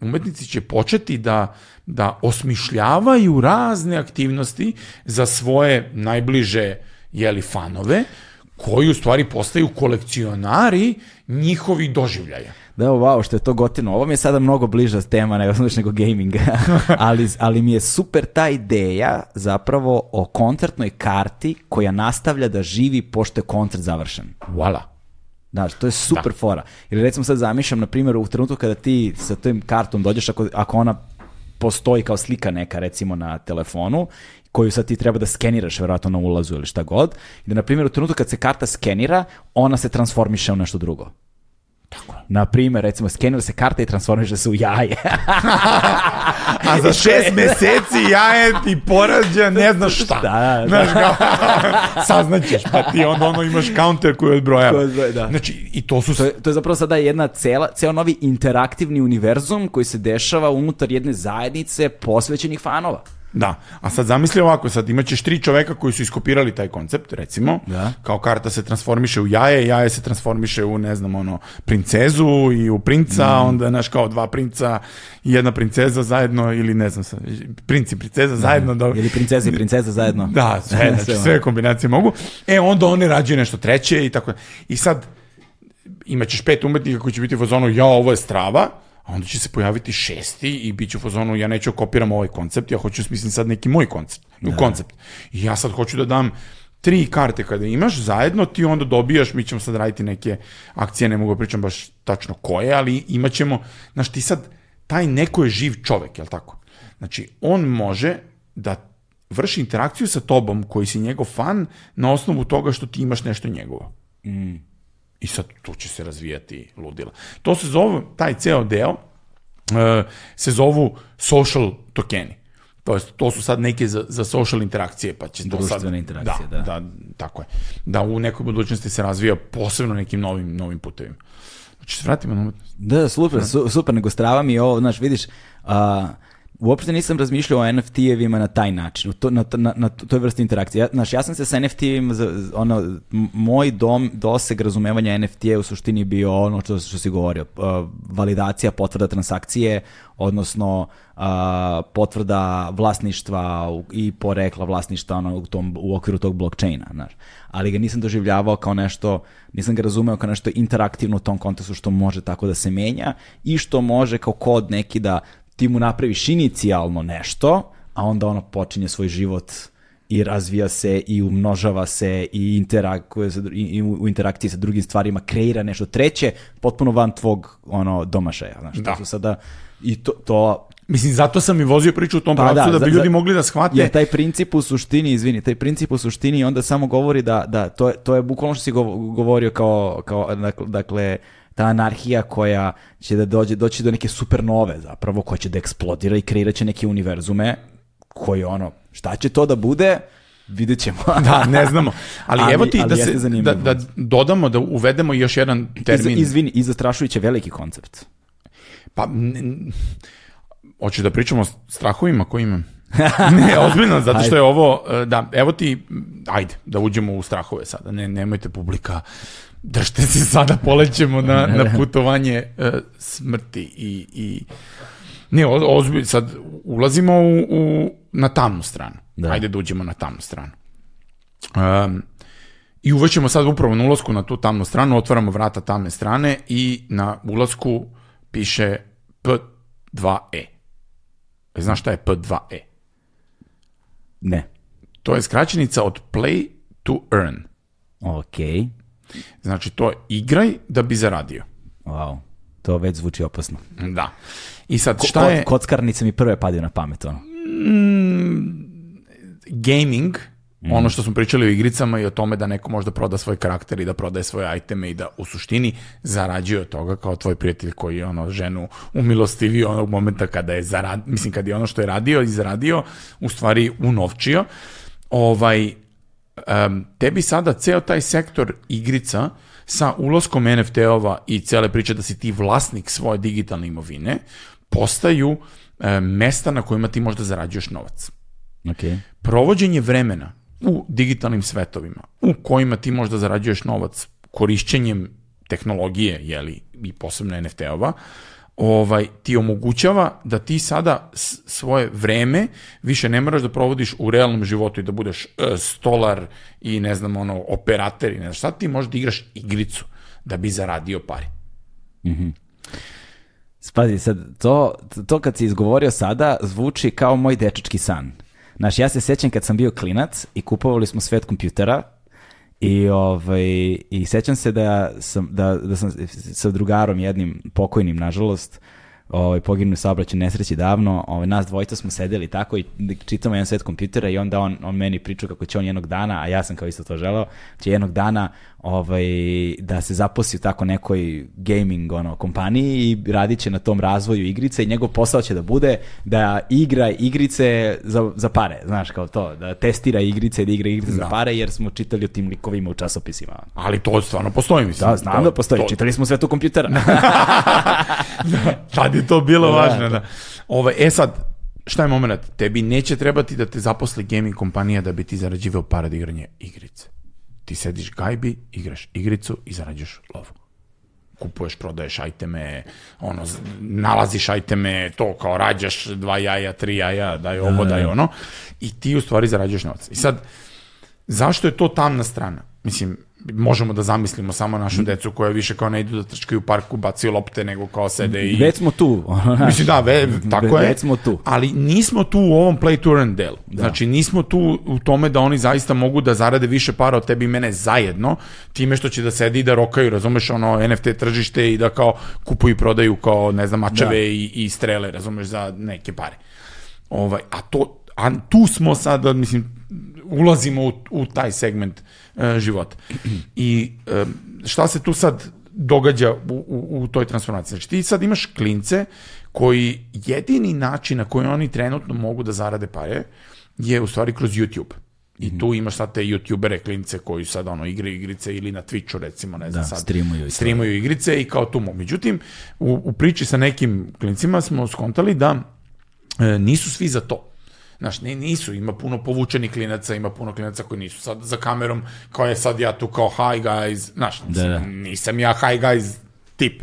umetnici će početi da, da osmišljavaju razne aktivnosti za svoje najbliže jeli, fanove, koji u stvari postaju kolekcionari njihovih doživljaja.
Da, wow, što je to gotino. Ovo mi je sada mnogo bliža tema nego, nego gaming. [LAUGHS] ali, ali mi je super ta ideja zapravo o koncertnoj karti koja nastavlja da živi pošto je koncert završen.
Voila.
Znaš, to je super da. fora. Ili recimo sad zamišljam, na primjer, u trenutku kada ti sa tim kartom dođeš, ako, ako ona postoji kao slika neka, recimo, na telefonu, koju sad ti treba da skeniraš, verovatno na ulazu ili šta god, i da, na primjer, u trenutku kad se karta skenira, ona se transformiše u nešto drugo.
Tako.
Na primjer, recimo, skenira se karta i transformiše se u jaje. [LAUGHS]
A za šest meseci jaje ti porađa ne znaš šta.
Da, da.
Znaš, kao, [LAUGHS] saznaćeš, pa ti onda ono imaš counter koji odbrojava.
Da.
Znači, i to su...
To je, to je zapravo sada jedna cela, ceo novi interaktivni univerzum koji se dešava unutar jedne zajednice posvećenih fanova.
Da, a sad zamisli ovako, sad imaćeš tri čoveka koji su iskopirali taj koncept, recimo,
da.
kao karta se transformiše u jaje, jaje se transformiše u, ne znam, ono, princezu i u princa, mm. onda, znaš, kao dva princa i jedna princeza zajedno, ili ne znam, princ i princeza da. zajedno. Da,
ili princeza i princeza zajedno.
Da, sve, [LAUGHS] znači, sve kombinacije mogu. E, onda oni rađaju nešto treće i tako. I sad, imaćeš pet umetnika koji će biti u fazonu, ja, ovo je strava, a onda će se pojaviti šesti i bit će u fazonu, ja neću da kopiram ovaj koncept, ja hoću smislim sad neki moj koncept, da. koncept. I ja sad hoću da dam tri karte kada imaš zajedno, ti onda dobijaš, mi ćemo sad raditi neke akcije, ne mogu da pričam baš tačno koje, ali imat ćemo, znaš ti sad, taj neko je živ čovek, jel tako? Znači, on može da vrši interakciju sa tobom koji si njegov fan na osnovu toga što ti imaš nešto njegovo.
Mm.
I sad tu će se razvijati ludila. To se zove, taj ceo deo, uh, se zovu social tokeni. To, jest, to su sad neke za, za social interakcije, pa će to sad...
interakcije, da,
da. Da, tako je. Da u nekoj budućnosti se razvija posebno nekim novim, novim putevima. Znači, se vratimo na umetnost.
Da, super, su, super, nego strava mi je ovo, znaš, vidiš, uh, uopšte nisam razmišljao o NFT-evima na taj način, to, na, na, na toj vrsti interakcije. Ja, znaš, ja sam se sa NFT-evima, ono, moj dom, doseg razumevanja NFT-a u suštini bio ono što, što si govorio, validacija potvrda transakcije, odnosno uh, potvrda vlasništva i porekla vlasništva ono, u, tom, u okviru tog blockchaina, znaš. Ali ga nisam doživljavao kao nešto, nisam ga razumeo kao nešto interaktivno u tom kontekstu što može tako da se menja i što može kao kod neki da ti mu napraviš inicijalno nešto, a onda ono počinje svoj život i razvija se i umnožava se i interakuje se i, u interakciji sa drugim stvarima kreira nešto treće potpuno van tvog ono domašaja znači da. su sada i to, to
Mislim, zato sam i vozio priču u tom pa pravcu da, da bi za, ljudi mogli da shvate.
Je taj princip u suštini, izvini, taj princip u suštini onda samo govori da, da to, je, to je bukvalno što si govorio kao, kao dakle ta anarhija koja će da dođe, doći do neke supernove zapravo, koja će da eksplodira i kreirat će neke univerzume koji ono, šta će to da bude, vidjet ćemo. [LAUGHS]
da, ne znamo. Ali, ali evo ti ali da, se, da, da dodamo, da uvedemo još jedan termin.
I, izvini, i zastrašujuće veliki koncept.
Pa, hoćeš da pričamo o strahovima koji imam? [LAUGHS] ne, ozbiljno, zato što je ovo, e, da, evo ti, ajde, da uđemo u strahove sada, ne, nemojte publika, držte se sada, polećemo na, na [LAUGHS] putovanje uh, smrti i, i ne, ozbiljno, sad ulazimo u, u, na tamnu stranu, da. ajde da uđemo na tamnu stranu. Um, I uvećemo sad upravo na ulazku na tu tamnu stranu, otvaramo vrata tamne strane i na ulazku piše P2E. E, znaš šta je P2E?
Ne.
To je skraćenica od play to earn.
Ok.
Znači, to je igraj da bi zaradio.
Wow, to već zvuči opasno.
Da. I sad, šta Ko, je...
Kockarnica mi prve padio na pamet, ono.
Mm, gaming, Mm. Ono što smo pričali o igricama i o tome da neko možda proda svoj karakter i da prodaje svoje iteme i da u suštini zarađuje od toga kao tvoj prijatelj koji je ono ženu umilostivio onog momenta kada je zarad, mislim kad je ono što je radio i zaradio u stvari unovčio. Ovaj, um, tebi sada ceo taj sektor igrica sa uloskom NFT-ova i cele priče da si ti vlasnik svoje digitalne imovine postaju um, mesta na kojima ti možda zarađuješ novac.
Okay.
Provođenje vremena u digitalnim svetovima u kojima ti možda zarađuješ novac korišćenjem tehnologije, jeli, i posebno NFT-ova, ovaj, ti omogućava da ti sada svoje vreme više ne moraš da provodiš u realnom životu i da budeš uh, stolar i ne znam, ono, operater i ne znam šta, ti možeš da igraš igricu da bi zaradio pare.
Mhm. Mm Spazi, sad, to, to kad si izgovorio sada zvuči kao moj dečački san. Znaš, ja se sećam kad sam bio klinac i kupovali smo svet kompjutera i, ovaj, i sećam se da sam, da, da sam sa drugarom jednim pokojnim, nažalost, ovaj, poginuo saobraćaj nesreći davno, ovaj, nas dvojica smo sedeli tako i čitamo jedan set kompjutera i onda on, on meni priča kako će on jednog dana, a ja sam kao isto to želeo, će jednog dana ovaj, da se zaposli u tako nekoj gaming ono, kompaniji i radit će na tom razvoju igrice i njegov posao će da bude da igra igrice za, za pare, znaš, kao to, da testira igrice, da igra igrice da. za pare, jer smo čitali o tim likovima u časopisima.
Ali to stvarno postoji, mislim.
Da, znam to, da postoji, to... čitali smo sve to kompjutera. [LAUGHS]
da, tad je to bilo da, važno, da. Ove, e sad, šta je moment? Tebi neće trebati da te zaposli gaming kompanija da bi ti zarađivao para da igranje igrice. Ti sediš gajbi, igraš igricu i zarađuješ lovu. Kupuješ, prodaješ ajteme, ono, nalaziš ajteme, to kao rađaš dva jaja, tri jaja, daj ovo, da, daj da. ono. I ti u stvari zarađuješ novac. I sad, zašto je to tamna strana? Mislim, možemo da zamislimo samo našu decu koja više kao ne idu da trčkaju u parku, bacaju lopte, nego kao sede i...
Već smo tu. [LAUGHS]
Mislim, da, ve, tako je.
Već smo tu.
Ali nismo tu u ovom play to earn delu. Da. Znači, nismo tu u tome da oni zaista mogu da zarade više para od tebi i mene zajedno, time što će da sedi i da rokaju, razumeš, ono, NFT tržište i da kao kupuju i prodaju kao, ne znam, mačeve da. i, i strele, razumeš, za neke pare. Ovaj, a to, a tu smo sad, mislim, ulazimo u, u taj segment života. I e, šta se tu sad događa u, u, u toj transformaciji? Znači ti sad imaš klince koji jedini način na koji oni trenutno mogu da zarade pare je u stvari kroz YouTube. I mhm. tu imaš sad te youtubere klince koji sad ono igre igrice ili na Twitchu recimo, ne znam da, sad.
Streamuju,
streamuju igrice i kao tu. Međutim, u, u priči sa nekim klincima smo skontali da e, nisu svi za to. Znaš, ne, nisu, ima puno povučenih klinaca, ima puno klinaca koji nisu sad za kamerom, kao je sad ja tu kao hi guys, znaš,
Da, da.
nisam ja hi guys tip.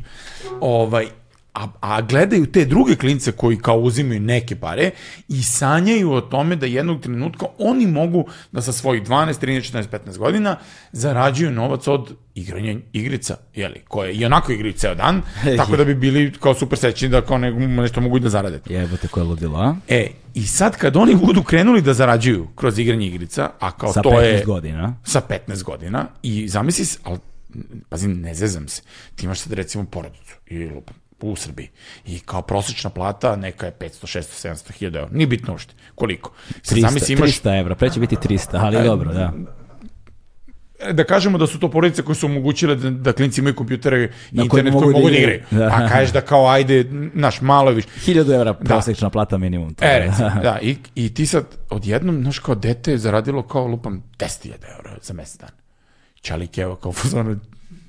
Ovaj, a, a gledaju te druge klince koji kao uzimaju neke pare i sanjaju o tome da jednog trenutka oni mogu da sa svojih 12, 13, 14, 15 godina zarađuju novac od igranja igrica, jeli, koje i onako igraju ceo dan, [LAUGHS] tako da bi bili kao super sećeni da kao ne, nešto mogu i da zarade.
Jebote koje ludilo, a?
E, i sad kad oni budu krenuli da zarađuju kroz igranje igrica, a kao
Sa
to
15
je
godina.
sa 15 godina i zamisli se, ali pazi, ne zezam se, ti imaš sad recimo porodicu i lupam, u Srbiji i kao prosječna plata neka je 500, 600, 700 hiljada eura, nije bitno uopšte koliko. Sad
300,
zamisli imaš,
300 evra, pre će biti 300, ali dobro, da.
da kažemo da su to porodice koje su omogućile da, da klinci imaju kompjutere i
Na
internet koji
mogu
mogu
da
da
igraju. Da.
A kažeš da kao ajde, naš malo je više.
1000 evra prosječna plata minimum. to
E,
je.
recimo, [LAUGHS] da, i, i ti sad odjednom, znaš, kao dete je zaradilo kao, lupam, 10.000 eura za mesec dana. Čalik, evo, kao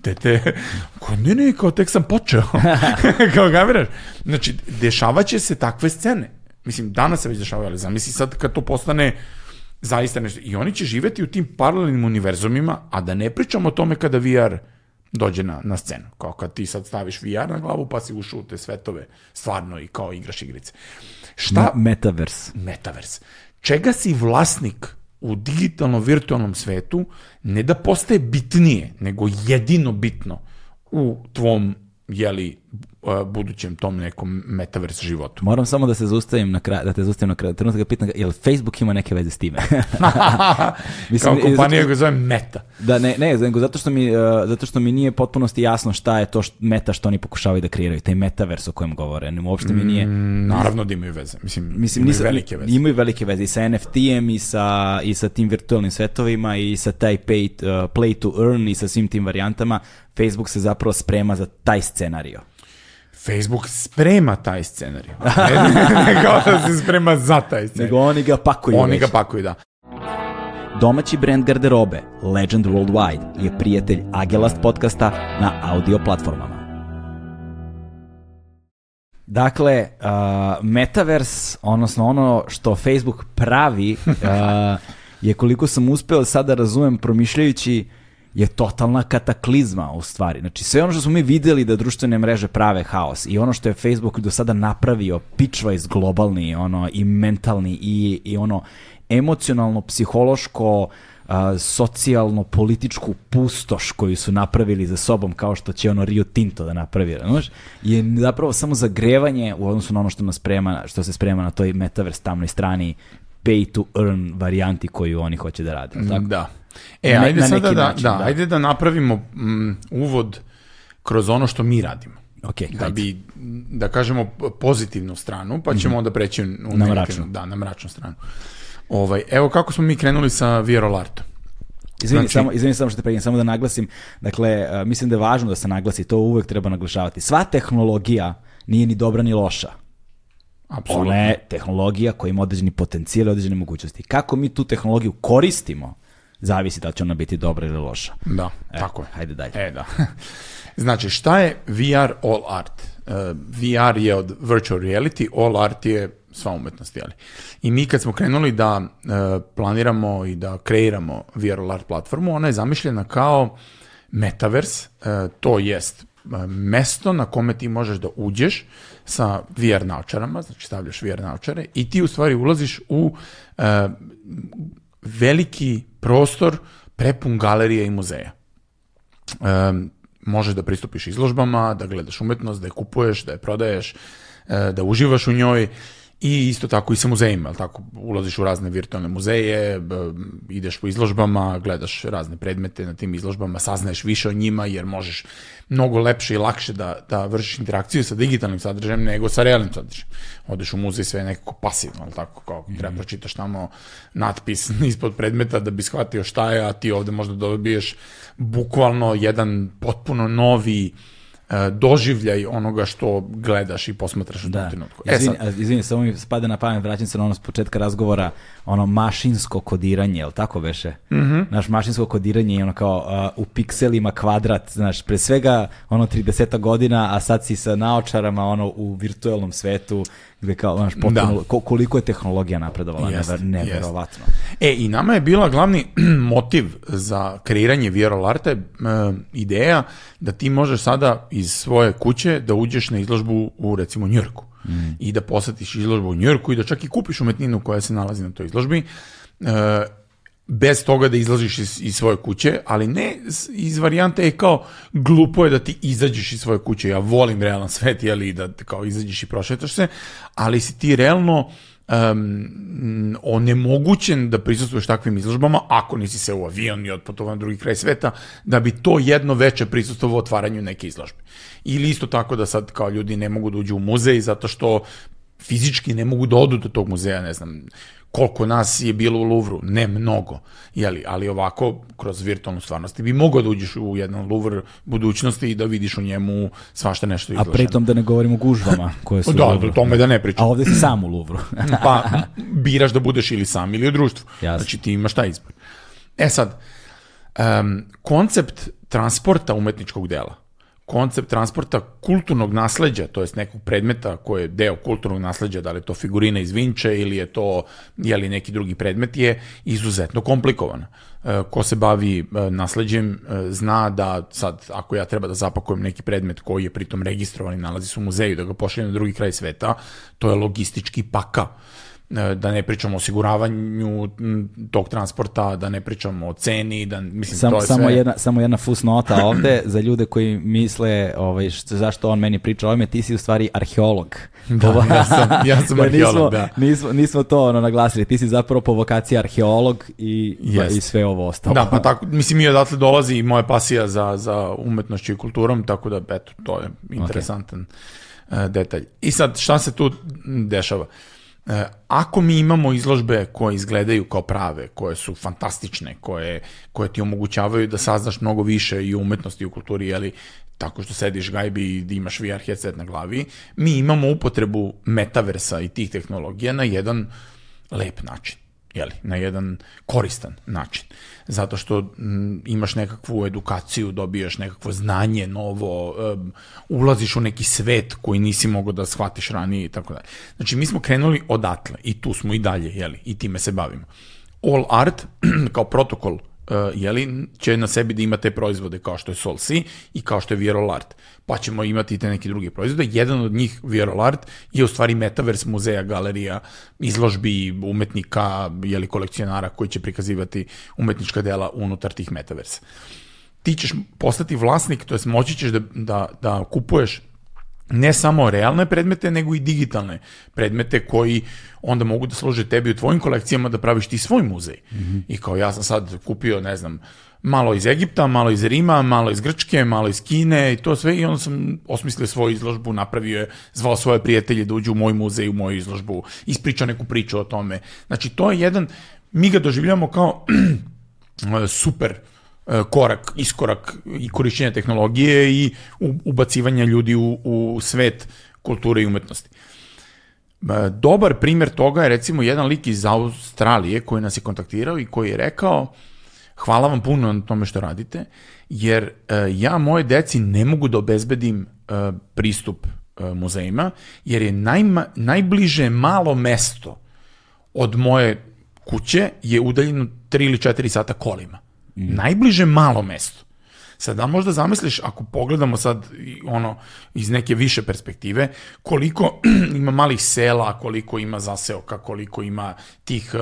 dete, kao, ne, ne, kao, tek sam počeo. [LAUGHS] kao, gamiraš. Znači, dešavaće se takve scene. Mislim, danas se već dešavaju, ali zamisli sad kad to postane zaista nešto. I oni će živeti u tim paralelnim univerzumima, a da ne pričamo o tome kada VR dođe na, na scenu. Kao kad ti sad staviš VR na glavu, pa si ušao u te svetove stvarno i kao igraš igrice. Šta,
Metaverse.
metavers. Čega si vlasnik u digitalno virtualnom svetu ne da postaje bitnije, nego jedino bitno u tvom jeli, budućem tom nekom metavers životu.
Moram samo da se zaustavim na kraj, da te zaustavim na kraj. Trenutak ga pitam, ga, jel Facebook ima neke veze s time? [LAUGHS]
Kao
e,
kompanija
zato-
koja zove Meta.
Da, ne, ne, zato što mi, zato što mi nije potpunosti jasno šta je to što, meta što oni pokušavaju da kreiraju, taj metaverse o kojem govore. Ne, uopšte mi nije...
Mm, Naravno da imaju veze. Mislim,
Mislim,
imaju
nisam,
velike veze.
Imaju velike veze i sa NFT-em i sa, i sa tim virtualnim svetovima i sa taj pay, uh, play to earn i sa svim tim varijantama. Facebook se zapravo sprema za taj scenario.
Facebook sprema taj scenarij. Ne, [LAUGHS] kao da se sprema za taj scenarij.
Nego oni ga pakuju
Oni
već.
ga pakuju, da.
Domaći brand garderobe Legend Worldwide je prijatelj Agelast podcasta na audio platformama. Dakle, uh, Metaverse, odnosno ono što Facebook pravi, uh, [LAUGHS] je koliko sam uspeo sada razumem promišljajući je totalna kataklizma u stvari. Znači sve ono što smo mi videli da društvene mreže prave haos i ono što je Facebook do sada napravio, pitchwise globalni, ono i mentalni i, i ono emocionalno, psihološko, socijalno, političku pustoš koju su napravili za sobom kao što će ono Rio Tinto da napravi, znaš, je zapravo samo zagrevanje u odnosu na ono što nas sprema, što se sprema na toj metaverse tamnoj strani pay to earn varijanti koju oni hoće da rade. jel Tako?
Da. E,
Na
ajde
na
sada da,
način,
da,
da.
ajde da napravimo mm, uvod kroz ono što mi radimo.
Ok,
Da
hajde.
bi, da kažemo, pozitivnu stranu, pa ćemo onda preći u
Na mračnu.
Da, na mračnu stranu. Ovaj, evo kako smo mi krenuli sa Viero Larto.
Izvini,
Znači-
samo, izvini samo što te pregledam, samo da naglasim, dakle, uh, mislim da je važno da se naglasi, to uvek treba naglašavati. Sva tehnologija nije ni dobra ni loša.
Apsolutno.
Ona je tehnologija koja ima određeni potencijal i određene mogućnosti. Kako mi tu tehnologiju koristimo, zavisi da li će ona biti dobra ili loša.
Da,
E,
tako je.
Hajde dalje.
E, da. [LAUGHS] znači, šta je VR All Art? Uh, VR je od virtual reality, All Art je sva umetnost, jeli? I mi kad smo krenuli da uh, planiramo i da kreiramo VR All Art platformu, ona je zamišljena kao metaverse, uh, to jest mesto na kome ti možeš da uđeš sa VR naočarama, znači stavljaš VR naočare i ti u stvari ulaziš u uh, veliki prostor prepun galerija i muzeja. Um, možeš da pristupiš izložbama, da gledaš umetnost, da je kupuješ, da je prodaješ, e, da uživaš u njoj i isto tako i sa muzejima, tako, ulaziš u razne virtualne muzeje, ideš po izložbama, gledaš razne predmete na tim izložbama, saznaješ više o njima jer možeš mnogo lepše i lakše da, da vršiš interakciju sa digitalnim sadržajem nego sa realnim sadržajem. Odeš u muzej sve je nekako pasivno, ali tako, kao treba pročitaš tamo natpis [LAUGHS] ispod predmeta da bi shvatio šta je, a ti ovde možda dobiješ bukvalno jedan potpuno novi e, doživljaj onoga što gledaš i posmatraš u tom
Da.
trenutku. E
Izvini,
sad,
izvini, samo mi spada na pamet, vraćam se na ono s početka razgovora, ono mašinsko kodiranje, jel tako beše?
Mhm.
Naš mašinsko kodiranje je ono kao a, u pikselima kvadrat, znaš, pre svega ono 30 godina, a sad si sa naočarama ono u virtualnom svetu gde kao, znaš, potpuno, ko, koliko je tehnologija napredovala, jest, never, neverovatno.
Jest. E, i nama je bila glavni [CLEARS THROAT] motiv za kreiranje Viral Arte e, ideja da ti možeš sada iz svoje kuće da uđeš na izložbu u, recimo, Njurku. Mm. I da posetiš izložbu u Njurku i da čak i kupiš umetninu koja se nalazi na toj izložbi. E, bez toga da izlaziš iz, iz svoje kuće, ali ne iz varijante je kao glupo je da ti izađeš iz svoje kuće. Ja volim realan svet, jeli, da kao izađeš i prošetaš se, ali si ti realno um, onemogućen da prisustuješ takvim izložbama, ako nisi se u avion i otputovan na drugi kraj sveta, da bi to jedno veče prisustovao otvaranju neke izložbe. Ili isto tako da sad kao ljudi ne mogu da uđu u muzej zato što fizički ne mogu da odu do tog muzeja, ne znam, koliko nas je bilo u Louvru, ne mnogo, jeli, ali ovako, kroz virtualnu stvarnost, bi mogao da uđeš u jedan Louvre budućnosti i da vidiš u njemu svašta nešto izlašeno.
A pritom da ne govorimo o gužvama koje su
da, u Louvru. Da, tome da ne pričam.
A ovde si sam u Louvru. [LAUGHS]
pa, biraš da budeš ili sam ili u društvu. Jasne. Znači ti imaš taj izbor. E sad, um, koncept transporta umetničkog dela, koncept transporta kulturnog nasleđa, to jest nekog predmeta koji je deo kulturnog nasleđa, da li je to figurina iz Vinče ili je to je li neki drugi predmet, je izuzetno komplikovan. E, ko se bavi e, nasleđem e, zna da sad, ako ja treba da zapakujem neki predmet koji je pritom registrovan i nalazi se u muzeju, da ga pošaljem na drugi kraj sveta, to je logistički pakao da ne pričamo o osiguravanju tog transporta, da ne pričamo o ceni, da mislim
Sam,
to je
samo
sve...
jedna samo jedna fusnota [LAUGHS] ovde za ljude koji misle ovaj što, zašto on meni priča o ovome, ti si u stvari arheolog.
Da, ja sam, ja sam [LAUGHS] da, arheolog,
nismo,
da.
Nismo, nismo to ono naglasili, ti si zapravo po vokaciji arheolog i, yes. i sve ovo ostalo.
Da, pa tako, mislim i odatle dolazi i moja pasija za, za umetnošću i kulturom, tako da eto, to je interesantan okay. detalj. I sad, šta se tu dešava? Uh, E, ako mi imamo izložbe koje izgledaju kao prave, koje su fantastične, koje, koje ti omogućavaju da saznaš mnogo više i umetnosti i u kulturi, jeli, tako što sediš gajbi i da imaš VR headset na glavi, mi imamo upotrebu metaversa i tih tehnologija na jedan lep način jeli, na jedan koristan način. Zato što m, imaš nekakvu edukaciju, dobijaš nekakvo znanje novo, um, ulaziš u neki svet koji nisi mogao da shvatiš ranije i tako dalje. Znači, mi smo krenuli odatle i tu smo i dalje, jeli, i time se bavimo. All Art, [CLEARS THROAT] kao protokol uh, jeli, će na sebi da ima te proizvode kao što je Sol C i kao što je Viral Art. Pa ćemo imati i te neke druge proizvode. Jedan od njih, Viral Art, je u stvari metavers muzeja, galerija, izložbi umetnika, jeli, kolekcionara koji će prikazivati umetnička dela unutar tih metaversa. Ti ćeš postati vlasnik, to jest moći ćeš da, da, da kupuješ ne samo realne predmete, nego i digitalne predmete koji onda mogu da služe tebi u tvojim kolekcijama da praviš ti svoj muzej. Mm -hmm. I kao ja sam sad kupio, ne znam, malo iz Egipta, malo iz Rima, malo iz Grčke, malo iz Kine i to sve i onda sam osmislio svoju izložbu, napravio je, zvao svoje prijatelje da uđu u moj muzej, u moju izložbu, ispričao neku priču o tome. Znači to je jedan, mi ga doživljamo kao [CLEARS THROAT] super uh, korak, iskorak i korišćenja tehnologije i ubacivanja ljudi u, u svet kulture i umetnosti. E, dobar primer toga je recimo jedan lik iz Australije koji nas je kontaktirao i koji je rekao hvala vam puno na tome što radite, jer e, ja moje deci ne mogu da obezbedim pristup muzejima, jer je najma, najbliže malo mesto od moje kuće je udaljeno 3 ili 4 sata kolima. Mm. Najbliže malo mesto. Sad, da možda zamisliš, ako pogledamo sad ono iz neke više perspektive, koliko [CLEARS THROAT] ima malih sela, koliko ima zaseoka, koliko ima tih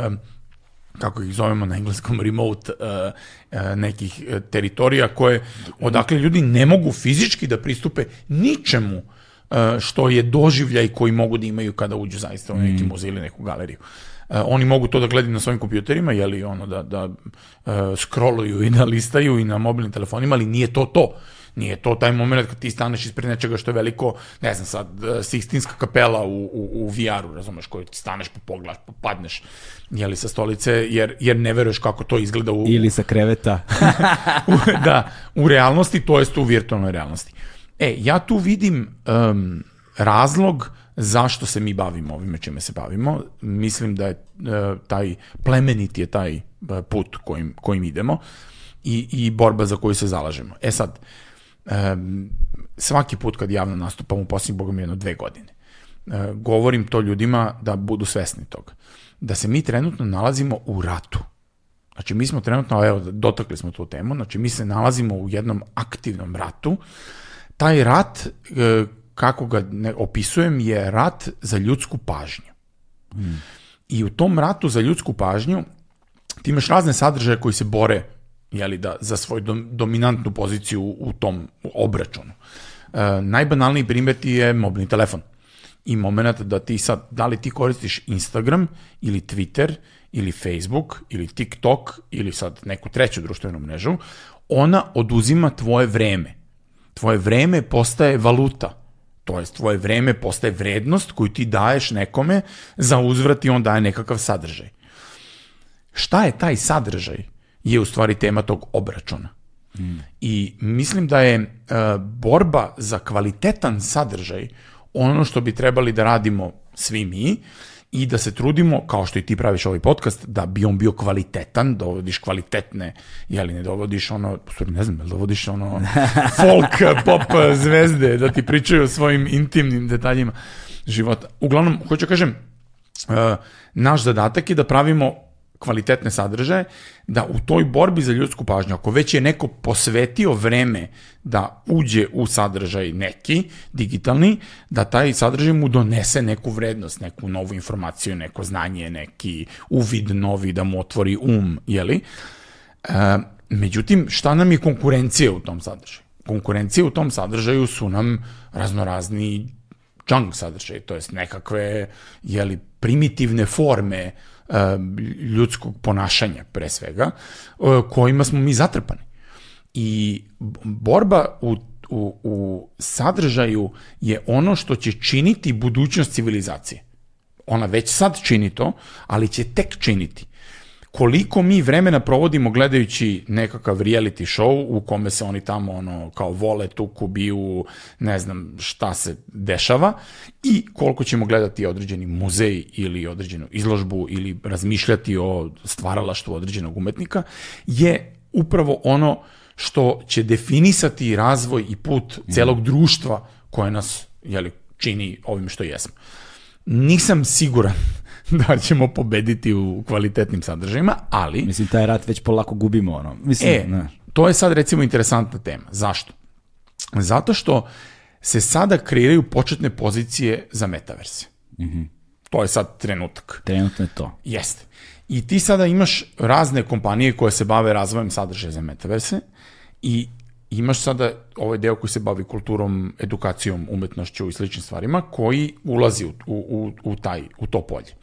kako ih zovemo na engleskom remote uh, uh, nekih teritorija koje odakle ljudi ne mogu fizički da pristupe ničemu uh, što je doživljaj koji mogu da imaju kada uđu zaista u neki mm. muzej ili neku galeriju. Uh, Uh, oni mogu to da gledaju na svojim kompjuterima, jeli ono da, da uh, scrolluju i da listaju i na mobilnim telefonima, ali nije to to. Nije to taj moment kad ti staneš ispred nečega što je veliko, ne znam sad, Sikstinska kapela u, u, u VR-u, razumeš, koji ti staneš pa pogledaš, pa padneš, jeli sa stolice, jer, jer ne veruješ kako to izgleda u...
Ili sa kreveta. [LAUGHS]
u, da, u realnosti, to jest u virtualnoj realnosti. E, ja tu vidim um, razlog zašto se mi bavimo ovime čime se bavimo. Mislim da je e, taj plemenit je taj e, put kojim, kojim idemo i, i borba za koju se zalažemo. E sad, e, svaki put kad javno nastupam u posljednjih, boga mi, jedno dve godine, govorim to ljudima da budu svesni toga. Da se mi trenutno nalazimo u ratu. Znači mi smo trenutno, evo, dotakli smo tu temu, znači mi se nalazimo u jednom aktivnom ratu. Taj rat, kako ga ne opisujem, je rat za ljudsku pažnju. Hmm. I u tom ratu za ljudsku pažnju ti imaš razne sadržaje koji se bore jeli, da, za svoju dom, dominantnu poziciju u tom obračunu. E, najbanalniji primjer ti je mobilni telefon. I moment da ti sad, da li ti koristiš Instagram ili Twitter ili Facebook ili TikTok ili sad neku treću društvenu mrežu, ona oduzima tvoje vreme. Tvoje vreme postaje valuta. To je tvoje vreme postaje vrednost koju ti daješ nekome za uzvrat i on daje nekakav sadržaj. Šta je taj sadržaj? Je u stvari tema tog obračuna. Mm. I mislim da je uh, borba za kvalitetan sadržaj ono što bi trebali da radimo svi mi i da se trudimo, kao što i ti praviš ovaj podcast, da bi on bio kvalitetan, dovodiš kvalitetne, jeli ne dovodiš ono, ne znam, dovodiš ono [LAUGHS] folk, pop zvezde, da ti pričaju o svojim intimnim detaljima života. Uglavnom, hoću kažem, uh, naš zadatak je da pravimo kvalitetne sadržaje, da u toj borbi za ljudsku pažnju, ako već je neko posvetio vreme da uđe u sadržaj neki, digitalni, da taj sadržaj mu donese neku vrednost, neku novu informaciju, neko znanje, neki uvid novi da mu otvori um, jeli? E, međutim, šta nam je konkurencija u tom sadržaju? Konkurencija u tom sadržaju su nam raznorazni junk sadržaj, to jest nekakve jeli, primitivne forme E, ljudskog ponašanja pre svega, e, kojima smo mi zatrpani. I borba u, u, u sadržaju je ono što će činiti budućnost civilizacije. Ona već sad čini to, ali će tek činiti koliko mi vremena provodimo gledajući nekakav reality show u kome se oni tamo ono kao vole, tuku, biju, ne znam šta se dešava i koliko ćemo gledati određeni muzej ili određenu izložbu ili razmišljati o stvaralaštvu određenog umetnika je upravo ono što će definisati razvoj i put celog društva koje nas jeli, čini ovim što jesmo. Nisam siguran [LAUGHS] da ćemo pobediti u kvalitetnim sadržajima, ali...
Mislim, taj rat već polako gubimo, ono. Mislim,
e, ne. to je sad recimo interesantna tema. Zašto? Zato što se sada kreiraju početne pozicije za metaverse. Mm -hmm. To je sad trenutak.
Trenutno je to.
Jeste. I ti sada imaš razne kompanije koje se bave razvojem sadržaja za metaverse i imaš sada ovaj deo koji se bavi kulturom, edukacijom, umetnošću i sličnim stvarima koji ulazi u, u, u, taj, u to polje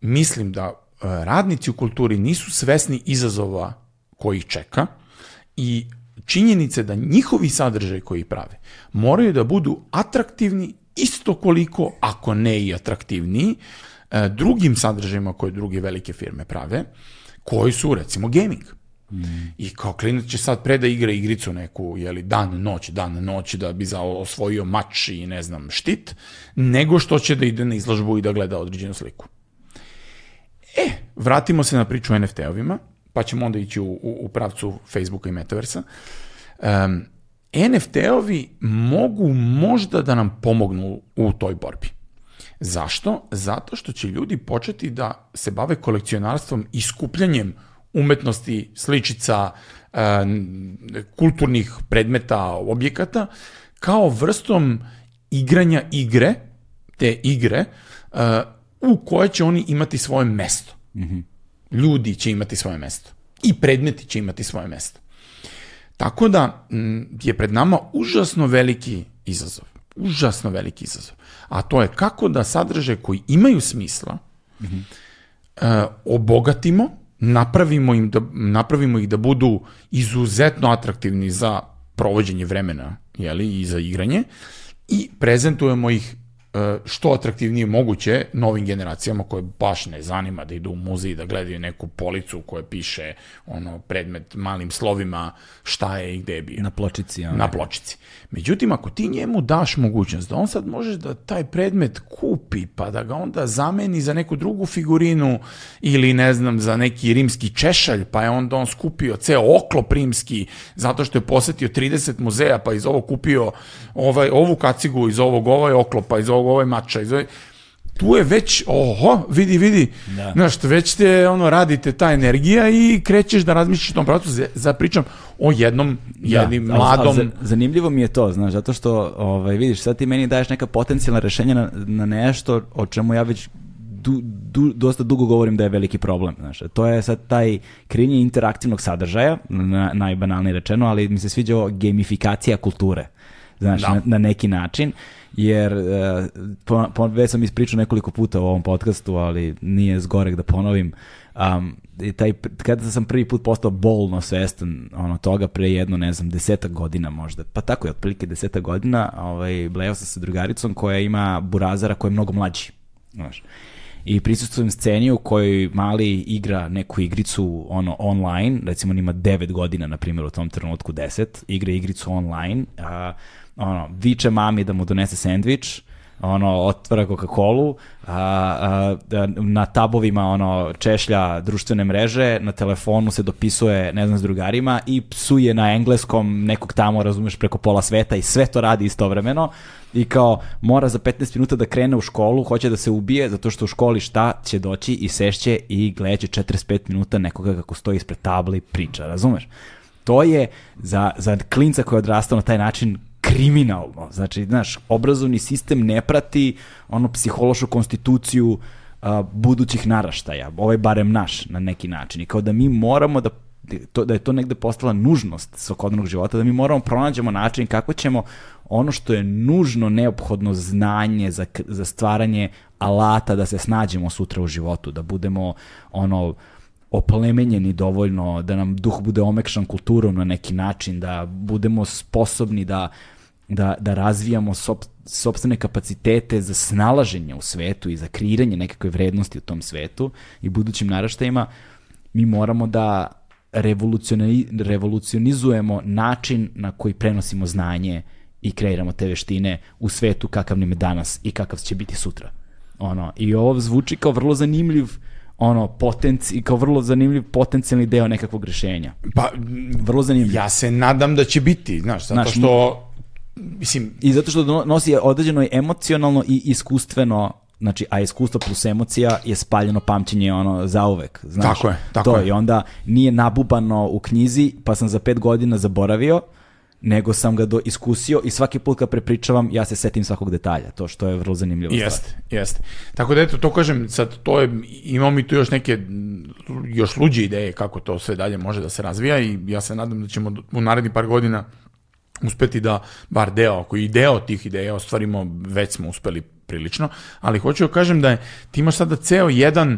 mislim da e, radnici u kulturi nisu svesni izazova koji ih čeka i činjenice da njihovi sadržaj koji prave moraju da budu atraktivni isto koliko, ako ne i atraktivniji, e, drugim sadržajima koje druge velike firme prave, koji su recimo gaming. Mm. I kao klinac će sad pre da igra igricu neku, jeli, dan, noć, dan, noć, da bi za osvojio mač i ne znam štit, nego što će da ide na izložbu i da gleda određenu sliku. E, vratimo se na priču o NFT-ovima, pa ćemo onda ići u, u, u pravcu Facebooka i Metaversa. Um, NFT-ovi mogu možda da nam pomognu u toj borbi. Zašto? Zato što će ljudi početi da se bave kolekcionarstvom i skupljanjem umetnosti, sličica, kulturnih predmeta, objekata, kao vrstom igranja igre, te igre, u kojoj će oni imati svoje mesto. Mm -hmm. Ljudi će imati svoje mesto. I predmeti će imati svoje mesto. Tako da je pred nama užasno veliki izazov. Užasno veliki izazov. A to je kako da sadržaje koji imaju smisla mm -hmm. uh, obogatimo, napravimo, im da, napravimo ih da budu izuzetno atraktivni za provođenje vremena jeli, i za igranje i prezentujemo ih E, što atraktivnije moguće novim generacijama koje baš ne zanima da idu u muzej da gledaju neku policu koja piše ono predmet malim slovima šta je i gde je bio.
Na pločici.
Ja. Na pločici. Međutim, ako ti njemu daš mogućnost da on sad može da taj predmet kupi pa da ga onda zameni za neku drugu figurinu ili ne znam za neki rimski češalj pa je onda on skupio ceo oklop rimski zato što je posetio 30 muzeja pa iz ovog kupio ovaj, ovu kacigu, iz ovog ovaj oklop, pa iz ovog ovog, ovaj mača. Iz ovaj, tu je već, oho, vidi, vidi, da. znaš, već te, ono, radite ta energija i krećeš da razmišljaš u tom pravcu, za, za pričam o jednom, da, jednim da, mladom... Ali,
zanimljivo mi je to, znaš, zato što, ovaj, vidiš, sad ti meni daješ neka potencijalna rešenja na, na nešto o čemu ja već du, du, dosta dugo govorim da je veliki problem. Znaš. To je sad taj krenje interaktivnog sadržaja, na, najbanalnije rečeno, ali mi se sviđa ovo gamifikacija kulture. Znaš, da. na, na neki način jer uh, po, po, već sam ispričao nekoliko puta u ovom podcastu, ali nije zgorek da ponovim. Um, i taj, kada sam prvi put postao bolno svestan ono, toga pre jedno, ne znam, desetak godina možda, pa tako je, otprilike desetak godina, ovaj, blejao sam sa drugaricom koja ima burazara koji je mnogo mlađi. Znaš i prisustvujem sceni u kojoj mali igra neku igricu ono online, recimo on ima 9 godina na primjer u tom trenutku 10, igra igricu online, a, ono, viče mami da mu donese sendvič, ono, otvara Coca-Colu, a, a, na tabovima ono, češlja društvene mreže, na telefonu se dopisuje, ne znam, s drugarima i psuje na engleskom nekog tamo, razumeš, preko pola sveta i sve to radi istovremeno i kao mora za 15 minuta da krene u školu, hoće da se ubije zato što u školi šta će doći i sešće i gledaće 45 minuta nekoga kako stoji ispred tabli i priča, razumeš? To je za, za klinca koji je odrastao na taj način kriminalno. Znači, znaš, obrazovni sistem ne prati ono psihološku konstituciju a, budućih naraštaja, ovaj barem naš na neki način. I kao da mi moramo da to, da je to negde postala nužnost svakodnevnog života, da mi moramo pronađemo način kako ćemo ono što je nužno, neophodno znanje za, za stvaranje alata da se snađemo sutra u životu, da budemo ono oplemenjeni dovoljno, da nam duh bude omekšan kulturom na neki način, da budemo sposobni da da, da razvijamo sop, sobstvene kapacitete za snalaženje u svetu i za kreiranje nekakve vrednosti u tom svetu i budućim naraštajima, mi moramo da revolucionizujemo način na koji prenosimo znanje i kreiramo te veštine u svetu kakav nam je danas i kakav će biti sutra. Ono, I ovo zvuči kao vrlo zanimljiv ono potenci, kao vrlo zanimljiv potencijalni deo nekakvog rešenja.
Pa vrlo zanimljiv. Ja se nadam da će biti, znaš, zato znaš, što mislim
i zato što nosi određeno emocionalno i iskustveno znači a iskustvo plus emocija je spaljeno pamćenje ono zauvek znaš
tako je tako
to
je.
i onda nije nabubano u knjizi pa sam za pet godina zaboravio nego sam ga do iskusio i svaki put kad prepričavam ja se setim svakog detalja, to što je vrlo zanimljivo.
Jeste, jeste. Tako da eto, to kažem, sad to je, imamo mi tu još neke još luđe ideje kako to sve dalje može da se razvija i ja se nadam da ćemo u narednih par godina uspeti da bar deo, ako i deo tih ideja ostvarimo, već smo uspeli prilično, ali hoću da kažem da je, ti imaš sada ceo jedan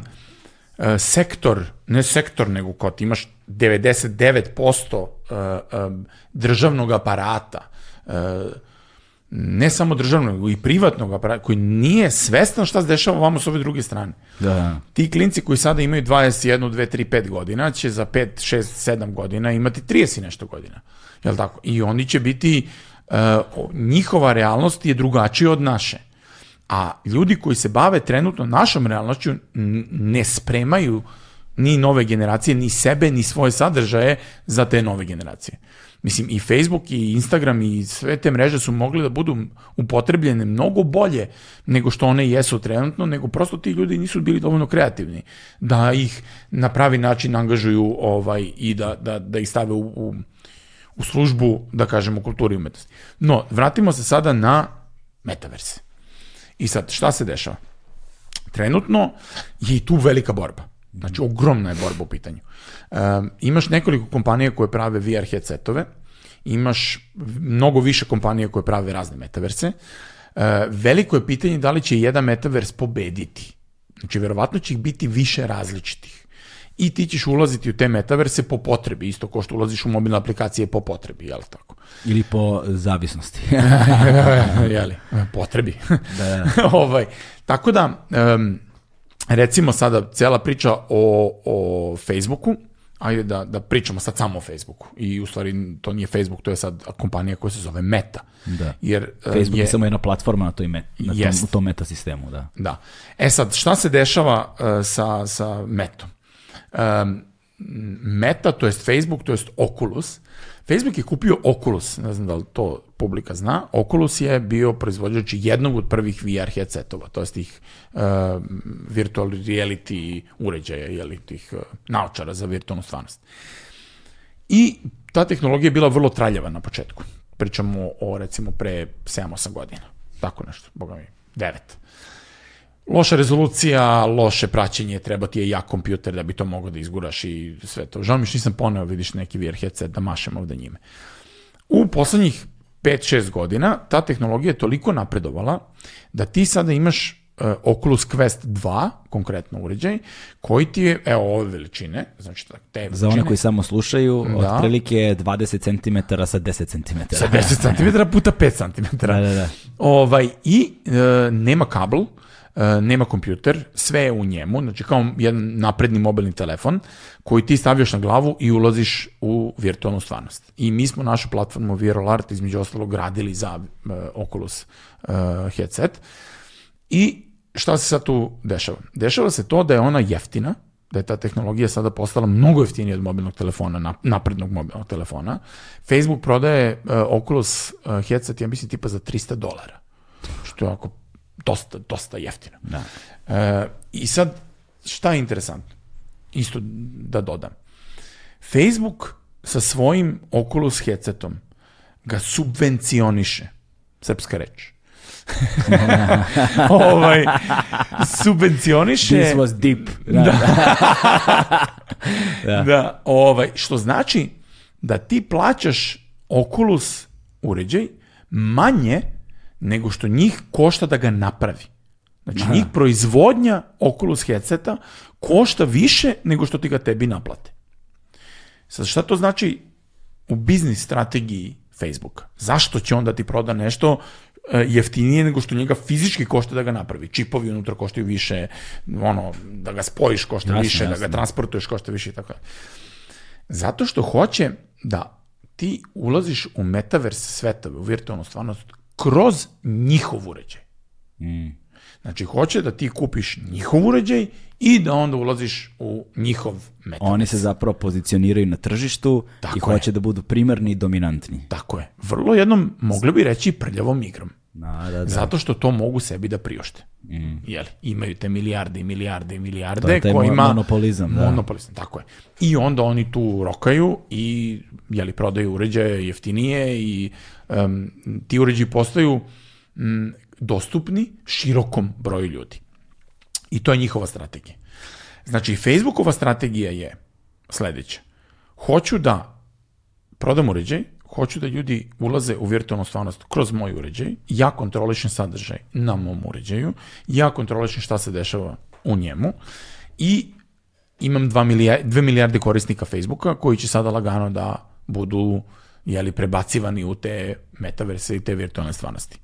uh, sektor, ne sektor, nego kao ti imaš 99% uh, uh, državnog aparata, uh, ne samo državnog, nego i privatnog aparata, koji nije svestan šta se dešava vamo s ove druge strane.
Da.
Ti klinci koji sada imaju 21, 2, 3, 5 godina, će za 5, 6, 7 godina imati 30 nešto godina. Jel tako? I oni će biti, uh, njihova realnost je drugačija od naše. A ljudi koji se bave trenutno našom realnošću ne spremaju ni nove generacije, ni sebe, ni svoje sadržaje za te nove generacije. Mislim, i Facebook, i Instagram, i sve te mreže su mogli da budu upotrebljene mnogo bolje nego što one jesu trenutno, nego prosto ti ljudi nisu bili dovoljno kreativni da ih na pravi način angažuju ovaj, i da, da, da ih stave u, u u službu, da kažemo, kulturi i umetnosti. No, vratimo se sada na metaverse. I sad, šta se dešava? Trenutno je i tu velika borba. Znači, ogromna je borba u pitanju. Um, imaš nekoliko kompanija koje prave VR headsetove, imaš mnogo više kompanija koje prave razne metaverse. Uh, veliko je pitanje da li će jedan metavers pobediti. Znači, verovatno će ih biti više različitih i ti ćeš ulaziti u te metaverse po potrebi, isto kao što ulaziš u mobilne aplikacije po potrebi, jel tako?
Ili po zavisnosti. [LAUGHS] [LAUGHS]
Jeli, potrebi. Da, da. [LAUGHS] ovaj, tako da, um, recimo sada cela priča o, o Facebooku, ajde da, da pričamo sad samo o Facebooku. I u stvari to nije Facebook, to je sad kompanija koja se zove Meta.
Da. Jer, Facebook je, je samo jedna platforma na, toj met, na tom, u tom meta sistemu. Da.
da. E sad, šta se dešava uh, sa, sa Metom? Um, Meta, to jest Facebook, to jest Oculus. Facebook je kupio Oculus, ne znam da li to publika zna. Oculus je bio proizvođač jednog od prvih VR headsetova, to jest tih uh, virtual reality uređaja, jeli, tih uh, naočara za virtualnu stvarnost. I ta tehnologija je bila vrlo traljava na početku. Pričamo o, recimo, pre 7-8 godina. Tako nešto, boga mi, 9. Loša rezolucija, loše praćenje, treba ti je jak kompjuter da bi to mogao da izguraš i sve to. Žao mi što nisam poneo, vidiš neki VR headset da mašem ovde njime. U poslednjih 5-6 godina ta tehnologija je toliko napredovala da ti sada imaš uh, Oculus Quest 2, konkretno uređaj, koji ti je, evo ove veličine, znači te veličine.
Za one koji samo slušaju, da. otprilike 20 cm sa 10 cm.
Sa 10 cm puta 5 cm.
Da, da, da.
Ovaj, I uh, nema kabel, E, nema kompjuter, sve je u njemu, znači kao jedan napredni mobilni telefon koji ti stavljaš na glavu i ulaziš u virtualnu stvarnost. I mi smo našu platformu Viral Art između ostalog gradili za uh, Oculus uh, headset. I šta se sad tu dešava? Dešava se to da je ona jeftina, da je ta tehnologija sada postala mnogo jeftinija od mobilnog telefona, naprednog mobilnog telefona. Facebook prodaje uh, Oculus headset, ja mislim, tipa za 300 dolara. Što je ako dosta, dosta jeftino.
Da.
E, I sad, šta je interesantno? Isto da dodam. Facebook sa svojim Oculus headsetom ga subvencioniše. Srpska reč. [LAUGHS] ovaj, subvencioniše...
This was deep.
Da. [LAUGHS] da. da. ovaj, što znači da ti plaćaš Oculus uređaj manje nego što njih košta da ga napravi. Znači, Aha. njih proizvodnja Oculus headseta košta više nego što ti ga tebi naplate. Sad, šta to znači u biznis strategiji Facebooka? Zašto će on da ti proda nešto e, jeftinije nego što njega fizički košta da ga napravi. Čipovi unutra koštaju više, ono, da ga spojiš košta jasne, više, jasne. da ga transportuješ košta više i tako Zato što hoće da ti ulaziš u metaverse svetove, u virtualnu stvarnost, kroz njihov uređaj. Mm. Znači, hoće da ti kupiš njihov uređaj i da onda ulaziš u njihov metavers.
Oni se zapravo pozicioniraju na tržištu Tako i hoće je. da budu primarni i dominantni.
Tako je. Vrlo jednom, mogli bi reći, prljavom igrom.
Da, da, da.
Zato što to mogu sebi da priošte. Mm. Jeli, imaju te milijarde i milijarde i milijarde
to je taj
kojima...
monopolizam.
Da. Monopolizam, tako je. I onda oni tu rokaju i jeli, prodaju uređaje jeftinije i um, ti uređaji postaju um, dostupni širokom broju ljudi. I to je njihova strategija. Znači, Facebookova strategija je sledeća. Hoću da prodam uređaj, hoću da ljudi ulaze u virtualnu stvarnost kroz moj uređaj, ja kontrolišem sadržaj na mom uređaju, ja kontrolišem šta se dešava u njemu i imam 2 milijarde, 2 milijarde korisnika Facebooka koji će sada lagano da budu jeli, prebacivani u te metaverse i te virtualne stvarnosti.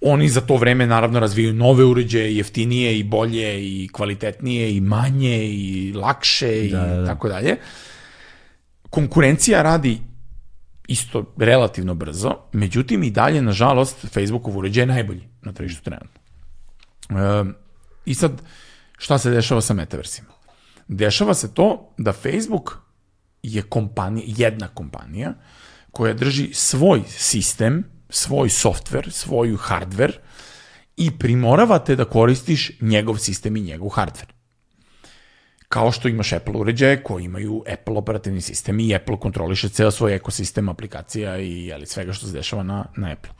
Oni za to vreme naravno razvijaju nove uređaje, jeftinije i bolje i kvalitetnije i manje i lakše da, i da. tako dalje. Konkurencija radi isto relativno brzo, međutim i dalje, nažalost, Facebookov uređaj je najbolji na tržištu trenutno. E, I sad, šta se dešava sa metaversima? Dešava se to da Facebook je kompanija, jedna kompanija koja drži svoj sistem, svoj softver, svoju hardware i primoravate da koristiš njegov sistem i njegov hardware. Kao što imaš Apple uređaje koji imaju Apple operativni sistem i Apple kontroliše ceo svoj ekosistem aplikacija i jeli, svega što se dešava na, na Apple.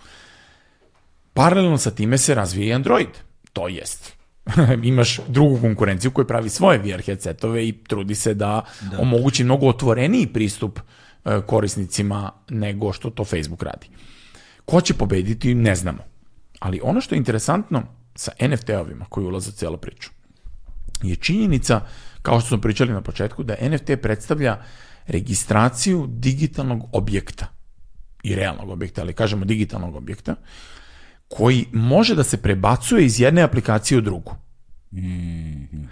Paralelno sa time se razvija i Android. To jest, [LAUGHS] imaš drugu konkurenciju koja pravi svoje VR headsetove i trudi se da, da. omogući mnogo otvoreniji pristup e, korisnicima nego što to Facebook radi. Ko će pobediti, ne znamo. Ali ono što je interesantno sa NFT-ovima koji ulaze u cijelu priču je činjenica kao što smo pričali na početku, da NFT predstavlja registraciju digitalnog objekta i realnog objekta, ali kažemo digitalnog objekta, koji može da se prebacuje iz jedne aplikacije u drugu. Mm -hmm.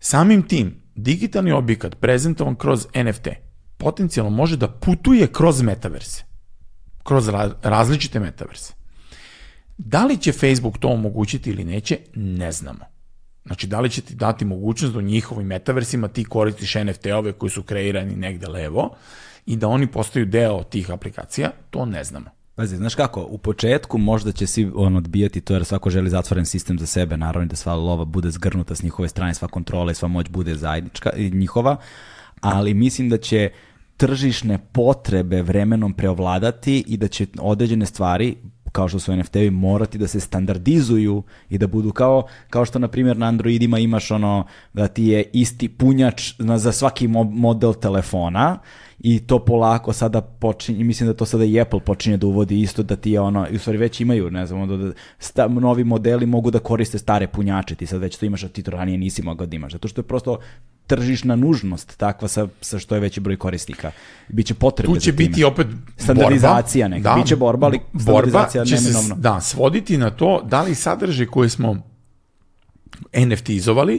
Samim tim, digitalni objekat prezentovan kroz NFT potencijalno može da putuje kroz metaverse, kroz različite metaverse. Da li će Facebook to omogućiti ili neće, ne znamo. Znači, da li će ti dati mogućnost da u njihovim metaversima ti koristiš NFT-ove koji su kreirani negde levo i da oni postaju deo tih aplikacija, to ne znamo.
Pazi, znaš kako, u početku možda će svi on odbijati to jer svako želi zatvoren sistem za sebe, naravno da sva lova bude zgrnuta s njihove strane, sva kontrola i sva moć bude zajednička i njihova, ali mislim da će tržišne potrebe vremenom preovladati i da će određene stvari kao što su NFT-vi morati da se standardizuju i da budu kao, kao što na primjer na Androidima imaš ono da ti je isti punjač za svaki model telefona i to polako sada počinje, mislim da to sada i Apple počinje da uvodi isto da ti je ono, u stvari već imaju, ne znam, da sta, novi modeli mogu da koriste stare punjače, ti sad već to imaš, a ti to ranije nisi mogao da imaš, zato što je prosto tržišna nužnost takva sa, sa što je veći broj korisnika. Biće potrebe
Tu će biti opet
standardizacija neka. Da, Biće borba, ali standardizacija borba će neminovno.
Se, da, svoditi na to da li sadržaj koje smo NFT-izovali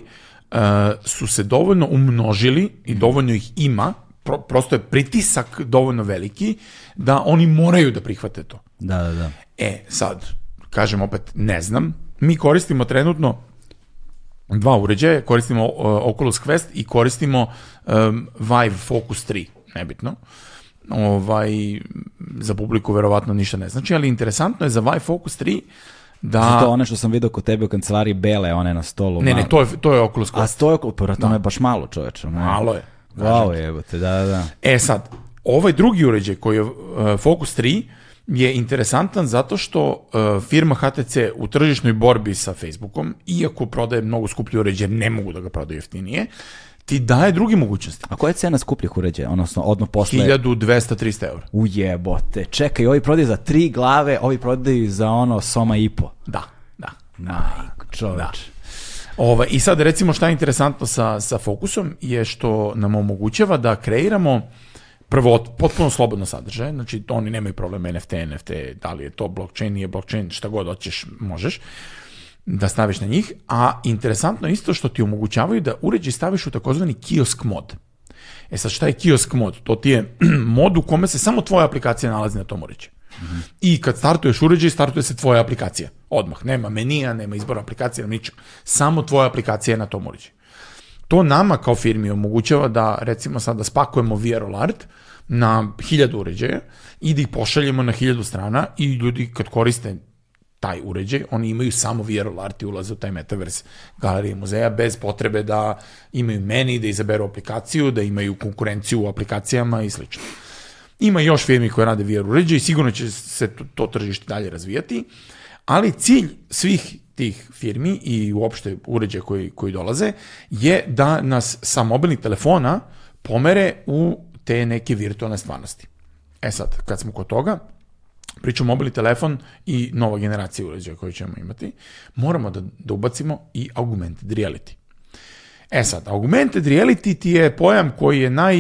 uh, su se dovoljno umnožili i dovoljno ih ima pro, prosto je pritisak dovoljno veliki da oni moraju da prihvate to.
Da, da, da.
E, sad, kažem opet, ne znam. Mi koristimo trenutno dva uređaja, koristimo uh, Oculus Quest i koristimo um, Vive Focus 3, nebitno. Ovaj, za publiku verovatno ništa ne znači, ali interesantno je za Vive Focus 3 da...
Zato one što sam vidio kod tebe u kancelariji bele, one na stolu.
Ne, ne, to je, to je Oculus Quest.
A to je, pa to da. je baš malo čoveče.
Malo je.
Wow, jebote, da, da.
E sad, ovaj drugi uređaj koji je uh, Focus 3 je interesantan zato što uh, firma HTC u tržišnoj borbi sa Facebookom, iako prodaje mnogo skuplji uređaj, ne mogu da ga prodaju jeftinije, ti daje druge mogućnosti.
A koja je cena skupljih uređaja, odnosno odno posle...
1200-300 eura.
Ujebote, čekaj, ovi prodaju za tri glave, ovi prodaju za ono soma i po.
Da, da.
Majko, čoveč. Da.
Ova, I sad recimo šta je interesantno sa, sa Fokusom je što nam omogućava da kreiramo prvo potpuno slobodno sadržaje, znači oni nemaju problem NFT, NFT, da li je to blockchain, nije blockchain, šta god hoćeš, možeš da staviš na njih, a interesantno je isto što ti omogućavaju da uređaj staviš u takozvani kiosk mod. E sad šta je kiosk mod? To ti je [CLEARS THROAT] mod u kome se samo tvoja aplikacija nalazi na tom uređaju. I kad startuješ uređaj, startuje se tvoja aplikacija. Odmah. Nema menija, nema izbora aplikacije, nema ničeg. Samo tvoja aplikacija je na tom uređaju. To nama kao firmi omogućava da, recimo sad, da spakujemo VRL art na hiljadu uređaja i da ih pošaljemo na hiljadu strana i ljudi kad koriste taj uređaj, oni imaju samo VRL art i ulaze u taj metaverse galerije muzeja bez potrebe da imaju meni, da izaberu aplikaciju, da imaju konkurenciju u aplikacijama i slično. Ima još firmi koje rade VR uređaje i sigurno će se to, to tržište dalje razvijati, ali cilj svih tih firmi i uopšte uređaja koji, koji dolaze je da nas sa mobilnih telefona pomere u te neke virtualne stvarnosti. E sad, kad smo kod toga, pričamo mobilni telefon i nova generacija uređaja koju ćemo imati, moramo da, da ubacimo i augmented reality. E sad, augmented reality ti je pojam koji je naj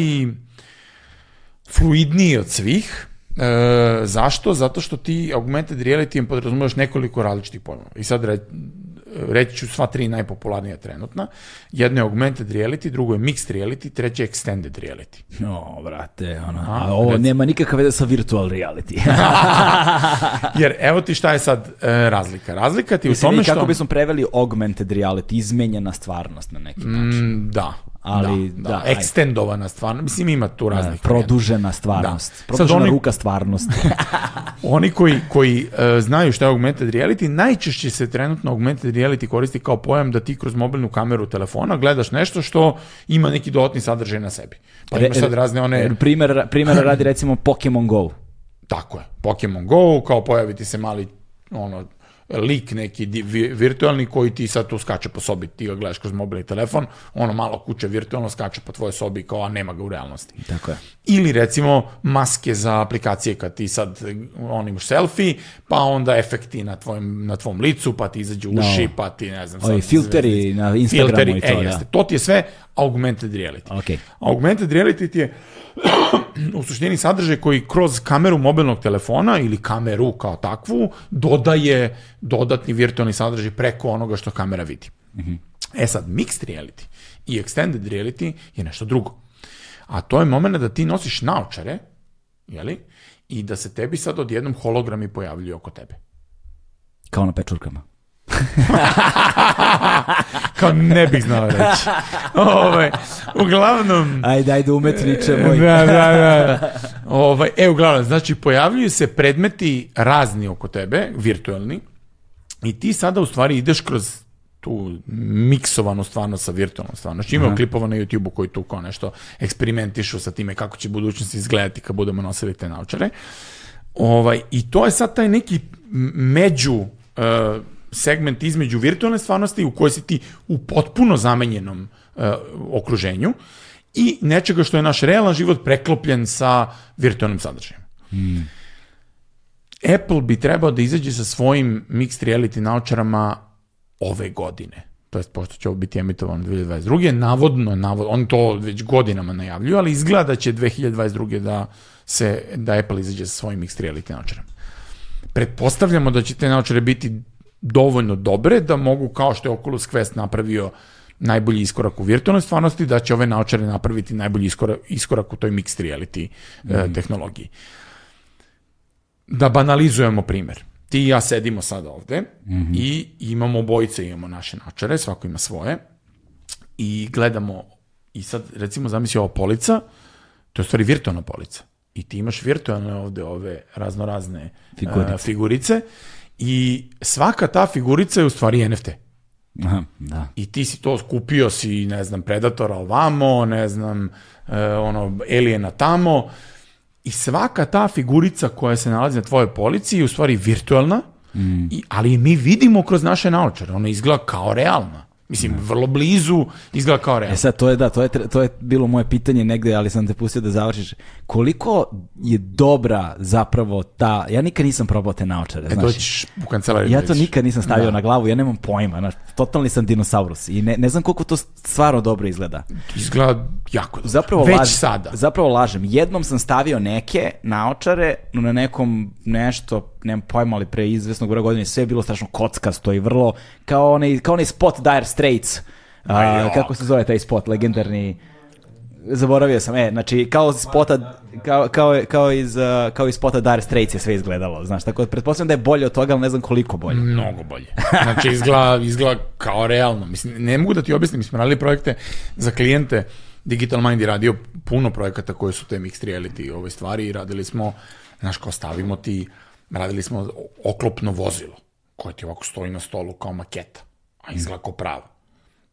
fluidniji od svih. E, zašto? Zato što ti augmented reality podrazumevaš nekoliko različitih pojmova. I sad re, reći ću sva tri najpopularnija trenutna. Jedno je augmented reality, drugo je mixed reality, treće je extended reality.
No, brate, ono, a, a ovo rec... nema nikakve veze sa virtual reality. [LAUGHS]
Jer evo ti šta je sad e, razlika. Razlika ti Mislim, u tome što...
Kako bismo preveli augmented reality, izmenjena stvarnost na neki način.
Mm, da,
ali
da, da, da ekstendovana stvarnost, mislim ima tu raznih.
Da, produžena stvarnost, da. produžena oni, ruka stvarnosti. [LAUGHS]
oni koji, koji uh, znaju šta je augmented reality, najčešće se trenutno augmented reality koristi kao pojam da ti kroz mobilnu kameru telefona gledaš nešto što ima neki dodatni sadržaj na sebi. Pa imaš sad razne one...
Primer, primer radi recimo Pokemon Go.
Tako je. Pokemon Go, kao pojaviti se mali ono lik neki virtualni koji ti sad tu skače po sobi, ti ga gledaš kroz mobilni telefon, ono malo kuće virtualno skače po tvojoj sobi kao a nema ga u realnosti.
Tako je.
Ili recimo maske za aplikacije kad ti sad on imaš selfie, pa onda efekti na tvojom, na tvom licu, pa ti izađu uši, no. pa ti ne znam.
Ovi filteri na Instagramu filteri, i to, e,
da. Jeste. To ti je sve augmented reality.
Okay.
Augmented reality ti je [CLEARS THROAT] u suštini sadržaj koji kroz kameru mobilnog telefona ili kameru kao takvu dodaje dodatni virtualni sadržaj preko onoga što kamera vidi. Mm -hmm. E sad, mixed reality i extended reality je nešto drugo. A to je moment da ti nosiš naočare, jeli? I da se tebi sad odjednom hologrami pojavljuju oko tebe.
Kao na pečurkama.
Kao ne bih znao reći. Ovaj, uglavnom...
Ajde, ajde, umetniče moj.
Da, da, da. Ovaj, e, uglavnom, znači, pojavljuju se predmeti razni oko tebe, virtualni, i ti sada u stvari ideš kroz tu miksovanu stvarno sa virtualnom stvarno. Znači imamo klipova na YouTube-u koji tu kao nešto eksperimentišu sa time kako će budućnost izgledati kad budemo nosili te naučare. Ovaj, I to je sad taj neki među uh, segment između virtualne stvarnosti u kojoj si ti u potpuno zamenjenom uh, okruženju i nečega što je naš realan život preklopljen sa virtualnim sadržajem. Hmm. Apple bi trebao da izađe sa svojim mixed reality naučarama ove godine. To jest, pošto će ovo biti emitovano 2022. Navodno, navodno, on to već godinama najavljuju, ali izgleda da će 2022. da se, da Apple izađe sa svojim mixed reality naučarama. Pretpostavljamo da će te naučare biti dovoljno dobre da mogu, kao što je Oculus Quest napravio najbolji iskorak u virtualnoj stvarnosti, da će ove naučare napraviti najbolji iskorak, iskorak u toj mixed reality mm -hmm. tehnologiji. Da banalizujemo primer. Ti i ja sedimo sada ovde mm -hmm. i imamo obojice, imamo naše naučare, svako ima svoje i gledamo i sad recimo zamisli ova polica, to je u stvari virtualna polica i ti imaš virtualne ovde ove raznorazne figurice. Uh, figurice i svaka ta figurica je u stvari NFT.
Aha, da.
I ti si to skupio si, ne znam, Predatora ovamo, ne znam, uh, ono, Aliena tamo, i svaka ta figurica koja se nalazi na tvojoj polici je u stvari virtualna, mm. i, ali mi vidimo kroz naše naočare, ona izgleda kao realna. Mislim, vrlo blizu, izgleda kao realno.
E sad, to je, da, to je, to je bilo moje pitanje negde, ali sam te pustio da završiš. Koliko je dobra zapravo ta, ja nikad nisam probao te naočare,
e,
znaš.
u kancelariju.
Ja to nikad nisam stavio da. na glavu, ja nemam pojma, znaš, totalni sam dinosaurus i ne, ne znam koliko to stvarno dobro izgleda.
Izgleda jako dobro.
Zapravo
Već
lažem,
sada.
Zapravo lažem. Jednom sam stavio neke naočare na nekom nešto, nemam pojma, ali pre izvesnog broja godine sve je bilo strašno kockasto i vrlo kao onaj, kao onaj spot Dire Straits. A, kako se zove taj spot, legendarni zaboravio sam, e, znači kao spota kao, kao, kao, iz, kao iz spota Dire Straits je sve izgledalo, znaš, tako da pretpostavljam da je bolje od toga, ali ne znam koliko bolje.
Mnogo bolje. Znači izgleda, izgleda kao realno. Mislim, ne mogu da ti objasnim, mi smo radili projekte za klijente, Digital Mind je radio puno projekata koje su te mixed reality ove stvari i radili smo, znaš, kao stavimo ti, radili smo oklopno vozilo koje ti ovako stoji na stolu kao maketa, a izgleda kao pravo.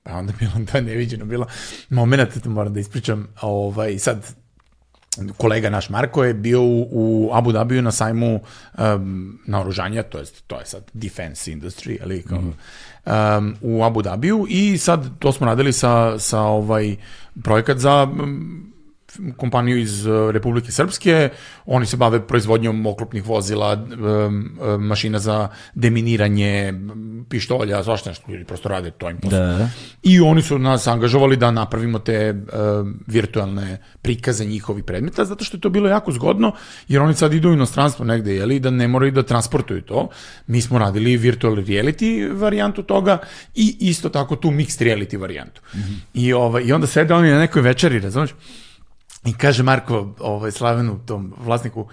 Pa onda bilo to neviđeno, bilo moment, moram da ispričam, ovaj, sad kolega naš Marko je bio u, u Abu Dhabiju na sajmu um, naoružanja, to jest to je sad defense industry, ali kao, mm -hmm. um, u Abu Dhabiju i sad to smo radili sa, sa ovaj projekat za um, kompaniju iz uh, Republike Srpske, oni se bave proizvodnjom oklopnih vozila, um, um, mašina za deminiranje, pištolja, svašta nešto, ili prosto rade to im posao. Da. I oni su nas angažovali da napravimo te virtualne prikaze njihovi predmeta, zato što je to bilo jako zgodno, jer oni sad idu u inostranstvo negde, jeli, da ne moraju da transportuju to. Mi smo radili virtual reality varijantu toga i isto tako tu mixed reality varijantu. Mm -hmm. I, ovaj, I onda sede oni na nekoj večeri, razumiješ? I kaže Marko, ovaj, Slavenu, tom vlasniku,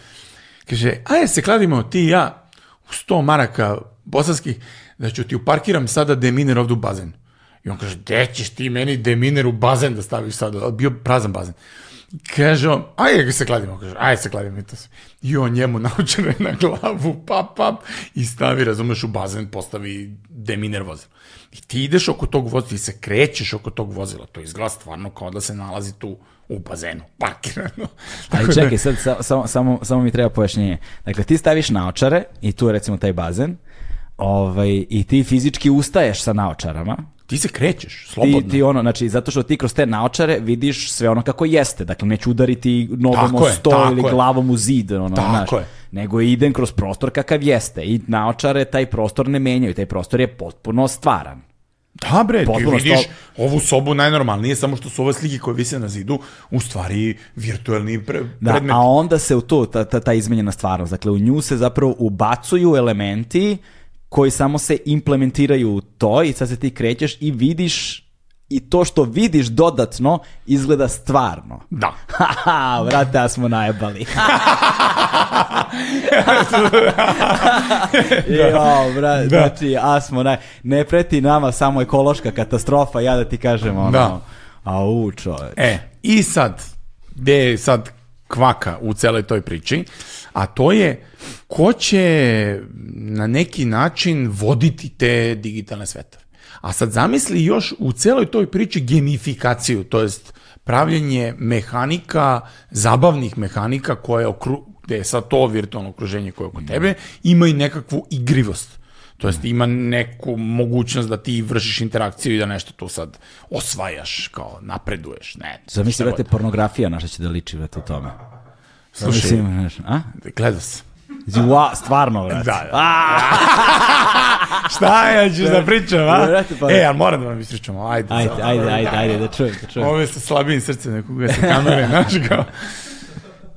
kaže, ajde se kladimo ti i ja u sto maraka bosanskih, da ću ti uparkiram sada deminer ovdje u bazen. I on kaže, gde ćeš ti meni deminer u bazen da staviš sada? Bio prazan bazen. Kaže on, ajde se kladimo, kaže, ajde se kladimo i to. I on njemu [LAUGHS] naučeno na glavu, pap, pap, i stavi, razumeš, u bazen, postavi deminer vozilo. I ti ideš oko tog vozila, ti se krećeš oko tog vozila, to izgleda stvarno kao da se nalazi tu u bazenu, parkirano. [LAUGHS]
Ali čekaj, sad samo, samo, samo mi treba pojašnjenje. Dakle, ti staviš naočare i tu je recimo taj bazen ovaj, i ti fizički ustaješ sa naočarama.
Ti se krećeš, slobodno.
Ti, ti ono, znači, zato što ti kroz te naočare vidiš sve ono kako jeste. Dakle, neću udariti nogom u sto ili je. glavom u zid. Ono, tako znaš, je. Nego idem kroz prostor kakav jeste. I naočare taj prostor ne menjaju. Taj prostor je potpuno stvaran.
Da bre, ti vidiš stop. ovu sobu najnormalnije, samo što su ove slike koje vise na zidu u stvari virtualni pre,
da, predmet. A onda se u to, ta, ta, ta izmenjena stvarnost, dakle u nju se zapravo ubacuju elementi koji samo se implementiraju u to i sad se ti krećeš i vidiš i to što vidiš dodatno izgleda stvarno.
Da. [LAUGHS]
Haha, vrate, ja smo najebali. [LAUGHS] [LAUGHS] Jo, bra, znači, a smo, naj, ne preti nama samo ekološka katastrofa, ja da ti kažem, ono,
Da.
a u čoveč.
E, i sad, gde je sad kvaka u celoj toj priči, a to je ko će na neki način voditi te digitalne svetove. A sad zamisli još u celoj toj priči gamifikaciju, to jest pravljenje mehanika, zabavnih mehanika koje okru, gde je sad to virtualno okruženje koje je oko tebe, ima i nekakvu igrivost. To jest ima neku mogućnost da ti vršiš interakciju i da nešto tu sad osvajaš, kao napreduješ, ne.
Zamisli, brate, pornografija naša će da liči, brate, u tome.
Slušaj,
Mislim, a?
gledao sam.
Ua, stvarno, brate.
Da, da. [LAUGHS] Šta ja ćeš da pričam, a?
Pa-
E, ali moram da vam ispričamo, ajde.
Ajde,
za-
ajde, [LAUGHS] ajde, ajde, da čujem, da čujem.
Ovo je sa slabijim srcem nekoga sa kamere, [LAUGHS] znaš kao.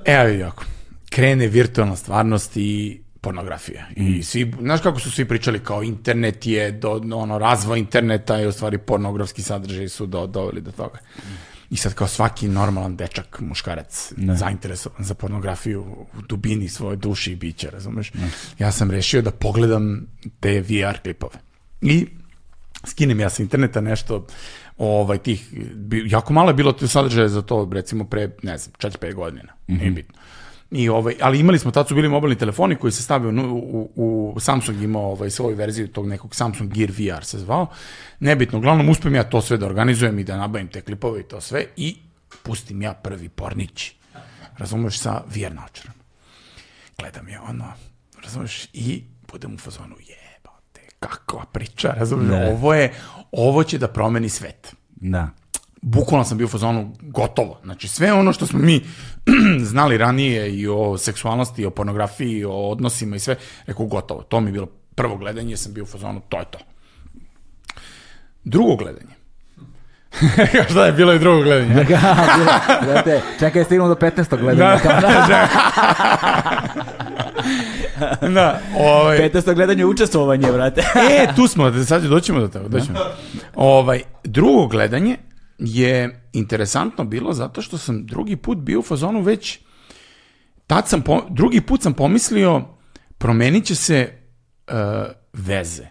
Evo vidi ovako. Krene virtualna stvarnost i pornografija. I svi, znaš kako su svi pričali kao internet je, do, ono, razvoj interneta i u stvari pornografski sadržaj su do, doveli do toga. I sad kao svaki normalan dečak, muškarac, zainteresovan za pornografiju u dubini svoje duše i bića, razumeš? Ja sam rešio da pogledam te VR klipove. I skinem ja sa interneta nešto ovaj tih jako malo je bilo tu sadržaja za to recimo pre ne znam 4-5 godina nije bitno I ovaj, ali imali smo, tad su bili mobilni telefoni koji se stavio u, u, u Samsung imao ovaj, svoju verziju tog nekog Samsung Gear VR se zvao. Nebitno, uglavnom uspem ja to sve da organizujem i da nabavim te klipove i to sve i pustim ja prvi pornić. Razumeš sa VR naočarama. Gledam je ono, razumeš, i budem u fazonu, jebate, kakva priča, razumeš, ovo je, ovo će da promeni svet
Da.
Bukvalno sam bio u fazonu gotovo. Znači sve ono što smo mi [CLEARS THROAT] znali ranije i o seksualnosti, i o pornografiji, i o odnosima i sve, rekao gotovo. To mi je bilo prvo gledanje, sam bio u fazonu, to je to. Drugo gledanje. [LAUGHS] Šta je bilo i drugo gledanje? [LAUGHS]
Brate, čekaj, stignu do 15. gledanja.
da, [LAUGHS] ovaj,
15. gledanje je učestvovanje, brate.
E, tu smo, da sad doćemo do toga, doćemo. Ovaj, drugo gledanje je interesantno bilo zato što sam drugi put bio u fazonu već, tad sam, po- drugi put sam pomislio, promenit će se uh, veze,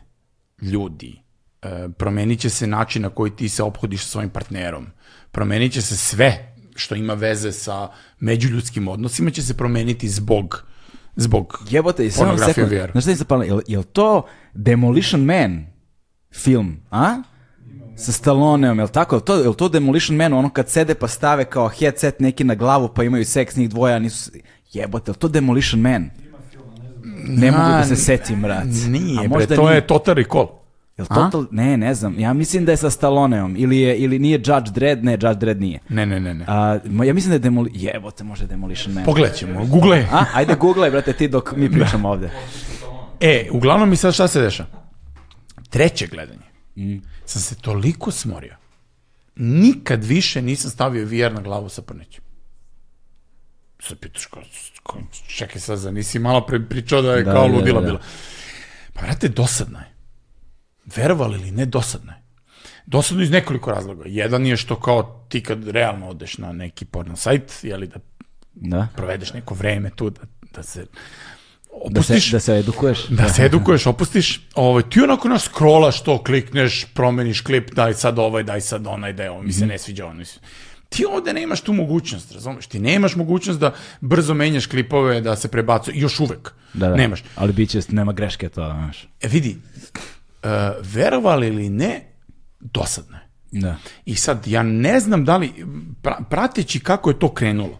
ljudi, uh, promenit će se način na koji ti se ophodiš sa svojim partnerom, promenit će se sve što ima veze sa međuljudskim odnosima će se promeniti zbog zbog
Jebote, i
pornografije. VR.
Znaš šta mi se palo? Jel, jel to Demolition Man film, a? Sa Stalloneom, jel tako? Jel to, jel to Demolition Man, ono kad sede pa stave kao headset neki na glavu pa imaju seks njih dvoja, nisu... Jebote, jel to Demolition Man? Ne mogu da se setim, brat.
Nije,
A
bre, to
nije.
je Total Recall.
Jel total... Ne, ne znam. Ja mislim da je sa Stalloneom. Ili, je, ili nije Judge Dredd. Ne, Judge Dredd nije.
Ne, ne, ne, ne.
A, ja mislim da je Demoli... Jebote, može Demolition Man.
Pogledat ćemo, google.
A, ajde googlaj, brate, ti dok mi pričamo ovde.
E, uglavnom mi sad šta se deša? Treće gledanje. Sam se toliko smorio. Nikad više nisam stavio VR na glavu sa prnećem. Sad pitaš, ko, ko, čekaj sad, za nisi malo pre pričao da je
Da,
kao
da,
ludila
da.
bila. Pa vrate, dosadno je. Verovali ili ne, dosadno je. Dosadno iz nekoliko razloga. Jedan je što kao ti kad realno odeš na neki porno sajt, jeli da
Da.
provedeš neko vreme tu, da, da se
Da se,
opustiš,
da se edukuješ.
da se edukuješ, opustiš, ovaj, ti onako nas scrollaš to, klikneš, promeniš klip, daj sad ovaj, daj sad onaj, daj ovo, mi
Mhm.
se ne sviđa ono. Ti ovde nemaš tu mogućnost, razumeš? Ti nemaš mogućnost da brzo menjaš klipove, da se prebacuje, još uvek.
Da, da.
Nemaš.
Ali bit će, nema greške to, znaš.
E vidi, uh, verovali ili ne, dosadno je.
Da.
I sad, ja ne znam da li, pra, prateći kako je to krenulo,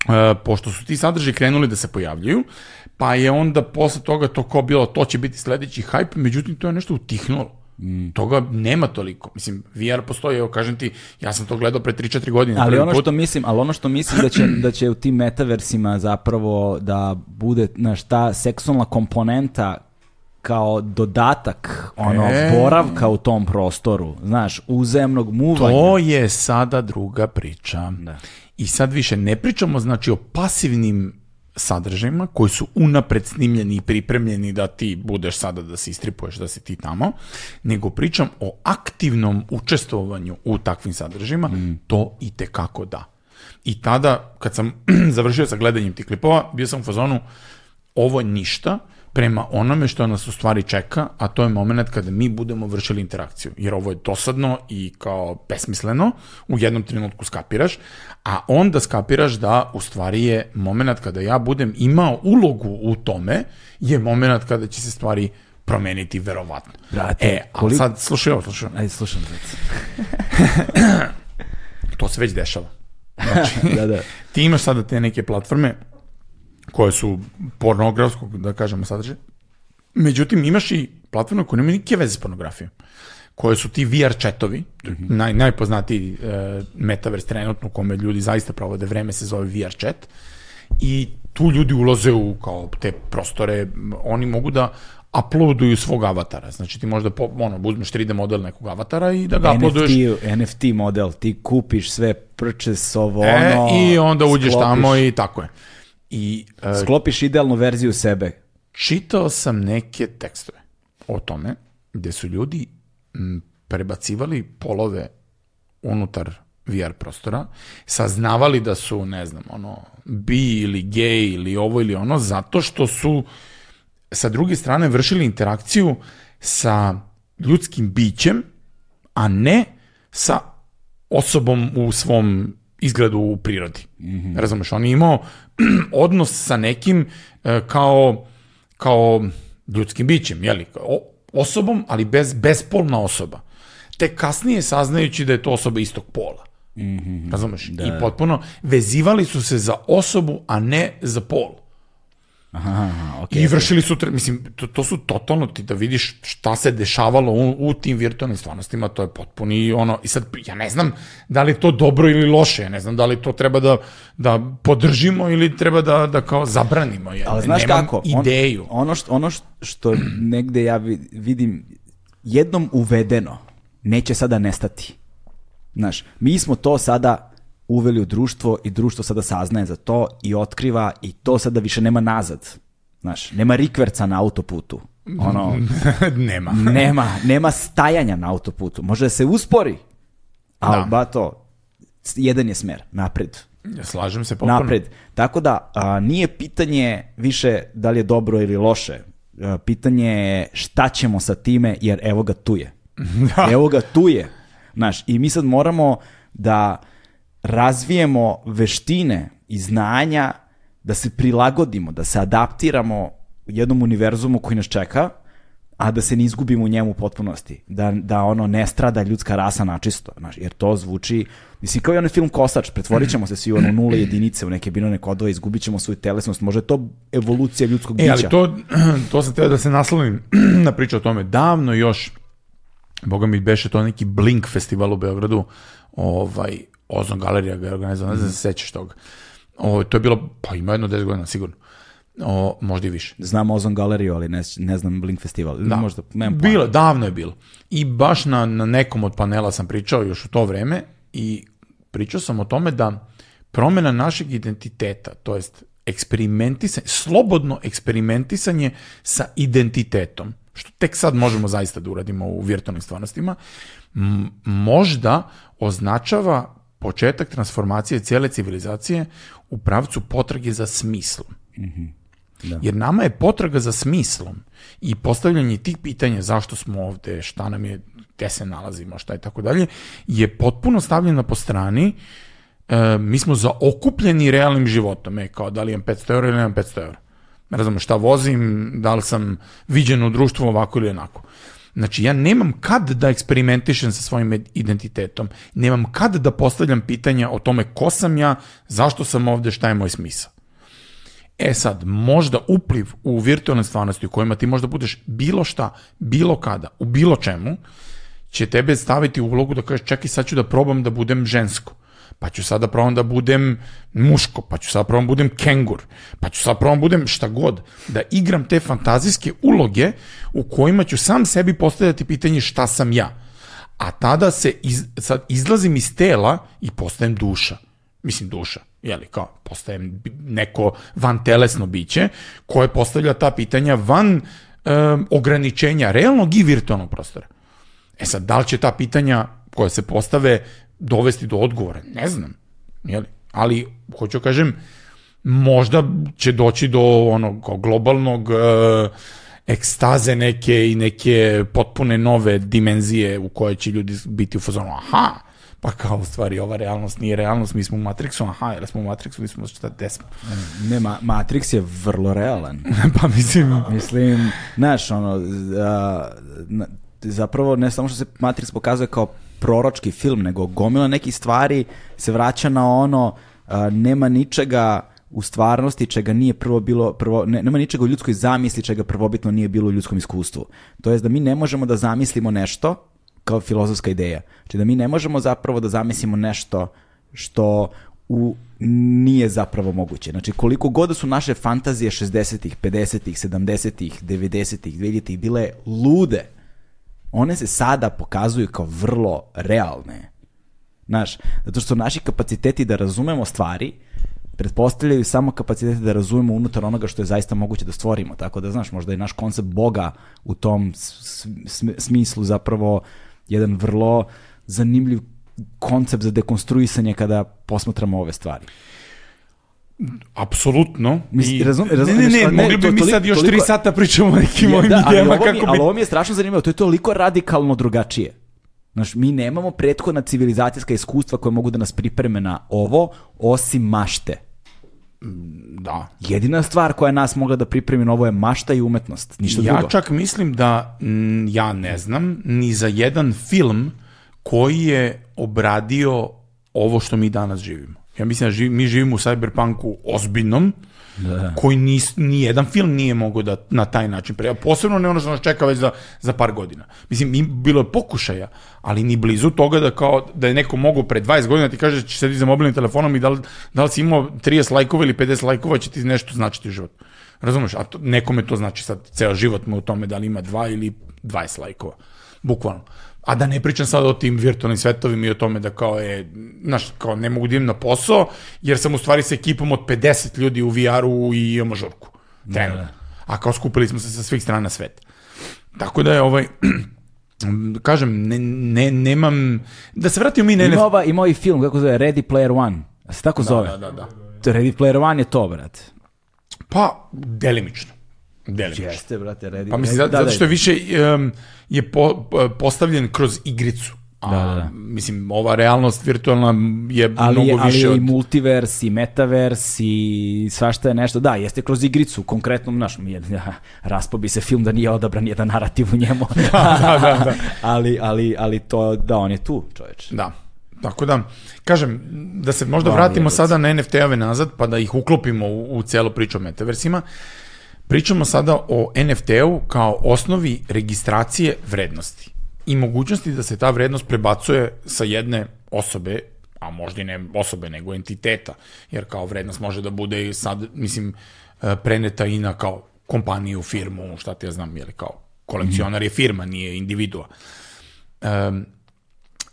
e, pošto su ti sadržaji krenuli da se pojavljuju, pa je onda posle toga to kao bilo, to će biti sledeći hype, međutim to je nešto utihnulo.
Mm.
Toga nema toliko. Mislim, VR postoji, evo kažem ti, ja sam to gledao pre 3-4 godine.
Ali ono
put.
što mislim, ali ono što mislim da će, [CLEARS THROAT] da će u tim metaversima zapravo da bude, znaš, ta seksualna komponenta kao dodatak ono
E.
boravka u tom prostoru, znaš, uzemnog muvanja.
To je sada druga priča.
Da.
I sad više ne pričamo znači o pasivnim sadržajima koji su unapred snimljeni i pripremljeni da ti budeš sada da se istripuješ da si ti tamo, nego pričam o aktivnom učestvovanju u takvim sadržajima, to i te kako da. I tada, kad sam [CLEARS THROAT] završio sa gledanjem tih klipova, bio sam u fazonu, ovo ništa, prema onome što nas u stvari čeka, a to je moment kada mi budemo vršili interakciju. Jer ovo je dosadno i kao besmisleno, u jednom trenutku skapiraš, a onda skapiraš da u stvari je moment kada ja budem imao ulogu u tome, je moment kada će se stvari promeniti verovatno.
Brate,
e, a koliko... sad slušaj ovo, slušaj.
Ajde, slušam.
to se već dešava. [LAUGHS] Znači,
da, da.
ti imaš sada te neke platforme koje su pornografskog, da kažemo, sadržaja. Međutim, imaš i platforme koje nemaju nikakve veze s pornografijom koje su ti VR chatovi, mm -hmm. naj, najpoznatiji uh, metaverse trenutno u kome ljudi zaista provode vreme se zove VR chat i tu ljudi ulaze u kao te prostore, oni mogu da uploaduju svog avatara. Znači ti možda po, ono, uzmeš 3D model nekog avatara i da ga NFT, uploaduješ.
NFT model, ti kupiš sve purchase ovo
e,
ono.
I onda uđeš sklopiš. tamo i tako je. I,
uh, Sklopiš idealnu verziju sebe.
Čitao sam neke tekstove o tome gde su ljudi m, prebacivali polove unutar VR prostora, saznavali da su, ne znam, ono, bi ili gej ili ovo ili ono, zato što su sa druge strane vršili interakciju sa ljudskim bićem, a ne sa osobom u svom izgledu u prirodi. Mm -hmm. Razumeš, on je imao [CLEARS THROAT] odnos sa nekim e, kao, kao ljudskim bićem, jeli, o, osobom, ali bez, bespolna osoba. Te kasnije saznajući da je to osoba istog pola. Mm -hmm. Razumeš? Da. I potpuno vezivali su se za osobu, a ne za pol.
Aha, okay,
I vršili su, mislim, to, to su totalno ti da vidiš šta se dešavalo u, u tim virtualnim stvarnostima, to je potpuni ono, i sad ja ne znam da li to dobro ili loše, ja ne znam da li to treba da, da podržimo ili treba da, da kao zabranimo, ja
Ali znaš
nemam
kako?
ideju.
On, ono, što, ono što negde ja vidim, jednom uvedeno, neće sada nestati. Znaš, mi smo to sada uveli u društvo i društvo sada saznaje za to i otkriva i to sada više nema nazad. Znaš, nema rikverca na autoputu. Ono, [LAUGHS]
nema. [LAUGHS]
nema. Nema stajanja na autoputu. Može da se uspori, ali da. ba to, jedan je smer, napred.
Ja slažem se potpuno.
Napred. Tako da, a, nije pitanje više da li je dobro ili loše. A, pitanje je šta ćemo sa time, jer evo ga tu je. [LAUGHS] Da. Evo ga tu je. Znaš, i mi sad moramo da razvijemo veštine i znanja da se prilagodimo, da se adaptiramo u jednom univerzumu koji nas čeka, a da se ne izgubimo u njemu u potpunosti. Da, da ono ne strada ljudska rasa načisto. Znaš, jer to zvuči, mislim kao i onaj film Kosač, pretvorit ćemo se svi u ono nule [CLEARS THROAT] jedinice, u neke binone kodove, izgubit ćemo svoju telesnost. Može to evolucija ljudskog bića.
E, ali to, [CLEARS THROAT] to sam teo da se naslovim [CLEARS THROAT] na priču o tome. Davno još, boga mi beše to neki Blink festival u Beogradu, ovaj, Ozon galerija ga je organizovala, ne znam da se sećaš toga. O, to je bilo, pa ima jedno 10 godina sigurno. O, možda i više.
Znam Ozon galeriju, ali ne, ne znam Blink festival. Da. Možda, nemam
bilo, davno je bilo. I baš na, na nekom od panela sam pričao još u to vreme i pričao sam o tome da promena našeg identiteta, to jest eksperimentisanje, slobodno eksperimentisanje sa identitetom, što tek sad možemo zaista da uradimo u virtualnim stvarnostima, možda označava početak transformacije cijele civilizacije u pravcu potrage za smislom. Mm -hmm. Da. Jer nama je potraga za smislom i postavljanje tih pitanja zašto smo ovde, šta nam je, gde se nalazimo, šta je tako dalje, je potpuno stavljena po strani e, mi smo zaokupljeni realnim životom, e, kao da li imam 500 eura ili nemam 500 eura. Ne znam šta vozim, da li sam viđen u društvu ovako ili onako. Znači, ja nemam kad da eksperimentišem sa svojim identitetom, nemam kad da postavljam pitanja o tome ko sam ja, zašto sam ovde, šta je moj smisao. E sad, možda upliv u virtualne stvarnosti u kojima ti možda budeš bilo šta, bilo kada, u bilo čemu, će tebe staviti u ulogu da kažeš čekaj sad ću da probam da budem žensko pa ću sada probam da budem muško, pa ću sada probam da budem kengur, pa ću sada probam da budem šta god, da igram te fantazijske uloge u kojima ću sam sebi postavljati pitanje šta sam ja. A tada se iz, sad izlazim iz tela i postajem duša. Mislim duša, jeli, kao, postajem neko van telesno biće koje postavlja ta pitanja van um, ograničenja realnog i virtualnog prostora. E sad, da li će ta pitanja koja se postave dovesti do odgovora? Ne znam. Jeli? Ali, hoću kažem, možda će doći do onog globalnog uh, ekstaze neke i neke potpune nove dimenzije u koje će ljudi biti u fazonu, aha, pa kao u stvari ova realnost nije realnost, mi smo u Matrixu, aha, jer smo u Matrixu, mi smo šta, gde smo?
Ne, ma, Matrix je vrlo realan. [LAUGHS]
pa mislim...
Mislim, znaš, ono, a, zapravo ne samo što se Matrix pokazuje kao proročki film, nego gomila nekih stvari se vraća na ono, nema ničega u stvarnosti čega nije prvo bilo, prvo, ne, nema ničega u ljudskoj zamisli čega prvobitno nije bilo u ljudskom iskustvu. To jest da mi ne možemo da zamislimo nešto kao filozofska ideja. Znači da mi ne možemo zapravo da zamislimo nešto što u, nije zapravo moguće. Znači koliko god da su naše fantazije 60-ih, 50-ih, 70-ih, 90-ih, 2000-ih bile lude, one se sada pokazuju kao vrlo realne. Znaš, zato što naši kapaciteti da razumemo stvari pretpostavljaju samo kapacitete da razumemo unutar onoga što je zaista moguće da stvorimo. Tako da, znaš, možda je naš koncept Boga u tom smislu zapravo jedan vrlo zanimljiv koncept za dekonstruisanje kada posmatramo ove stvari.
Apsolutno.
Mislim, razum, razum,
ne, ne, ne, mogli bi mi sad još tri sata pričamo o nekim ovim
da,
idejama.
Ali, kako bi... ali ovo mi je strašno zanimljivo, to je toliko radikalno drugačije. Znaš, mi nemamo prethodna civilizacijska iskustva koje mogu da nas pripreme na ovo, osim mašte.
Da.
Jedina stvar koja je nas mogla da pripremi na ovo je mašta i umetnost, ništa
ja
drugo.
Ja čak mislim da m, ja ne znam ni za jedan film koji je obradio ovo što mi danas živimo. Ja mislim da živ, mi živimo u cyberpunku ozbiljnom, da. koji ni, ni jedan film nije mogao da na taj način pre. Posebno ne ono što nas čeka već za, za par godina. Mislim, im, bilo je pokušaja, ali ni blizu toga da kao da je neko mogao pre 20 godina ti kaže da će sedi za mobilnim telefonom i da li, da li si imao 30 lajkova ili 50 lajkova će ti nešto značiti u životu. Razumeš? A to, nekome to znači sad ceo život mu u tome da li ima 2 ili 20 lajkova. Bukvalno. A da ne pričam sad o tim virtualnim svetovima i o tome da kao je, znaš, kao ne mogu da idem na posao, jer sam u stvari sa ekipom od 50 ljudi u VR-u i imamo žurku. Trenutno. Da, da. A kao skupili smo se sa svih strana sveta. Tako da je ovaj, [CLEARS THROAT] kažem, ne, ne, nemam, da se vratimo mi na...
Ima, ova, ima ovaj film, kako zove, Ready Player One. A se tako
da,
zove?
Da, da, da.
Ready Player One je to, brat.
Pa, delimično. Delimično.
Jeste, brate, Ready
Pa mislim, da, zato što je više um, je po, postavljen kroz igricu. A, da, da. Mislim, ova realnost virtualna je
ali,
mnogo više
Ali
od...
i multivers, i metavers, i svašta je nešto. Da, jeste kroz igricu, konkretno, znaš, raspo bi se film da nije odabran jedan narativ u njemu. [LAUGHS]
da, da, da, da. [LAUGHS]
ali, ali, ali to, da, on je tu, čoveč.
Da. Tako da, kažem, da se možda da, vratimo sada na NFT-ove nazad, pa da ih uklopimo u, u celu priču o metaversima. Pričamo sada o NFT-u kao osnovi registracije vrednosti i mogućnosti da se ta vrednost prebacuje sa jedne osobe, a možda i ne osobe, nego entiteta, jer kao vrednost može da bude sad, mislim, e, preneta i na kao kompaniju, firmu, šta ti ja znam, jer kao kolekcionar je firma, nije individua. Um,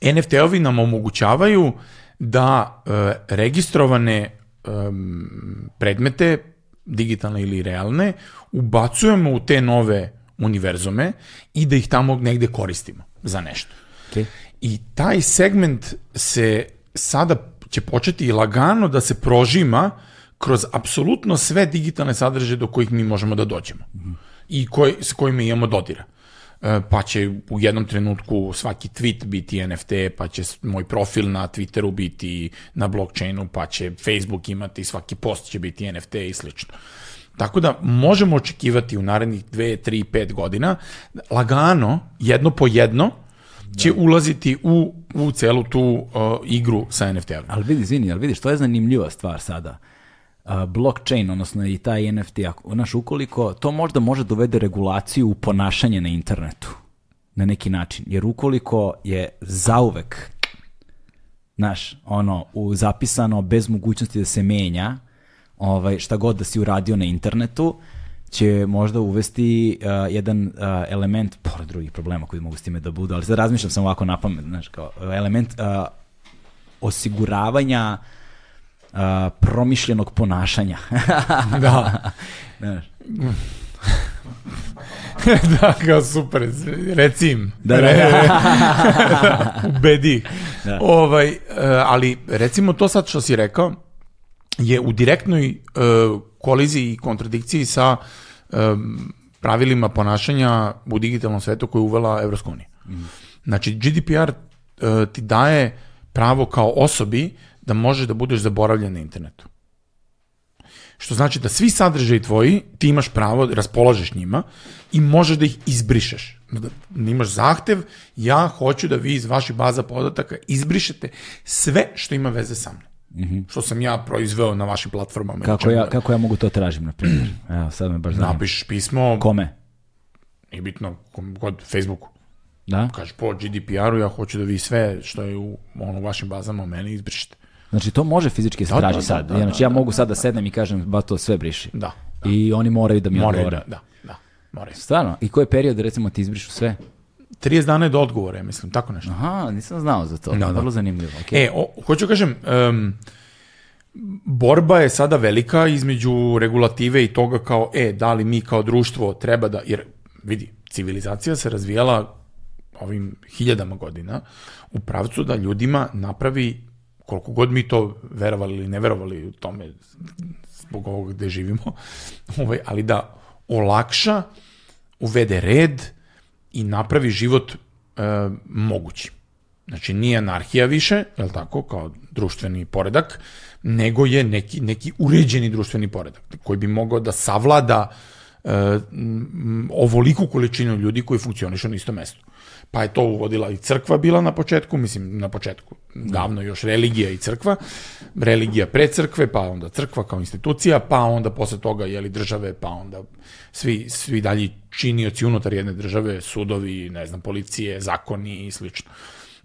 NFT-ovi nam omogućavaju da uh, registrovane um, predmete, digitalne ili realne, ubacujemo u te nove univerzume i da ih tamo negde koristimo za nešto.
Okay.
I taj segment se sada će početi lagano da se prožima kroz apsolutno sve digitalne sadržaje do kojih mi možemo da dođemo mm -hmm. i koji, s kojima imamo dodira. E, pa će u jednom trenutku svaki tweet biti NFT, pa će moj profil na Twitteru biti na blockchainu, pa će Facebook imati, svaki post će biti NFT i slično. Tako da možemo očekivati u narednih 2, 3, 5 godina lagano, jedno po jedno, će da. ulaziti u, u celu tu uh, igru sa NFT-om.
Ali vidi, izvini, ali vidiš, to je zanimljiva stvar sada. Uh, blockchain, odnosno i taj NFT, naš ukoliko, to možda može dovede regulaciju u ponašanje na internetu na neki način. Jer ukoliko je zauvek znaš, ono, u zapisano bez mogućnosti da se menja, ovaj, šta god da si uradio na internetu, će možda uvesti uh, jedan uh, element, pored drugih problema koji mogu s time da budu, ali sad razmišljam sam ovako na pamet, znaš, kao element uh, osiguravanja uh, promišljenog ponašanja. [LAUGHS]
da.
znaš. [LAUGHS]
da, kao super, reci im.
Da, da, da. [LAUGHS]
Ubedi. Da. Ovaj, uh, ali recimo to sad što si rekao, je u direktnoj uh, koliziji i kontradikciji sa um, pravilima ponašanja u digitalnom svetu koje je uvela Evropska unija. Mm. Znači, GDPR uh, ti daje pravo kao osobi da možeš da budeš zaboravljen na internetu. Što znači da svi sadržaji tvoji, ti imaš pravo, raspolažeš njima i možeš da ih izbrišeš. Da imaš zahtev, ja hoću da vi iz vaših baza podataka izbrišete sve što ima veze sa mnom. Mm -hmm. Što sam ja proizveo na vašim platformama.
Kako ja, kako ja mogu to tražim, na primjer? Evo, sad me baš zanima.
Napišeš pismo.
Kome?
Nije bitno, kod Facebooku.
Da?
Kaže, po GDPR-u ja hoću da vi sve što je u ono, vašim bazama o meni izbrišete.
Znači to može fizički se da, traži da, sad. Da, da, znači ja mogu sad da sednem i kažem ba to sve briši.
Da.
da. I oni moraju da mi moraju, odgovore.
Da, da, moraju.
Stvarno? I koji period recimo ti izbrišu sve?
30 dana je do odgovora, mislim, tako nešto.
Aha, nisam znao za to. Da, da. Vrlo zanimljivo. Okay.
E, o, hoću kažem, um, borba je sada velika između regulative i toga kao, e, da li mi kao društvo treba da, jer vidi, civilizacija se razvijala ovim hiljadama godina u pravcu da ljudima napravi koliko god mi to verovali ili ne verovali u tome zbog ovog gde živimo, [LAUGHS] ovaj, ali da olakša, uvede red i napravi život e, mogući. Znači, nije anarhija više, je li tako, kao društveni poredak, nego je neki, neki uređeni društveni poredak, koji bi mogao da savlada e, ovoliku količinu ljudi koji funkcionišu na istom mestu pa je to uvodila i crkva bila na početku, mislim na početku, davno još religija i crkva, religija pre crkve, pa onda crkva kao institucija, pa onda posle toga jeli države, pa onda svi, svi dalji činioci unutar jedne države, sudovi, ne znam, policije, zakoni i slično.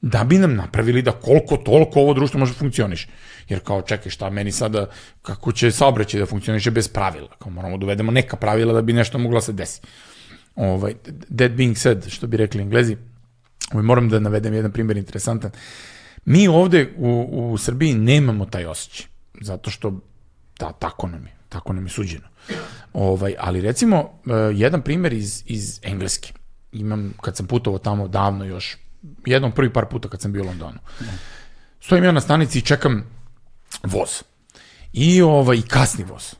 Da bi nam napravili da koliko toliko ovo društvo može funkcioniš. Jer kao, čekaj, šta meni sada, kako će saobraćaj da funkcioniše bez pravila? Kao moramo da uvedemo neka pravila da bi nešto moglo da se desi. Ovaj, that being said, što bi rekli englezi, moram da navedem jedan primjer interesantan. Mi ovde u, u Srbiji nemamo taj osjećaj, zato što da, tako nam je, tako nam je suđeno. Ovaj, ali recimo, uh, jedan primjer iz, iz Engleske. Imam, kad sam putovao tamo davno još, jednom prvi par puta kad sam bio u Londonu. Stojim ja na stanici i čekam voz. I ovaj, kasni voz.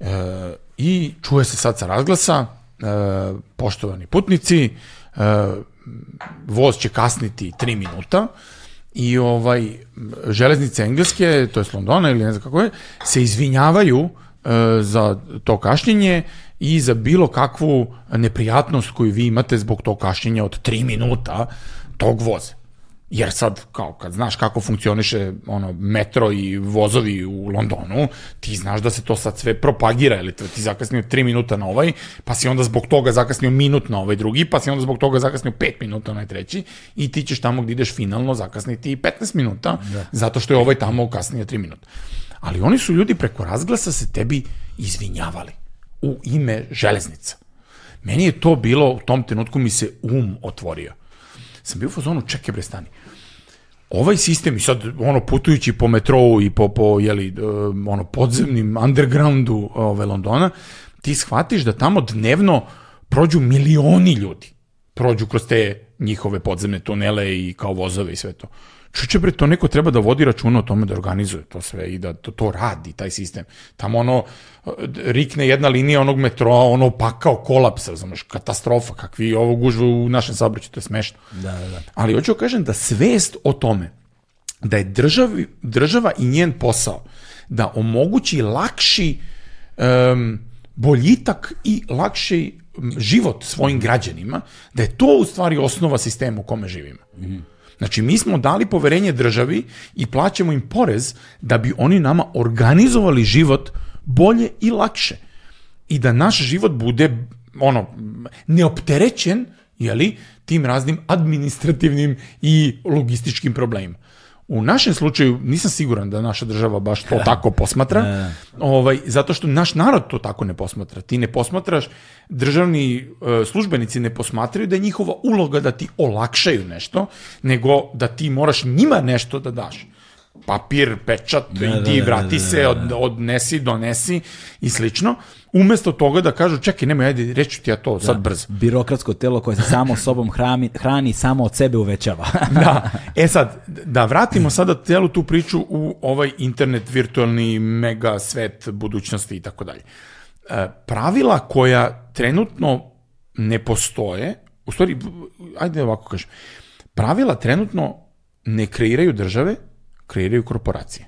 E, I čuje se sad sa razglasa, e, poštovani putnici, e, voz će kasniti 3 minuta i ovaj železnice engleske, to je Londona ili ne znam kako je, se izvinjavaju e, za to kašnjenje i za bilo kakvu neprijatnost koju vi imate zbog tog kašnjenja od 3 minuta tog voza. Jer sad, kao kad znaš kako funkcioniše ono, metro i vozovi u Londonu, ti znaš da se to sad sve propagira, ili ti zakasnio 3 minuta na ovaj, pa si onda zbog toga zakasnio minut na ovaj drugi, pa si onda zbog toga zakasnio 5 minuta na ovaj treći, i ti ćeš tamo gde ideš finalno zakasniti 15 minuta, da. zato što je ovaj tamo kasnije 3 minuta. Ali oni su ljudi preko razglasa se tebi izvinjavali u ime železnica. Meni je to bilo, u tom trenutku mi se um otvorio sam bio u fazonu, čekaj bre, stani. Ovaj sistem, i sad ono putujući po metrou i po, po jeli, uh, ono podzemnim undergroundu ove, Londona, ti shvatiš da tamo dnevno prođu milioni ljudi. Prođu kroz te njihove podzemne tunele i kao vozove i sve to. Čuče bre, to neko treba da vodi računa o tome da organizuje to sve i da to, to radi, taj sistem. Tamo ono, rikne jedna linija onog metroa, ono pakao kolaps, razumeš, katastrofa, kakvi ovo gužvu u našem saobraćaju, to je smešno.
Da, da, da.
Ali hoću da kažem da svest o tome, da je državi, država i njen posao da omogući lakši um, boljitak i lakši život svojim građanima, da je to u stvari osnova sistema u kome živimo. Mm -hmm. Znači, mi smo dali poverenje državi i plaćamo im porez da bi oni nama organizovali život bolje i lakše. I da naš život bude ono, neopterećen jeli, tim raznim administrativnim i logističkim problemima. U našem slučaju nisam siguran da naša država baš to [LAUGHS] tako posmatra, da. ovaj, zato što naš narod to tako ne posmatra. Ti ne posmatraš, državni e, službenici ne posmatraju da je njihova uloga da ti olakšaju nešto, nego da ti moraš njima nešto da daš. Papir, pečat, da, idi, da, vrati da, da, se, od, odnesi, donesi i slično. Umesto toga da kažu, čekaj, nemoj, ajde, reću ti ja to sad brzo.
Birokratsko telo koje se samo [LAUGHS] sobom hrani, hrani samo od sebe uvećava. [LAUGHS]
da, e sad, da vratimo sada celu tu priču u ovaj internet, virtualni mega svet budućnosti i tako dalje. E, pravila koja trenutno ne postoje, u stvari, ajde ovako kažem, pravila trenutno ne kreiraju države, kreiraju korporacije.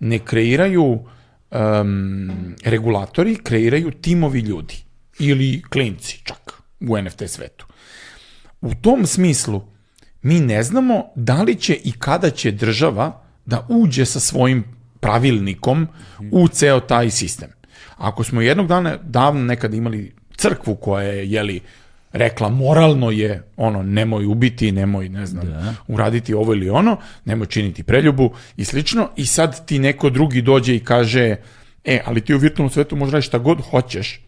Ne kreiraju um, regulatori, kreiraju timovi ljudi ili klinci čak u NFT svetu. U tom smislu mi ne znamo da li će i kada će država da uđe sa svojim pravilnikom u ceo taj sistem. Ako smo jednog dana davno nekada imali crkvu koja je jeli rekla moralno je ono nemoj ubiti, nemoj ne znam da. uraditi ovo ili ono, nemoj činiti preljubu i slično i sad ti neko drugi dođe i kaže e, ali ti u virtualnom svetu možeš raditi šta god hoćeš.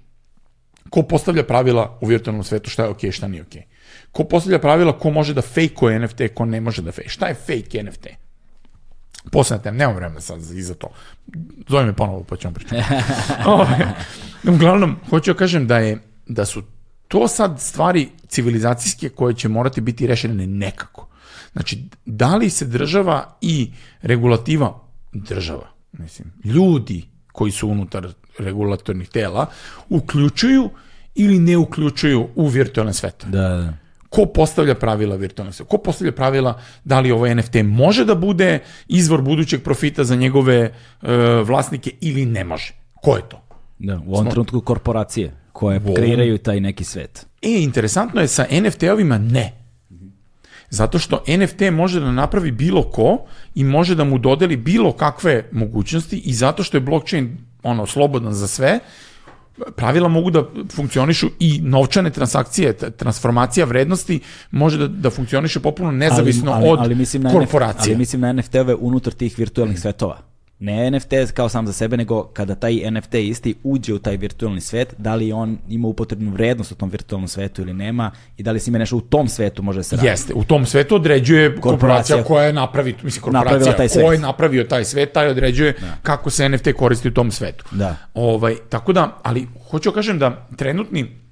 Ko postavlja pravila u virtualnom svetu šta je okej, okay, šta nije okej. Okay. Ko postavlja pravila ko može da fejkuje NFT, ko ne može da fejkuje. Šta je fake NFT? Posledna tema, nemam vremena sad i za to. Zove me ponovo pa ćemo pričati. [LAUGHS] Ovaj, uglavnom, hoću da kažem da je da su to sad stvari civilizacijske koje će morati biti rešene nekako. Znači, da li se država i regulativa, država, mislim, ljudi koji su unutar regulatornih tela, uključuju ili ne uključuju u virtualne svete.
Da, da.
Ko postavlja pravila virtualne svete? Ko postavlja pravila da li ovaj NFT može da bude izvor budućeg profita za njegove uh, vlasnike ili ne može? Ko je to?
Da, u ovom Smo... trenutku korporacije koje Vol... kreiraju taj neki svet.
E, interesantno je sa NFT-ovima ne. Zato što NFT može da napravi bilo ko i može da mu dodeli bilo kakve mogućnosti i zato što je blockchain ono slobodan za sve, pravila mogu da funkcionišu i novčane transakcije, transformacija vrednosti može da, da funkcioniše popuno nezavisno ali, ali, od ali mislim na korporacije.
Ali mislim na NFT-ove unutar tih virtualnih svetova ne NFT kao sam za sebe, nego kada taj NFT isti uđe u taj virtualni svet, da li on ima upotrebnu vrednost u tom virtualnom svetu ili nema i da li se ima nešto u tom svetu može se raditi.
Jeste, u tom svetu određuje korporacija, korporacija koja je napravi, mislim korporacija taj koja je napravio taj svet, taj određuje da. kako se NFT koristi u tom svetu.
Da.
Ovaj, tako da, ali hoću da kažem da trenutni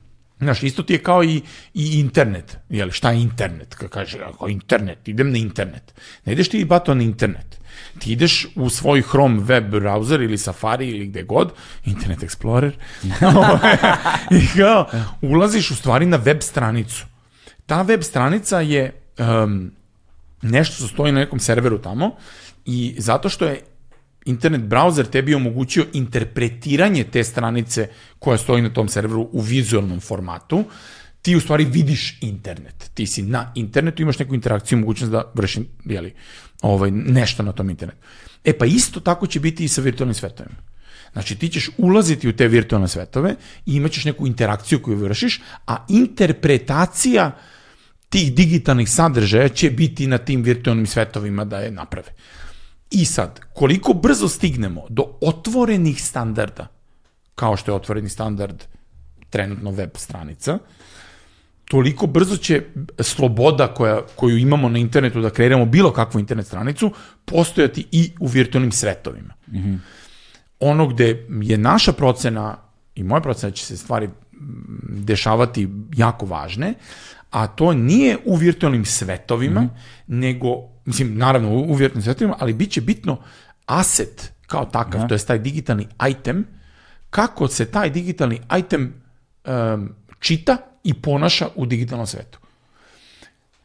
Znaš, isto ti je kao i, i internet. Jeli, šta je internet? Kaže, ako internet, idem na internet. Ne ideš ti bato na internet ti ideš u svoj Chrome web browser ili Safari ili gde god, Internet Explorer, [LAUGHS] i kao, ulaziš u stvari na web stranicu. Ta web stranica je um, nešto što stoji na nekom serveru tamo i zato što je internet browser tebi omogućio interpretiranje te stranice koja stoji na tom serveru u vizualnom formatu, ti u stvari vidiš internet. Ti si na internetu, imaš neku interakciju, mogućnost da vrši jeli, ovaj, nešto na tom internetu. E pa isto tako će biti i sa virtualnim svetovima. Znači ti ćeš ulaziti u te virtualne svetove i imaćeš neku interakciju koju vršiš, a interpretacija tih digitalnih sadržaja će biti na tim virtualnim svetovima da je naprave. I sad, koliko brzo stignemo do otvorenih standarda, kao što je otvoreni standard trenutno web stranica, toliko brzo će sloboda koja, koju imamo na internetu da kreiramo bilo kakvu internet stranicu postojati i u virtualnim svetovima. Mm -hmm. Ono gde je naša procena i moja procena da će se stvari dešavati jako važne, a to nije u virtualnim svetovima, mm -hmm. nego, mislim, naravno u, virtualnim svetovima, ali bit će bitno aset kao takav, ja. to je taj digitalni item, kako se taj digitalni item um, čita i ponaša u digitalnom svetu.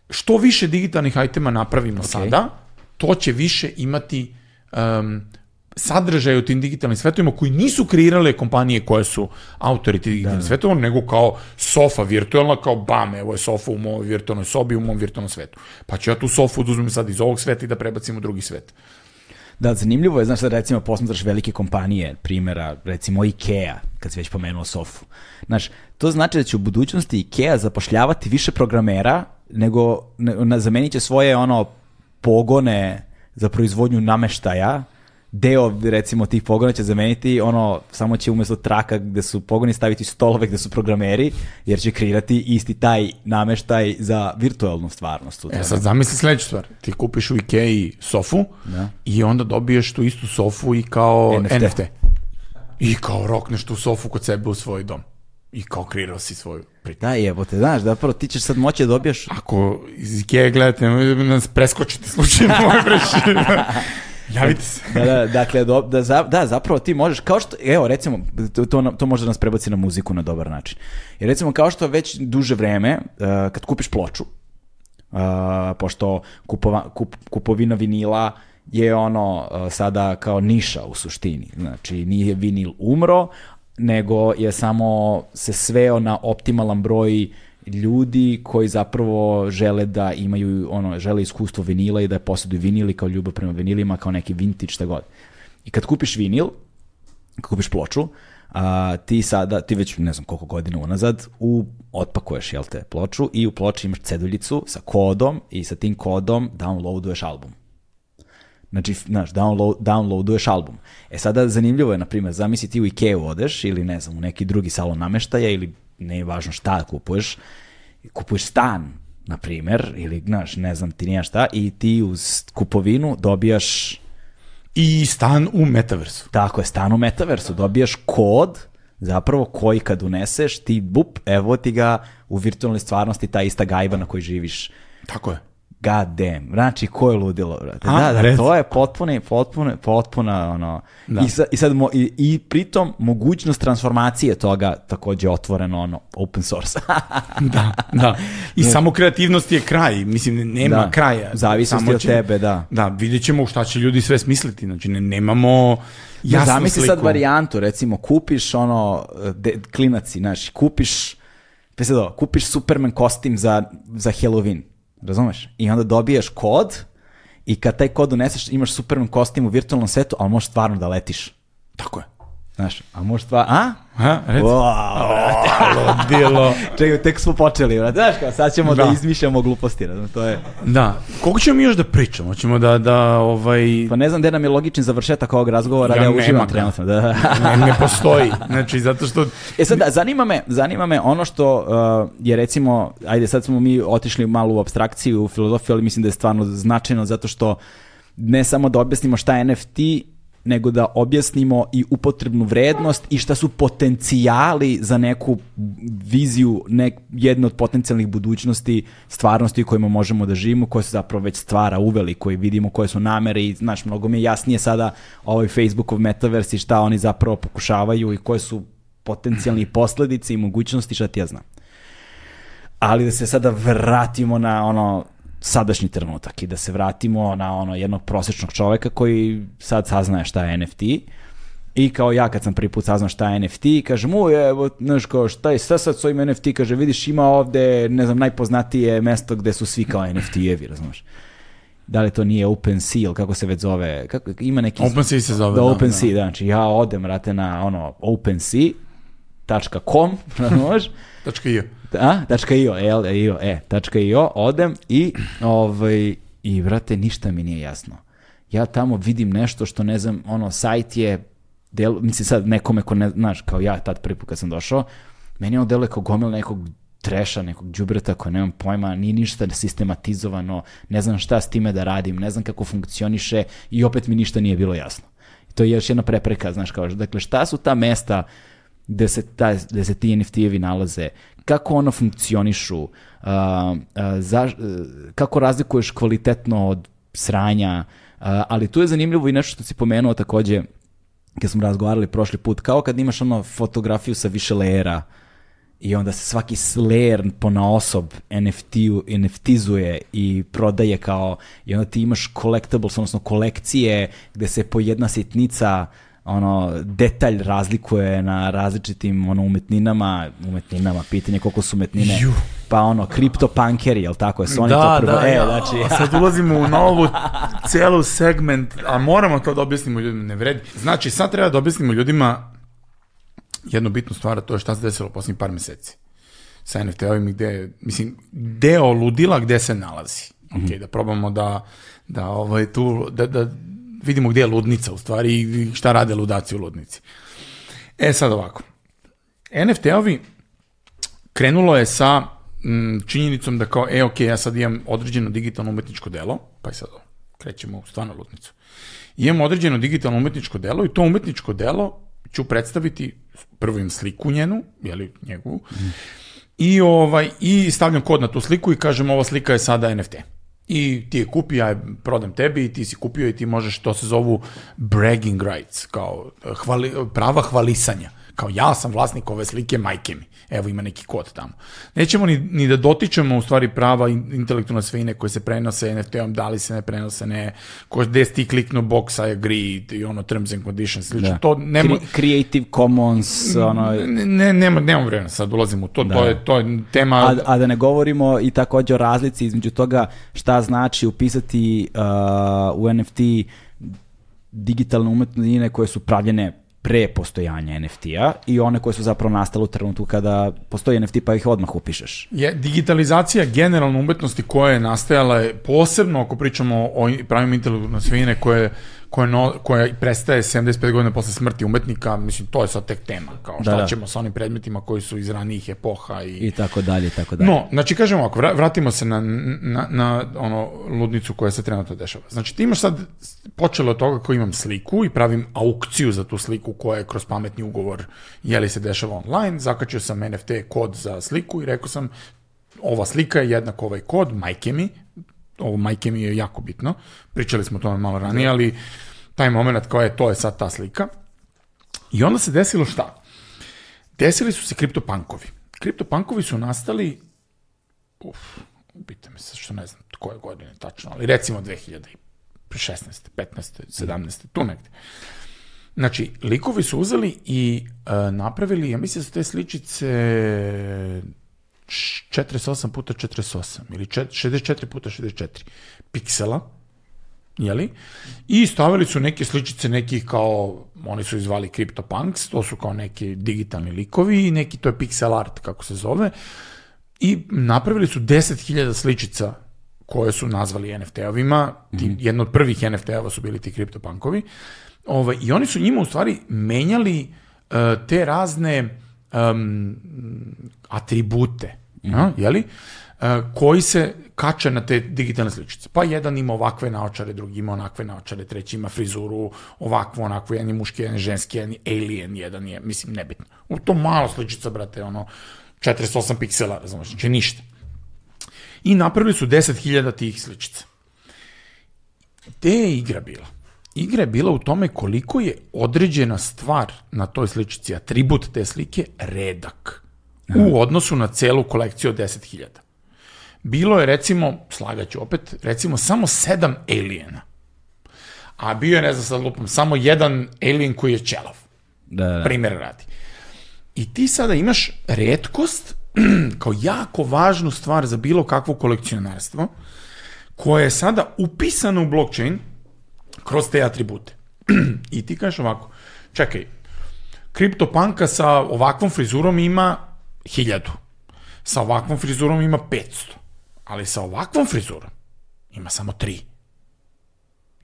Što više digitalnih itema napravimo okay. sada, to će više imati um, sadržaje u tim digitalnim svetovima koji nisu kreirale kompanije koje su autori tih digitalnih da, da. svetova, nego kao sofa virtualna, kao bam, evo je sofa u mojoj virtualnoj sobi, u mom virtualnom svetu. Pa ću ja tu sofu da uzmem sad iz ovog sveta i da prebacim u drugi svet.
Da, zanimljivo je, znaš, da recimo posmatraš velike kompanije, primjera, recimo Ikea, kad si već pomenuo Sofu. Znaš, to znači da će u budućnosti Ikea zapošljavati više programera nego na, zamenit će svoje ono pogone za proizvodnju nameštaja deo recimo tih pogona će zameniti ono samo će umesto traka gde su pogoni staviti stolove gde su programeri jer će kreirati isti taj nameštaj za virtualnu stvarnost.
E sad zamisli sledeću stvar. Ti kupiš u Ikei sofu
Da.
i onda dobiješ tu istu sofu i kao
NFT.
NFT. I kao rokneš tu sofu kod sebe u svoj dom. I kao kreirao si svoju priču.
Da, jebote, znaš, da prvo ti ćeš sad moći da dobiješ
Ako iz Ikea gledate, nemojte da nas preskočite slučajno moje [LAUGHS] preši. Javite se.
da, da, dakle, do, da, za, da, zapravo ti možeš, kao što, evo, recimo, to, to, to može da nas prebaci na muziku na dobar način. Jer recimo, kao što već duže vreme, uh, kad kupiš ploču, uh, pošto kupova, kup, kupovina vinila je ono uh, sada kao niša u suštini. Znači, nije vinil umro, nego je samo se sveo na optimalan broj ljudi koji zapravo žele da imaju ono žele iskustvo vinila i da posjeduju vinil i kao ljubav prema vinilima kao neki vintage šta god. I kad kupiš vinil, kad kupiš ploču, a, ti sada, ti već ne znam koliko godina unazad, u, otpakuješ jel te, ploču i u ploči imaš ceduljicu sa kodom i sa tim kodom downloaduješ album. Znači, znaš, download, downloaduješ album. E sada zanimljivo je, na primjer, zamisli ti u Ikea odeš ili ne znam, u neki drugi salon nameštaja ili ne važno šta kupuješ, kupuješ stan, na primjer, ili, znaš, ne znam ti nije šta, i ti uz kupovinu dobijaš
I stan u metaversu.
Tako je, stan u metaversu, dobijaš kod, zapravo koji kad uneseš, ti bup, evo ti ga u virtualnoj stvarnosti, ta ista gajba na kojoj živiš.
Tako je.
God damn, znači ko je ludilo, brate.
A,
Da, da, to je potpuno, potpuno, potpuna, ono, i, sa, i sad, mo, i, i pritom mogućnost transformacije toga takođe otvoreno, ono, open source. [LAUGHS]
Da, da. I samo kreativnost je kraj. Mislim, nema
Da.
kraja.
Zavisnosti
Samo
od
će-
tebe, da.
Da, vidjet ćemo šta će ljudi sve smisliti. Znači, ne, nemamo
Ja
jasnu
zamisli
sliku.
sad varijantu, recimo kupiš ono, de, klinaci, znaš, kupiš, pa sad ovo, kupiš Superman kostim za, za Halloween, razumeš? I onda dobijaš kod i kad taj kod uneseš imaš Superman kostim u virtualnom svetu, ali možeš stvarno da letiš.
Tako je.
Znaš, a možeš stvarno, a?
Ha, reci.
Wow, [LAUGHS]
Ludilo.
Čekaj, tek smo počeli, brate. Znaš kao, sad ćemo da,
Da.
izmišljamo gluposti, razumeš, to je...
Da. Koliko ćemo mi još da pričamo? Hoćemo da, da ovaj...
Pa ne znam gde nam je logični završetak ovog razgovora,
Ja
ja uživam trenutno. Da.
ne, ne postoji. Znači, zato što...
E sad, da, zanima me, zanima me ono što uh, je recimo, ajde sad smo mi otišli malo u abstrakciju, u filozofiju, ali mislim da je stvarno značajno zato što ne samo da objasnimo šta je NFT, nego da objasnimo i upotrebnu vrednost i šta su potencijali za neku viziju nek, jedne od potencijalnih budućnosti stvarnosti u kojima možemo da živimo, koje se zapravo već stvara uveli, koji vidimo koje su namere i znaš, mnogo mi je jasnije sada ovaj Facebookov metaverse i šta oni zapravo pokušavaju i koje su potencijalni [CLEARS THROAT] posledice i mogućnosti, šta ti ja znam. Ali da se sada vratimo na ono sadašnji trenutak i da se vratimo na ono jednog prosječnog čoveka koji sad saznaje šta je NFT i kao ja kad sam prvi put saznao šta je NFT, kažem, u evo, znaš kao, šta je šta sad s ovim NFT, kaže, vidiš ima ovde, ne znam, najpoznatije mesto gde su svi kao NFT-evi, razumeš? Da li to nije OpenSea ili kako se već zove, kako, ima neki...
OpenSea se zove,
Da,
da,
OpenSea, da. znači ja odem, brate, na ono, OpenSea.com? [LAUGHS]
Tačka i.
A, tačka .io, el, io, e, tačka .io, odem i, ovaj, i, brate, ništa mi nije jasno. Ja tamo vidim nešto što, ne znam, ono, sajt je, del, mislim sad nekome ko ne, znaš, kao ja tad prvi put kad sam došao, meni ono deluje kao gomil nekog treša, nekog đubreta koje nemam pojma, nije ništa sistematizovano, ne znam šta s time da radim, ne znam kako funkcioniše i opet mi ništa nije bilo jasno. I to je još jedna prepreka, znaš, kao, dakle, šta su ta mesta gde se, ta, gde se ti NFT-evi nalaze, kako ono funkcionišu, uh, uh, za, uh, kako razlikuješ kvalitetno od sranja, uh, ali tu je zanimljivo i nešto što si pomenuo takođe, kad smo razgovarali prošli put, kao kad imaš ono fotografiju sa više lejera i onda se svaki layer po na osob NFT, NFTizuje i prodaje kao, i onda ti imaš collectibles, odnosno kolekcije gde se po jedna sitnica ono detalj razlikuje na različitim ono umetninama, umetninama, pitanje koliko su umetnine.
Ju.
Pa ono kriptopankeri, jel tako je? Oni
da,
to prvo,
da,
e,
ja,
znači,
sad ulazimo u novu [LAUGHS] celu segment, a moramo to da objasnimo ljudima, ne vredi. Znači, sad treba da objasnimo ljudima jednu bitnu stvar, to je šta se desilo posljednjih par meseci sa NFT-ovim gde, mislim, deo ludila gde se nalazi. Ok, da probamo da, da ovaj, tu, da, da vidimo gdje je ludnica u stvari i šta rade ludaci u ludnici. E sad ovako. NFT-ovi krenulo je sa m, činjenicom da kao, e, ok, ja sad imam određeno digitalno umetničko delo, pa je sad krećemo u stvarno ludnicu. Imam određeno digitalno umetničko delo i to umetničko delo ću predstaviti prvo im sliku njenu, jeli, njegovu, mm. i, ovaj, i stavljam kod na tu sliku i kažem ova slika je sada NFT. I ti je kupi, ja je prodam tebi i ti si kupio i ti možeš, to se zovu bragging rights, kao hvali, prava hvalisanja kao ja sam vlasnik ove slike, majke mi. Evo ima neki kod tamo. Nećemo ni, ni da dotičemo u stvari prava intelektualne svojine koje se prenose NFT-om, da li se ne prenose, ne, ko, gde ti kliknu box, I agree, i ono terms and conditions, slično. Da. To nema...
Creative Commons, ono...
Ne, ne, nema, nema vremena, sad ulazimo u to, da. to, je, to je tema...
A, a da ne govorimo i takođe o razlici između toga šta znači upisati uh, u NFT digitalne umetnine koje su pravljene pre postojanja NFT-a i one koje su zapravo nastale u trenutku kada postoji NFT pa ih odmah upišeš.
Je, digitalizacija generalno umetnosti koja je nastajala posebno ako pričamo o pravim intelektualne svine koje koja, no, koja prestaje 75 godina posle smrti umetnika, mislim, to je sad tek tema, kao šta da, da. ćemo sa onim predmetima koji su iz ranijih epoha i...
I tako dalje, i tako dalje.
No, znači, kažemo ako vratimo se na, na, na ono ludnicu koja se trenutno dešava. Znači, ti imaš sad, počelo od toga ko imam sliku i pravim aukciju za tu sliku koja je kroz pametni ugovor, je li se dešava online, zakačio sam NFT kod za sliku i rekao sam, ova slika je jednak ovaj kod, majke mi, ovo majke mi je jako bitno, pričali smo o tome malo ranije, ali taj moment kao je, to je sad ta slika. I onda se desilo šta? Desili su se kriptopankovi. Kriptopankovi su nastali, uf, ubite me se što ne znam koje godine tačno, ali recimo 2016. 15. 17. tu negde. Znači, likovi su uzeli i uh, napravili, ja mislim da su te sličice 48 puta 48 ili 64 puta 64 piksela, jeli? I stavili su neke sličice nekih kao, oni su izvali CryptoPunks, to su kao neki digitalni likovi i neki, to je pixel art, kako se zove, i napravili su 10.000 sličica koje su nazvali NFT-ovima, mm -hmm. jedno od prvih NFT-ova su bili ti CryptoPunkovi, ovaj, i oni su njima u stvari menjali uh, te razne um, atribute, mm. a, jeli? Uh, koji se kače na te digitalne sličice. Pa jedan ima ovakve naočare, drugi ima onakve naočare, treći ima frizuru, ovakvu, onakvu, jedan je muški, jedan je ženski, jedan je alien, jedan je, mislim, nebitno. U to malo sličica, brate, ono, 48 piksela, razumiješ, znači ništa. I napravili su 10.000 tih sličica. Gde je igra bila? Igra je bila u tome koliko je određena stvar na toj sličici, atribut te slike, redak. U odnosu na celu kolekciju od 10.000. Bilo je recimo, slagaću opet, recimo samo sedam aliena. A bio je, ne znam sad lupam, samo jedan alien koji je čelav. Da, da. Primer radi. I ti sada imaš redkost [CLEARS THROAT] kao jako važnu stvar za bilo kakvo kolekcionarstvo koje je sada upisano u blockchain kroz te atribute. [CLEARS THROAT] I ti kažeš ovako, čekaj, kriptopanka sa ovakvom frizurom ima hiljadu, sa ovakvom frizurom ima 500, ali sa ovakvom frizurom ima samo tri.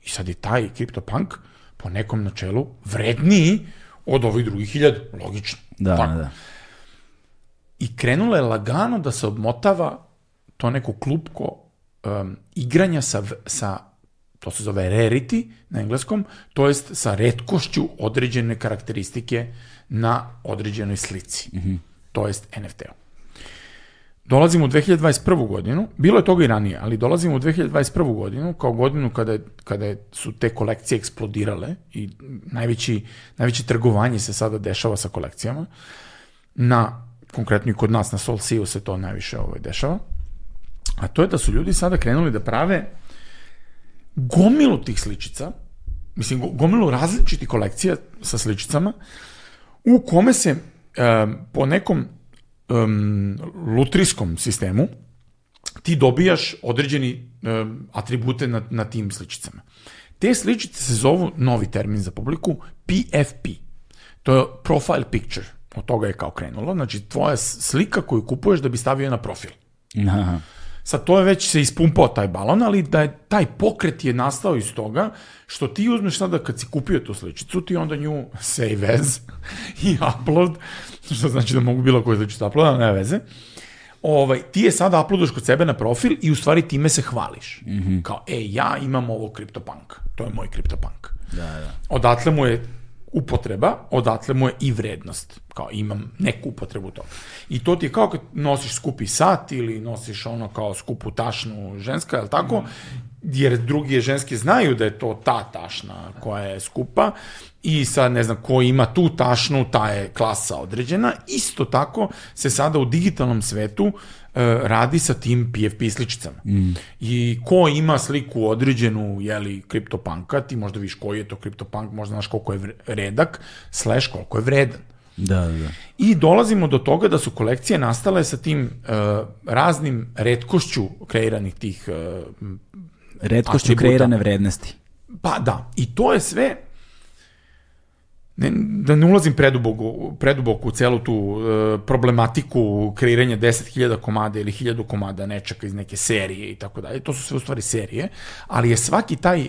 I sad je taj CryptoPunk po nekom načelu vredniji od ovih drugih hiljada. Logično.
Da, Tako. da.
I krenulo je lagano da se obmotava to neko klupko um, igranja sa, sa to se zove rarity na engleskom, to jest sa redkošću određene karakteristike na određenoj slici. Mm -hmm. To jest NFT-u. Dolazimo u 2021. godinu, bilo je toga i ranije, ali dolazimo u 2021. godinu kao godinu kada, kada su te kolekcije eksplodirale i najveći, najveće trgovanje se sada dešava sa kolekcijama. Na, konkretno i kod nas na Solsiju se to najviše ovaj, dešava. A to je da su ljudi sada krenuli da prave gomilu tih sličica, mislim gomilu različitih kolekcija sa sličicama, u kome se um, po nekom um, lutrijskom sistemu ti dobijaš određeni um, atribute na, na tim sličicama. Te sličice se zovu, novi termin za publiku, PFP. To je profile picture. Od toga je kao krenulo. Znači, tvoja slika koju kupuješ da bi stavio na profil. Aha. Sad to je već se ispumpao taj balon, ali da je taj pokret je nastao iz toga što ti uzmeš sada kad si kupio tu sličicu, ti onda nju save as [LAUGHS] i upload, što znači da mogu bilo koju sličicu upload, ne veze. Ovaj, ti je sada uploadaš kod sebe na profil i u stvari time se hvališ. Mm -hmm. Kao, e, ja imam ovo CryptoPunk. To je moj CryptoPunk.
Da, da.
Odatle mu je upotreba, odatle mu je i vrednost. Kao imam neku upotrebu toga. I to ti je kao kad nosiš skupi sat ili nosiš ono kao skupu tašnu ženska, je li tako? Jer drugi ženske znaju da je to ta tašna koja je skupa i sad ne znam ko ima tu tašnu, ta je klasa određena. Isto tako se sada u digitalnom svetu E, radi sa tim PFP sličicama. Mm. I ko ima sliku određenu, jeli, kriptopanka, ti možda viš koji je to kriptopank, možda znaš koliko je redak, slash koliko je vredan.
Da, da.
I dolazimo do toga da su kolekcije nastale sa tim uh, raznim redkošću kreiranih tih uh,
redkošću atributa. kreirane vrednosti.
Pa da, i to je sve ne, da ne ulazim preduboko, preduboko u celu tu e, problematiku kreiranja 10.000 komada ili 1000 komada nečaka iz neke serije i tako dalje. To su sve u stvari serije, ali je svaki taj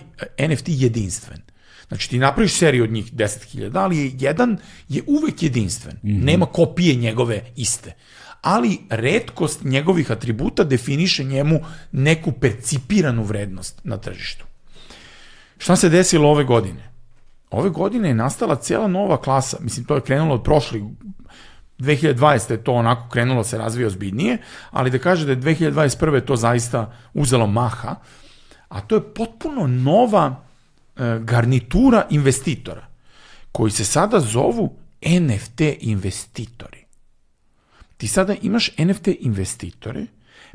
NFT jedinstven. Znači ti napraviš seriju od njih 10.000, ali je jedan je uvek jedinstven. Mm -hmm. Nema kopije njegove iste. Ali redkost njegovih atributa definiše njemu neku percipiranu vrednost na tržištu. Šta se desilo ove godine? Ove godine je nastala cijela nova klasa, mislim to je krenulo od prošli 2020. je to onako krenulo se razvija ozbiljnije, ali da kaže da je 2021. to zaista uzelo maha, a to je potpuno nova e, garnitura investitora, koji se sada zovu NFT investitori. Ti sada imaš NFT investitore,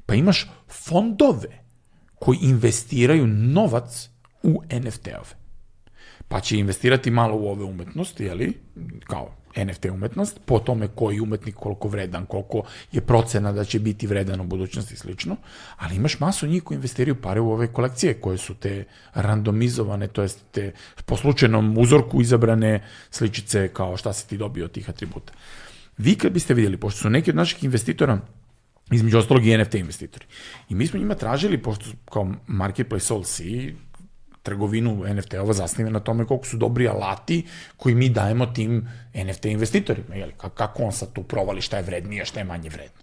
pa imaš fondove koji investiraju novac u NFT-ove pa će investirati malo u ove umetnosti, jeli, kao NFT umetnost, po tome koji umetnik koliko vredan, koliko je procena da će biti vredan u budućnosti i slično, ali imaš masu njih koji investiraju pare u ove kolekcije koje su te randomizovane, to jest te po slučajnom uzorku izabrane sličice kao šta si ti dobio od tih atributa. Vi kad biste vidjeli, pošto su neki od naših investitora između ostalog i NFT investitori. I mi smo njima tražili, pošto kao Marketplace Soul Sea, trgovinu NFT-ova zasniva na tome koliko su dobri alati koji mi dajemo tim NFT investitorima. Jeli, kako on sad tu provali šta je vrednije, šta je manje vredno.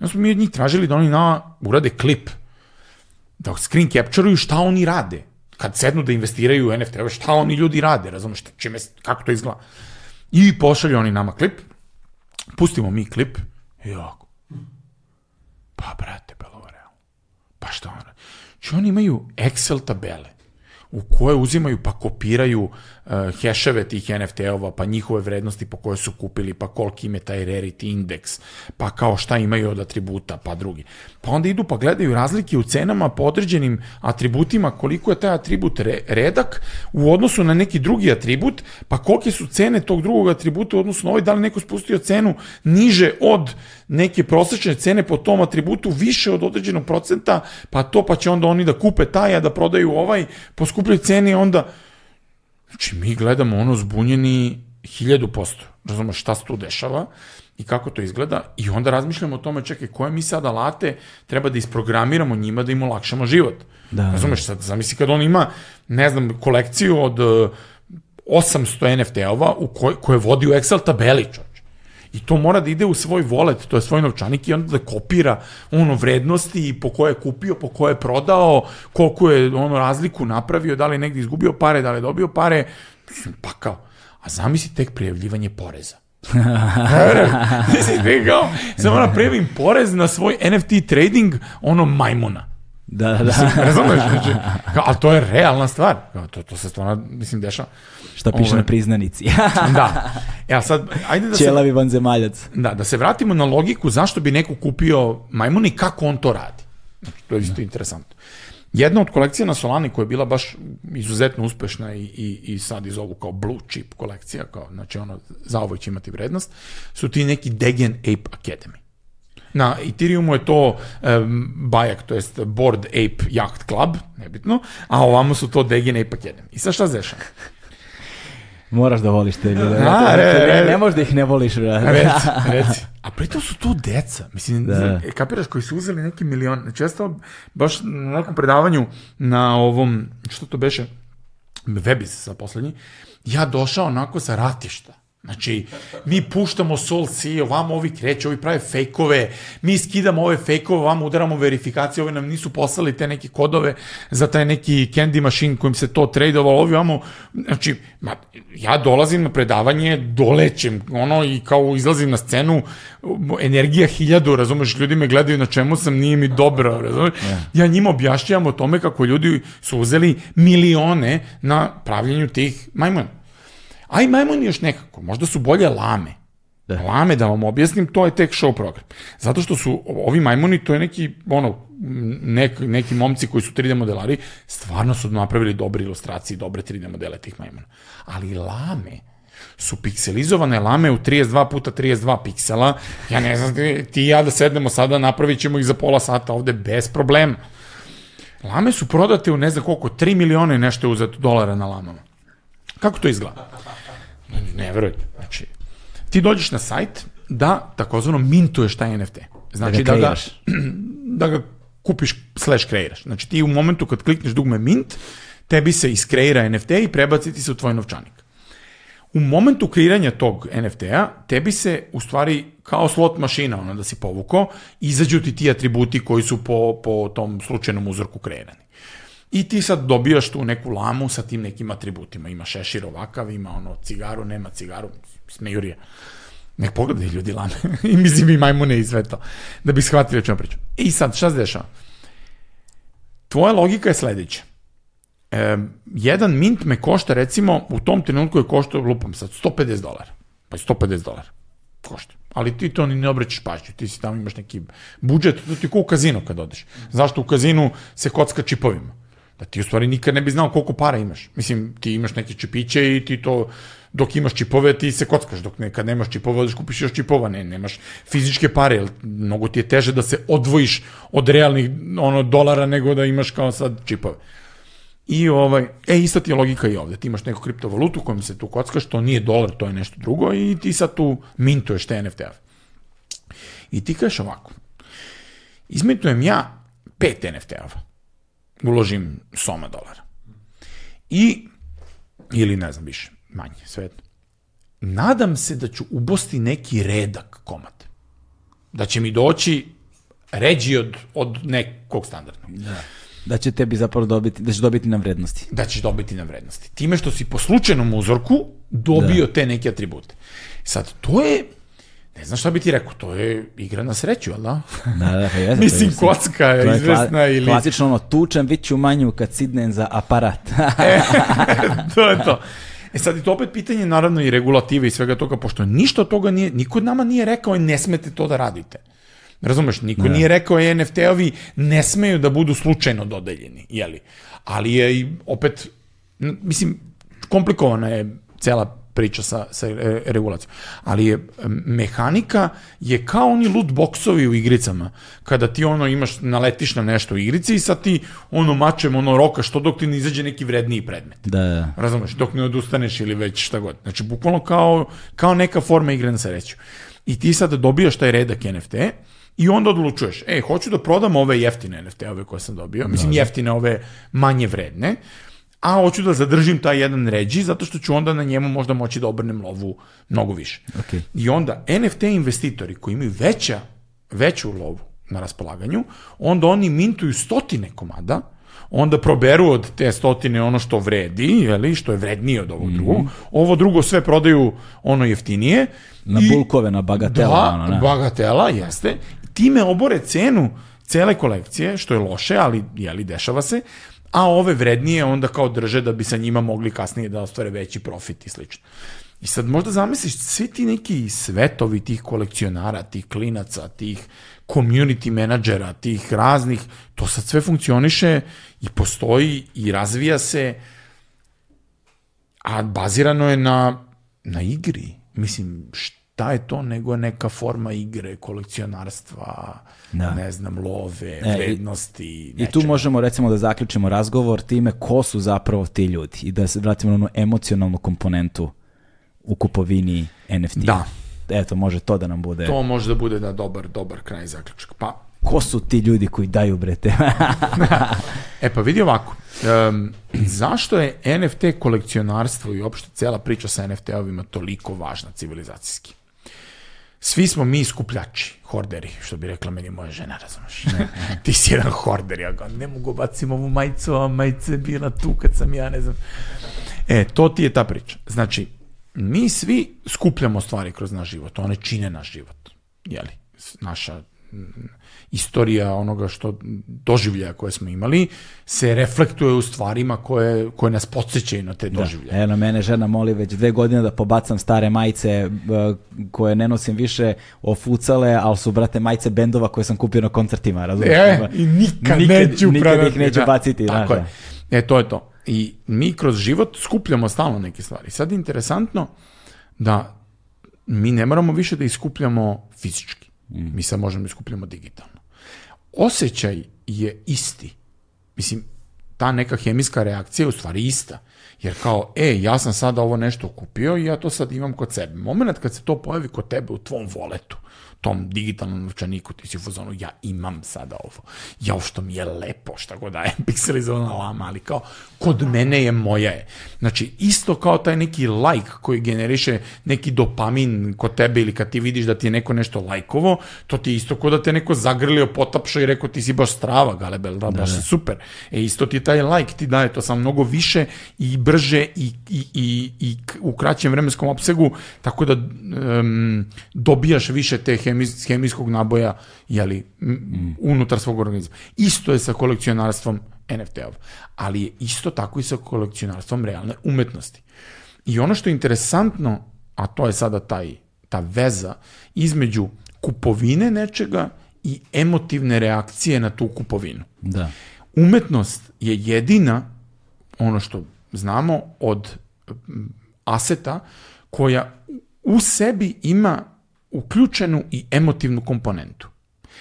Onda smo mi od njih tražili da oni na, urade klip, da screen captureuju šta oni rade. Kad sednu da investiraju u NFT-ove, šta oni ljudi rade, razumeš, čime, kako to izgleda. I pošalju oni nama klip, pustimo mi klip, i ovako. Pa, brate, realno. Pa šta ono? Či oni imaju Excel tabele u koje uzimaju pa kopiraju uh, heševe tih NFT-ova, pa njihove vrednosti po koje su kupili, pa koliki im je taj rarity index, pa kao šta imaju od atributa, pa drugi. Pa onda idu pa gledaju razlike u cenama po određenim atributima, koliko je taj atribut re, redak u odnosu na neki drugi atribut, pa kolike su cene tog drugog atributa u odnosu na ovaj, da li neko spustio cenu niže od neke prosečne cene po tom atributu više od određenog procenta, pa to pa će onda oni da kupe taj, a da prodaju ovaj po skupljoj ceni, onda Znači, mi gledamo ono zbunjeni hiljadu posto. Razumeš šta se tu dešava i kako to izgleda i onda razmišljamo o tome, čekaj, koje mi sad alate treba da isprogramiramo njima da im olakšamo život. Da. Razumeš, sad zamisli kad on ima, ne znam, kolekciju od 800 NFT-ova u koj, koje vodi u Excel tabeli. I to mora da ide u svoj wallet, to je svoj novčanik i onda da kopira ono vrednosti po koje je kupio, po koje je prodao, koliko je ono razliku napravio, da li je negdje izgubio pare, da li je dobio pare. Pa kao, a zamisli tek prijavljivanje poreza. [LAUGHS] Mislim, kao, samo napravim porez na svoj NFT trading, ono majmuna.
Da, da, da. [LAUGHS]
Razumeš? Znači, kao, ali to je realna stvar. Kao, to, to se stvarno, mislim, dešava.
Šta piše Ove, na priznanici. [LAUGHS]
da. Ja sad, ajde da
Čelavi se... vanzemaljac.
Da, da se vratimo na logiku zašto bi neko kupio majmun i kako on to radi. Znači, to je isto da. interesantno. Jedna od kolekcija na Solani koja je bila baš izuzetno uspešna i, i, i sad iz ovu kao blue chip kolekcija, kao, znači ono, za ovo će imati vrednost, su ti neki Degen Ape Academy. Na Ethereumu je to um, Bajak, to jest Board Ape Yacht Club, nebitno, a ovamo su to Degen Ape Academy. I sad šta zešava?
Moraš da voliš te ljude. A, re, re, ne možeš da ih ne voliš.
Reci, [LAUGHS] reci. A pritom su to deca. Mislim, da. kapiraš koji su uzeli neki milion. Znači, ja stao baš na nekom predavanju na ovom, što to beše, Webis sa poslednji, ja došao onako sa ratišta. Znači, mi puštamo Sol C, ovamo ovi kreću, ovi prave fejkove, mi skidamo ove fejkove, ovamo udaramo verifikacije, ovi nam nisu poslali te neke kodove za taj neki candy machine kojim se to tradovalo, ovi ovamo, znači, ma, ja dolazim na predavanje, dolećem, ono, i kao izlazim na scenu, energija hiljadu, razumeš, ljudi me gledaju na čemu sam, nije mi dobro, razumeš, ja njima objašnjavam o tome kako ljudi su uzeli milione na pravljenju tih majmuna. Aj majmuni još nekako, možda su bolje lame. Da. Lame, da vam objasnim, to je tek show program. Zato što su ovi majmuni, to je neki, ono, nek, neki momci koji su 3D modelari, stvarno su napravili dobre ilustracije i dobre 3D modele tih majmuna. Ali lame, su pikselizovane lame u 32 puta 32 piksela. Ja ne znam, ti i ja da sednemo sada, napravit ćemo ih za pola sata ovde bez problema. Lame su prodate u ne znam koliko, 3 miliona i nešto je uzeto dolara na lamama. Kako to izgleda? Ne verujete. Znači, ti dođeš na sajt da takozvano mintuješ taj NFT. Znači da ga, da ga, [CLEARS THROAT] da ga kupiš slash kreiraš. Znači ti u momentu kad klikneš dugme mint, tebi se iskreira NFT i prebaci ti se u tvoj novčanik. U momentu kreiranja tog NFT-a, tebi se u stvari kao slot mašina, ono da si povuko, izađu ti ti atributi koji su po, po tom slučajnom uzorku kreirani. I ti sad dobijaš tu neku lamu sa tim nekim atributima. Ima šešir ovakav, ima ono cigaru, nema cigaru, smejurija. Nek pogledaj ljudi lame. [LAUGHS] I mislim i majmune i sve to. Da bi shvatili o čemu pričam. I sad, šta se dešava? Tvoja logika je sledeća. E, jedan mint me košta, recimo, u tom trenutku je košta, lupam sad, 150 dolara. Pa je 150 dolara. Košta. Ali ti to ni ne obraćaš pažnju. Ti si tamo imaš neki budžet, to ti je kao u kazinu kad odeš. Zašto u kazinu se kocka čipovima? Da ti u stvari nikad ne bi znao koliko para imaš. Mislim, ti imaš neke čipiće i ti to, dok imaš čipove, ti se kockaš, dok nekad nemaš čipova, odeš kupiš još čipova, ne, nemaš fizičke pare, jer mnogo ti je teže da se odvojiš od realnih ono, dolara nego da imaš kao sad čipove. I ovaj, e, ista ti je logika i ovde. Ti imaš neku kriptovalutu kojom se tu kockaš, to nije dolar, to je nešto drugo i ti sad tu mintuješ te NFT-ave. I ti kažeš ovako, izmintujem ja pet NFT-ava uložim soma dolara. I, ili ne znam više, manje, svejedno. Nadam se da ću ubosti neki redak komad. Da će mi doći ređi od, od nekog standardnog.
Da. Da će tebi zapravo dobiti, da će dobiti na vrednosti.
Da će dobiti na vrednosti. Time što si po slučajnom uzorku dobio da. te neke atribute. Sad, to je Ne znam šta bi ti rekao, to je igra na sreću, ali da?
Da, da, pa. [LAUGHS]
Mislim, kocka je, izvesna ili...
Klasično ono, tučem bit manju kad sidnem za aparat. [LAUGHS]
e, [LAUGHS] to je to. E sad je to opet pitanje naravno i regulative i svega toga, pošto ništa od toga nije, niko od nama nije rekao ne smete to da radite. Razumeš, niko ne. Da. nije rekao e, NFT-ovi ne smeju da budu slučajno dodeljeni, jeli? Ali je i opet, mislim, komplikovana je cela priča sa, sa regulacijom. Ali je mehanika je kao oni loot boxovi u igricama. Kada ti ono imaš, naletiš na nešto u igrici i sad ti ono mačem, ono roka što dok ti ne izađe neki vredniji predmet.
Da, da.
Razumeš, dok ne odustaneš ili već šta god. Znači, bukvalno kao, kao neka forma igre na sreću. I ti sad dobijaš taj redak NFT i onda odlučuješ, ej, hoću da prodam ove jeftine NFT-ove koje sam dobio, mislim da, da. jeftine ove manje vredne, a hoću da zadržim taj jedan ređi zato što ću onda na njemu možda moći da obrnem lovu mnogo više.
Okay.
I onda NFT investitori koji imaju veća, veću lovu na raspolaganju, onda oni mintuju stotine komada, onda proberu od te stotine ono što vredi, jeli, što je vrednije od ovog mm -hmm. drugog. Ovo drugo sve prodaju ono jeftinije.
Na i, bulkove, na bagatela.
Da, ono, ne. bagatela, jeste. Time obore cenu cele kolekcije, što je loše, ali jeli, dešava se, a ove vrednije onda kao drže da bi sa njima mogli kasnije da ostvare veći profit i slično. I sad možda zamisliš svi ti neki svetovi tih kolekcionara, tih klinaca, tih community menadžera, tih raznih, to sad sve funkcioniše i postoji i razvija se, a bazirano je na, na igri. Mislim, šta šta je to nego neka forma igre, kolekcionarstva, da. ne znam, love, e, vrednosti.
I, I tu možemo recimo da zaključimo razgovor time ko su zapravo ti ljudi i da se vratimo na onu emocionalnu komponentu u kupovini NFT.
Da.
Eto, može to da nam bude...
To može da bude da dobar, dobar kraj zaključak. Pa,
Ko su ti ljudi koji daju brete? [LAUGHS]
E pa vidi ovako, um, zašto je NFT kolekcionarstvo i uopšte cela priča sa NFT-ovima toliko važna civilizacijski? Svi smo mi skupljači, horderi, što bi rekla meni moja žena, razumeš? [LAUGHS] Ti si jedan horder, ja ga ne mogu bacim ovu majicu, a majica je bila tu kad sam ja, ne znam. E, to ti je ta priča. Znači, mi svi skupljamo stvari kroz naš život, one čine naš život, jeli? Naša istorija onoga što doživljaja koje smo imali se reflektuje u stvarima koje, koje nas podsjećaju na te doživljaje.
Da. Eno, mene žena moli već dve godine da pobacam stare majice koje ne nosim više ofucale, ali su, brate, majice bendova koje sam kupio na koncertima, razumiješ?
E, i nikad, nikad neću
nikad ih neću
da,
baciti.
Tako
da,
je. E, to je to. I mi kroz život skupljamo stalno neke stvari. Sad je interesantno da mi ne moramo više da iskupljamo fizički. Mm. Mi sad možemo da iskupljamo digitalno osjećaj je isti. Mislim, ta neka hemijska reakcija je u stvari ista. Jer kao, e, ja sam sada ovo nešto kupio i ja to sad imam kod sebe. Moment kad se to pojavi kod tebe u tvom voletu, tom digitalnom novčaniku, ti si u fazonu, ja imam sada ovo. Ja što mi je lepo, šta god da je [LAUGHS] pikselizovana lama, ali kao, kod mene je moja je. Znači, isto kao taj neki like koji generiše neki dopamin kod tebe ili kad ti vidiš da ti je neko nešto lajkovo, to ti je isto kao da te neko zagrlio, potapšao i rekao ti si baš strava, galebel, da, baš da. super. E, isto ti taj like ti daje to sam mnogo više i brže i, i, i, i u kraćem vremenskom opsegu, tako da um, dobijaš više te hemijs, hemijskog naboja jeli, mm. unutar svog organizma. Isto je sa kolekcionarstvom NFT-ov, ali je isto tako i sa kolekcionarstvom realne umetnosti. I ono što je interesantno, a to je sada taj, ta veza između kupovine nečega i emotivne reakcije na tu kupovinu.
Da.
Umetnost je jedina, ono što znamo, od aseta koja u sebi ima uključenu i emotivnu komponentu.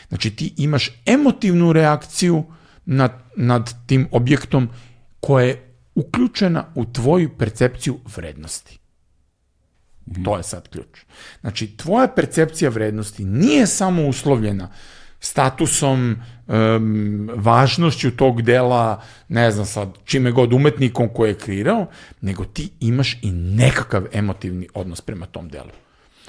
Znači ti imaš emotivnu reakciju nad, nad tim objektom koja je uključena u tvoju percepciju vrednosti. Mm. To je sad ključ. Znači, tvoja percepcija vrednosti nije samo uslovljena statusom, um, važnošću tog dela, ne znam sad, čime god umetnikom koje je kreirao, nego ti imaš i nekakav emotivni odnos prema tom delu.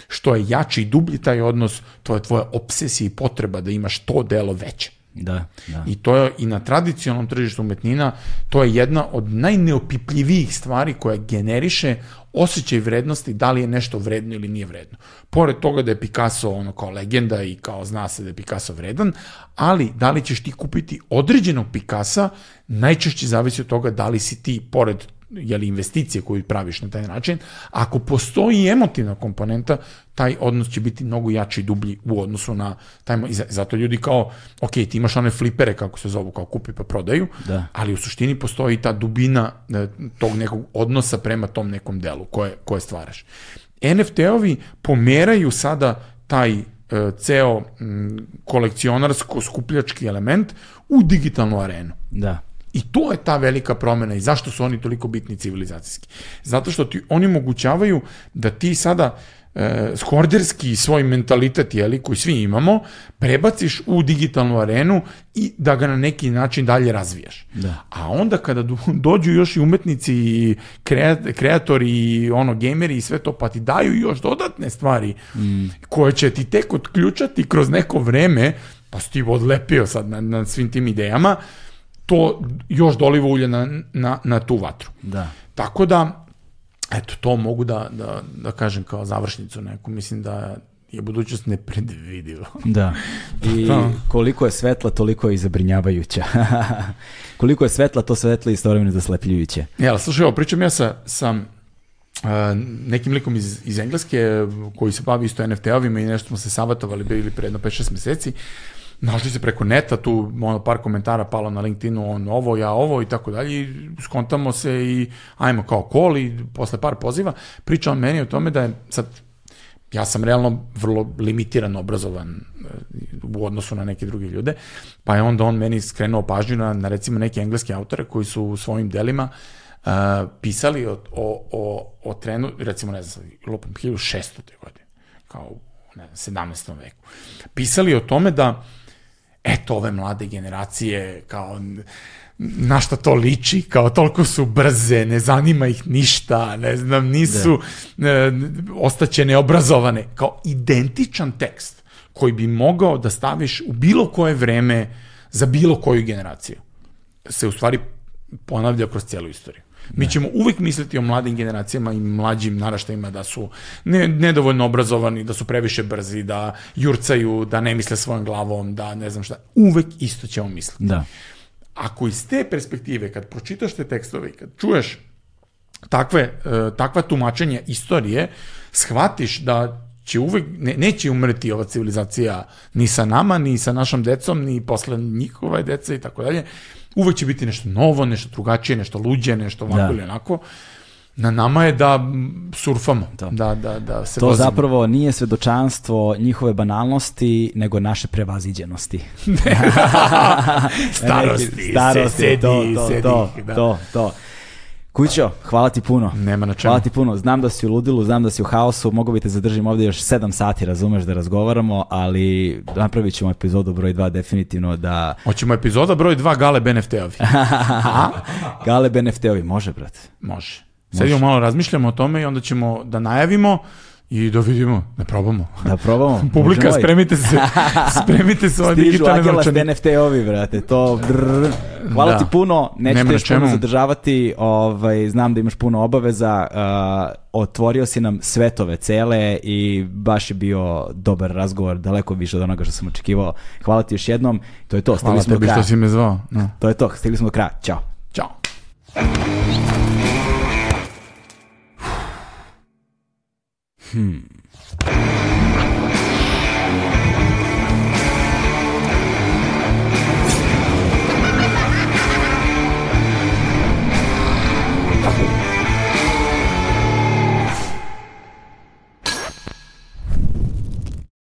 Što je jači i dublji taj odnos, to je tvoja obsesija i potreba da imaš to delo veće.
Da, da.
I to je i na tradicionalnom tržištu umetnina, to je jedna od najneopipljivijih stvari koja generiše osjećaj vrednosti da li je nešto vredno ili nije vredno. Pored toga da je Picasso ono kao legenda i kao zna se da je Picasso vredan, ali da li ćeš ti kupiti određenog Picasa najčešće zavisi od toga da li si ti pored jeli, investicije koju praviš na taj način, ako postoji emotivna komponenta, taj odnos će biti mnogo jači i dublji u odnosu na taj, i zato ljudi kao, ok, ti imaš one flipere, kako se zovu, kao kupi pa prodaju,
da.
ali u suštini postoji ta dubina e, tog nekog odnosa prema tom nekom delu koje, koje stvaraš. NFT-ovi pomeraju sada taj e, ceo kolekcionarsko-skupljački element u digitalnu arenu.
Da.
I to je ta velika promena i zašto su oni toliko bitni civilizacijski. Zato što ti oni mogućavaju da ti sada e, skorderski svoj mentalitet, jeli, koji svi imamo, prebaciš u digitalnu arenu i da ga na neki način dalje razvijaš.
Da.
A onda kada [LAUGHS] dođu još i umetnici i kreatori i ono gameri i sve to, pa ti daju još dodatne stvari mm. koje će ti tek otključati kroz neko vreme, pa si ti odlepio sad na, na svim tim idejama, to još doliva ulje na, na, na tu vatru.
Da.
Tako da, eto, to mogu da, da, da kažem kao završnicu neku. Mislim da je budućnost nepredvidiva. [LAUGHS]
Da. I da. koliko je svetla, toliko je i zabrinjavajuća. [LAUGHS] koliko je svetla, to svetla i istovremeno zaslepljujuće.
Jel, slušaj, ovo pričam ja sa, sa uh, nekim likom iz, iz Engleske koji se bavi isto NFT-ovima i nešto smo se savjetovali bili pre jedno 5-6 meseci. Našli se preko neta, tu ono, par komentara palo na LinkedInu, on ovo, ja ovo i tako dalje, i skontamo se i ajmo kao kol i posle par poziva priča on meni o tome da je sad ja sam realno vrlo limitiran obrazovan e, u odnosu na neke druge ljude, pa je onda on meni skrenuo pažnju na, na recimo neke engleske autore koji su u svojim delima uh, pisali o, o, o, o trenu, recimo, ne znam, lupam, 1600. godine, kao ne znam, 17. veku. Pisali o tome da, eto, ove mlade generacije, kao, na šta to liči, kao toliko su brze, ne zanima ih ništa, ne znam, nisu, da. e, ostaće neobrazovane, kao identičan tekst koji bi mogao da staviš u bilo koje vreme za bilo koju generaciju, se u stvari ponavlja kroz cijelu istoriju. Mi ćemo uvijek misliti o mladim generacijama i mlađim naraštajima da su ne, nedovoljno obrazovani, da su previše brzi, da jurcaju, da ne misle svojom glavom, da ne znam šta. Uvek isto ćemo misliti.
Da.
Ako iz te perspektive, kad pročitaš te tekstove, kad čuješ takve, uh, takva tumačenja istorije, shvatiš da će uvek, ne, neće umreti ova civilizacija ni sa nama, ni sa našom decom, ni posle njihova deca i tako dalje. Uvek će biti nešto novo, nešto drugačije, nešto luđe, nešto ovako da. ili onako. Na nama je da surfamo, to. da, da, da se
To
vozimo.
zapravo nije svedočanstvo njihove banalnosti, nego naše prevaziđenosti. [LAUGHS] [LAUGHS]
starosti,
starosti,
sedi,
to, to,
sedi,
to,
da.
to, to. Kućo, hvala ti puno.
Nema na čemu.
Hvala ti puno. Znam da si u ludilu, znam da si u haosu, mogu bi te zadržim ovdje još 7 sati, razumeš, da razgovaramo, ali napravit ćemo epizodu broj 2 definitivno da... [LAUGHS]
Hoćemo epizoda broj 2 Gale NFT-ovi. [LAUGHS]
Gale NFT-ovi, može, brate.
Može. Sedimo malo, razmišljamo o tome i onda ćemo da najavimo i da vidimo, da probamo.
Da probamo. [LAUGHS]
Publika,
Možemo
spremite se, [LAUGHS] spremite se ove
Stižu
digitalne
Agela
novčanice.
NFT-ovi, brate, to brr. Hvala
Da.
ti puno, neću te još puno zadržavati, ovaj, znam da imaš puno obaveza, uh, otvorio si nam svetove cele i baš je bio dobar razgovor, daleko više od onoga što sam očekivao. Hvala ti još jednom, to je to, stigli
Hvala
smo do
tebi
kraja.
što si me zvao. No.
To je to, stigli smo do kraja, ćao.
Ćao.
Hmm.